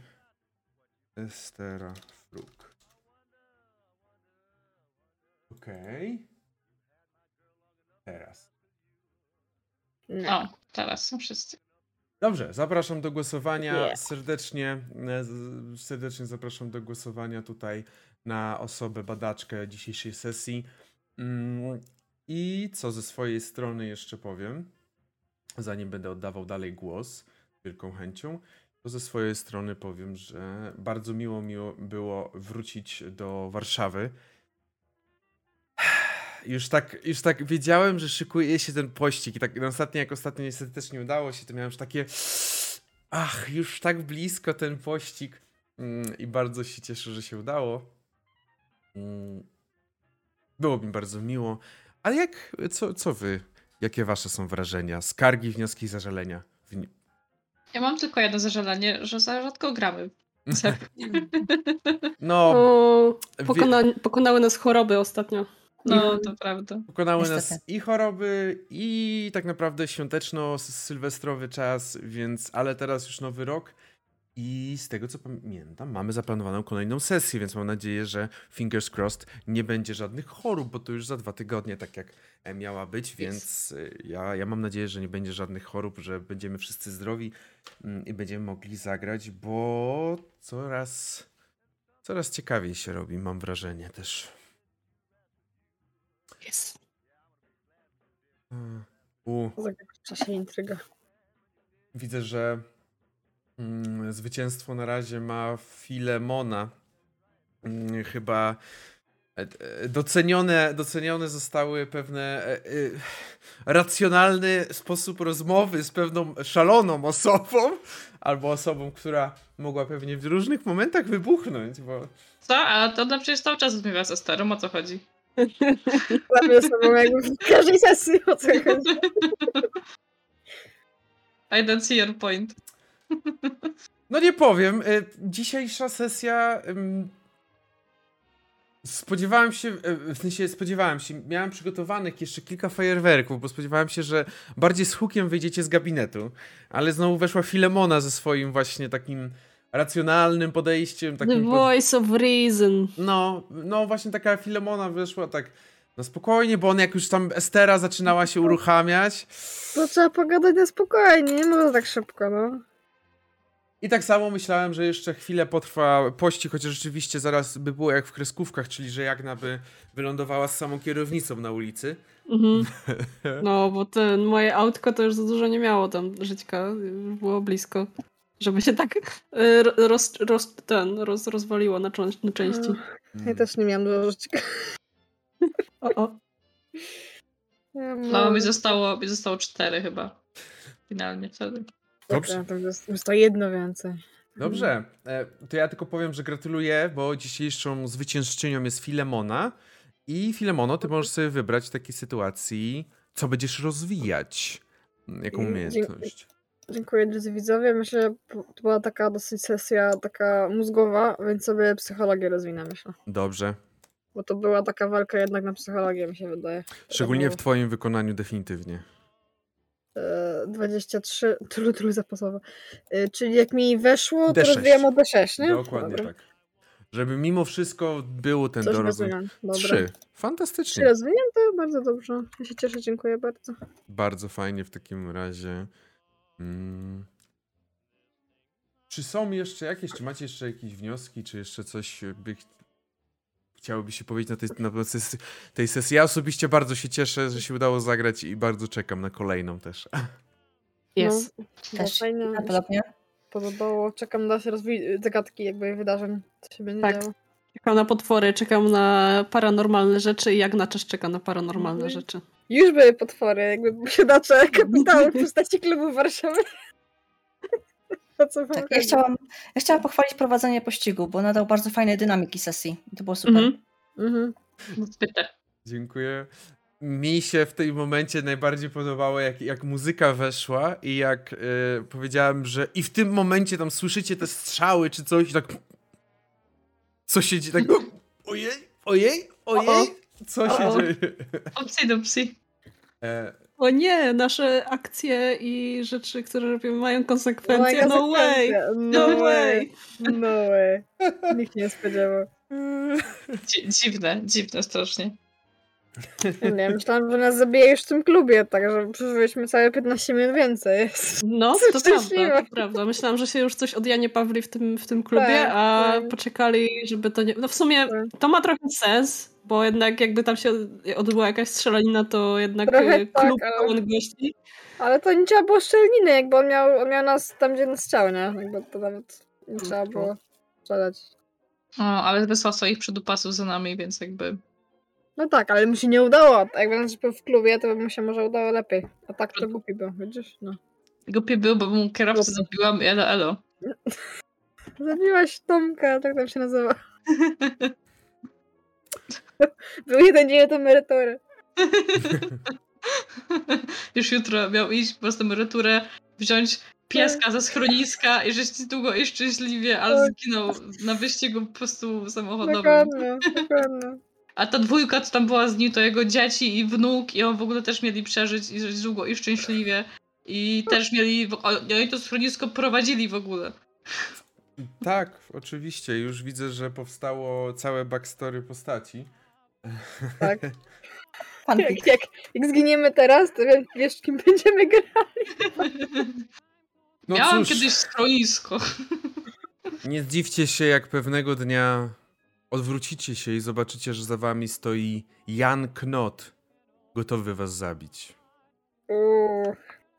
[SPEAKER 1] Estera Fruk. Okej. Okay. Teraz.
[SPEAKER 2] No, teraz są wszyscy.
[SPEAKER 1] Dobrze, zapraszam do głosowania. Yeah. Serdecznie, e, serdecznie zapraszam do głosowania tutaj na osobę badaczkę dzisiejszej sesji. Mm, I co ze swojej strony jeszcze powiem, zanim będę oddawał dalej głos, wielką chęcią. Ze swojej strony powiem, że bardzo miło mi było wrócić do Warszawy. Już tak, już tak wiedziałem, że szykuje się ten pościg i tak no ostatnio, jak ostatnio niestety też nie udało się, to miałem już takie ach, już tak blisko ten pościg mm, i bardzo się cieszę, że się udało. Mm, było mi bardzo miło. Ale jak, co, co wy, jakie wasze są wrażenia, skargi, wnioski, zażalenia?
[SPEAKER 2] Ja mam tylko jedno zażalenie, że za rzadko gramy.
[SPEAKER 1] No.
[SPEAKER 3] pokona pokonały nas choroby ostatnio.
[SPEAKER 2] No, to prawda.
[SPEAKER 1] Pokonały Niestety. nas i choroby, i tak naprawdę świąteczno-sylwestrowy czas, więc, ale teraz już nowy rok i z tego co pamiętam, mamy zaplanowaną kolejną sesję, więc mam nadzieję, że fingers crossed nie będzie żadnych chorób, bo to już za dwa tygodnie, tak jak e, miała być, więc e, ja, ja mam nadzieję, że nie będzie żadnych chorób, że będziemy wszyscy zdrowi mm, i będziemy mogli zagrać, bo coraz, coraz ciekawiej się robi, mam wrażenie też.
[SPEAKER 3] Jest.
[SPEAKER 1] U.
[SPEAKER 5] W czasie intryga.
[SPEAKER 1] Widzę, że zwycięstwo na razie ma Filemona. Chyba docenione, docenione zostały pewne racjonalny sposób rozmowy z pewną szaloną osobą, albo osobą, która mogła pewnie w różnych momentach wybuchnąć, bo...
[SPEAKER 2] Co? A to ona przecież cały czas rozmawia ze starą, o co chodzi?
[SPEAKER 5] Prawie sobą jakby w każdej sesji, o co chodzi.
[SPEAKER 2] I don't see your point.
[SPEAKER 1] No nie powiem, y, dzisiejsza sesja Spodziewałem się, e, w sensie spodziewałem się, miałem przygotowanych jeszcze kilka fajerwerków, bo spodziewałem się, że bardziej z hukiem wyjdziecie z gabinetu, ale znowu weszła Filemona ze swoim właśnie takim racjonalnym podejściem. Takim
[SPEAKER 3] The voice of reason.
[SPEAKER 1] No, no właśnie taka Filemona wyszła tak no spokojnie, bo on jak już tam Estera zaczynała się uruchamiać.
[SPEAKER 5] To trzeba pogadać na spokojnie, nie można tak szybko, no.
[SPEAKER 1] I tak samo myślałem, że jeszcze chwilę potrwa pościg, chociaż rzeczywiście zaraz by było jak w kreskówkach, czyli że Jagna by wylądowała z samą kierownicą na ulicy. Mhm.
[SPEAKER 3] No, bo ten moje autko to już za dużo nie miało tam żyćka, już było blisko. Żeby się tak e, roz, roz, ten, roz, rozwaliło na, na części.
[SPEAKER 5] Ja też nie miałam dużo żyćka.
[SPEAKER 3] O, o.
[SPEAKER 2] No, mi zostało, mi zostało cztery chyba. Finalnie wtedy.
[SPEAKER 5] Dobrze. To jest, to jedno więcej.
[SPEAKER 1] Dobrze. E, to ja tylko powiem, że gratuluję, bo dzisiejszą zwyciężczynią jest Filemona. I Filemono, ty możesz sobie wybrać w takiej sytuacji, co będziesz rozwijać. Jaką umiejętność.
[SPEAKER 5] Dziękuję drodzy widzowie. Myślę, że to była taka dosyć sesja taka mózgowa, więc sobie psychologię rozwinę, myślę.
[SPEAKER 1] Dobrze.
[SPEAKER 5] Bo to była taka walka jednak na psychologię, mi się wydaje.
[SPEAKER 1] Szczególnie w twoim wykonaniu definitywnie.
[SPEAKER 5] 23, tylu, tylu zapasowe. Czyli jak mi weszło, to rozwijam o D6, nie?
[SPEAKER 1] Dokładnie Dobra. tak. Żeby mimo wszystko był ten
[SPEAKER 5] Coś
[SPEAKER 1] dorozwój. Trzy. Fantastycznie.
[SPEAKER 5] Trzy rozwijam, to bardzo dobrze. Ja się cieszę, dziękuję bardzo.
[SPEAKER 1] Bardzo fajnie w takim razie. Hmm. Czy są jeszcze jakieś, czy macie jeszcze jakieś wnioski, czy jeszcze coś by chciałoby się powiedzieć na tej, na sesji, tej sesji. Ja osobiście bardzo się cieszę, że się udało zagrać i bardzo czekam na kolejną też.
[SPEAKER 3] Jest.
[SPEAKER 4] No, też fajnie. Podobnie.
[SPEAKER 5] Podobało. Czekam na rozwój zagadki jakby wydarzeń, co się będzie tak. działo.
[SPEAKER 3] Czekam na potwory, czekam na paranormalne rzeczy i jak na czas czeka na paranormalne mhm. rzeczy.
[SPEAKER 5] Już były potwory, jakby posiadacze kapitału w postaci klubu Warszawy.
[SPEAKER 4] Tak, ja chciałam, ja chciałam pochwalić prowadzenie pościgu, bo nadał bardzo fajnej dynamiki sesji. To było super. Mhm.
[SPEAKER 2] Mhm.
[SPEAKER 1] Dziękuję. Mi się w tym momencie najbardziej podobało, jak, jak muzyka weszła i jak yy, powiedziałem, że i w tym momencie tam słyszycie te strzały czy coś, tak. Co się dzieje? Tak. Ojej, ojej, ojej, co się o, o. dzieje?
[SPEAKER 2] Opsy dupsy.
[SPEAKER 3] E, o nie, nasze akcje i rzeczy, które robimy mają konsekwencje. No, way! No, no way!
[SPEAKER 5] No way. Nikt nie spodziewał.
[SPEAKER 2] dziwne, dziwne strasznie.
[SPEAKER 5] Nie, myślałam, że nas zabije już w tym klubie, także przeżyliśmy całe 15 minut więcej.
[SPEAKER 3] No, to prawda, to prawda. Myślałam, że się już coś od Janie Pawli w tym, w tym klubie, tak, a tak. poczekali, żeby to nie... No w sumie tak. to ma trochę sens, bo jednak jakby tam się odbyła jakaś strzelanina, to jednak Trochę e, klub tak, ale... gości.
[SPEAKER 5] Ale to nie trzeba było strzelaniny, jakby on miał, on miał nas tam, gdzie nas chciał, nie? Jakby to nawet nie trzeba było strzelać.
[SPEAKER 2] O, ale wysłał swoich przydupasów za nami, więc jakby...
[SPEAKER 5] No tak, ale mu się nie udało. Jakby nas był w klubie, to by mu się może udało lepiej. A tak to głupi był, widzisz? No.
[SPEAKER 2] Głupi był, bo mu kierowcę zabiłam, elo, elo.
[SPEAKER 5] Zabiłaś Tomka, tak tam się nazywa. Był jeden dzień od emerytury.
[SPEAKER 2] Już jutro miał iść po prostu emeryturę, wziąć pieska ze schroniska i żyć długo i szczęśliwie, ale tak. zginął na wyścigu po prostu samochodowym.
[SPEAKER 5] Dokładnie, dokładnie.
[SPEAKER 2] A ta dwójka, co tam była z nim, to jego dzieci i wnuk i on w ogóle też mieli przeżyć i żyć długo i szczęśliwie. I też mieli, oni to schronisko prowadzili w ogóle.
[SPEAKER 1] Tak, oczywiście. Już widzę, że powstało całe backstory postaci.
[SPEAKER 5] Tak. Jak, jak, jak, zginiemy teraz, to wiesz, kim będziemy grali.
[SPEAKER 2] No Miałam cóż, kiedyś schronisko.
[SPEAKER 1] Nie zdziwcie się, jak pewnego dnia odwrócicie się i zobaczycie, że za wami stoi Jan Knot, gotowy was zabić.
[SPEAKER 5] Uuu,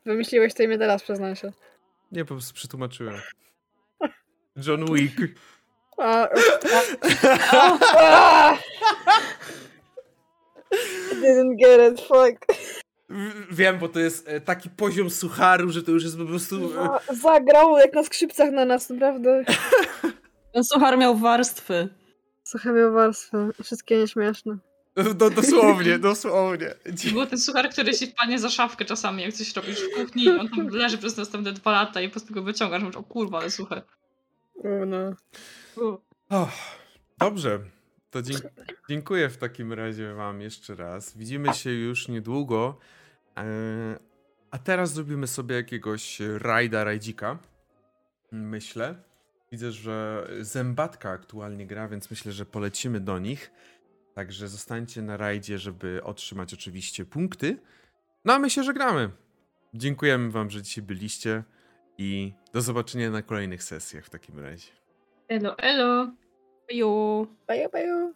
[SPEAKER 5] wymyśliłeś to imię teraz, przyznaj się.
[SPEAKER 1] Nie, po prostu przetłumaczyłem. John Wick.
[SPEAKER 5] didn't get it, fuck.
[SPEAKER 1] Wiem, bo to jest e, taki poziom sucharu, że to już jest po prostu...
[SPEAKER 5] E, zagrał jak na skrzypcach na nas, naprawdę.
[SPEAKER 3] Ten suchar miał warstwy.
[SPEAKER 5] Suchar miał warstwę. Wszystkie nieśmieszne.
[SPEAKER 1] No, dosłownie, dosłownie.
[SPEAKER 2] Był ten suchar, który się wpadnie za szafkę czasami, jak coś robisz w kuchni i on tam leży przez następne dwa lata i po prostu go wyciągasz, mówisz, o kurwa, ale suche.
[SPEAKER 5] O no.
[SPEAKER 1] Oh, dobrze, to dziękuję w takim razie wam jeszcze raz. Widzimy się już niedługo. E, a teraz zrobimy sobie jakiegoś rajda, rajdzika. Myślę. Widzę, że Zębatka aktualnie gra, więc myślę, że polecimy do nich. Także zostańcie na rajdzie, żeby otrzymać oczywiście punkty. No a my się żegnamy. Dziękujemy wam, że dzisiaj byliście i do zobaczenia na kolejnych sesjach w takim razie.
[SPEAKER 2] Elo, elo.
[SPEAKER 3] Baju.
[SPEAKER 5] Baju, baju.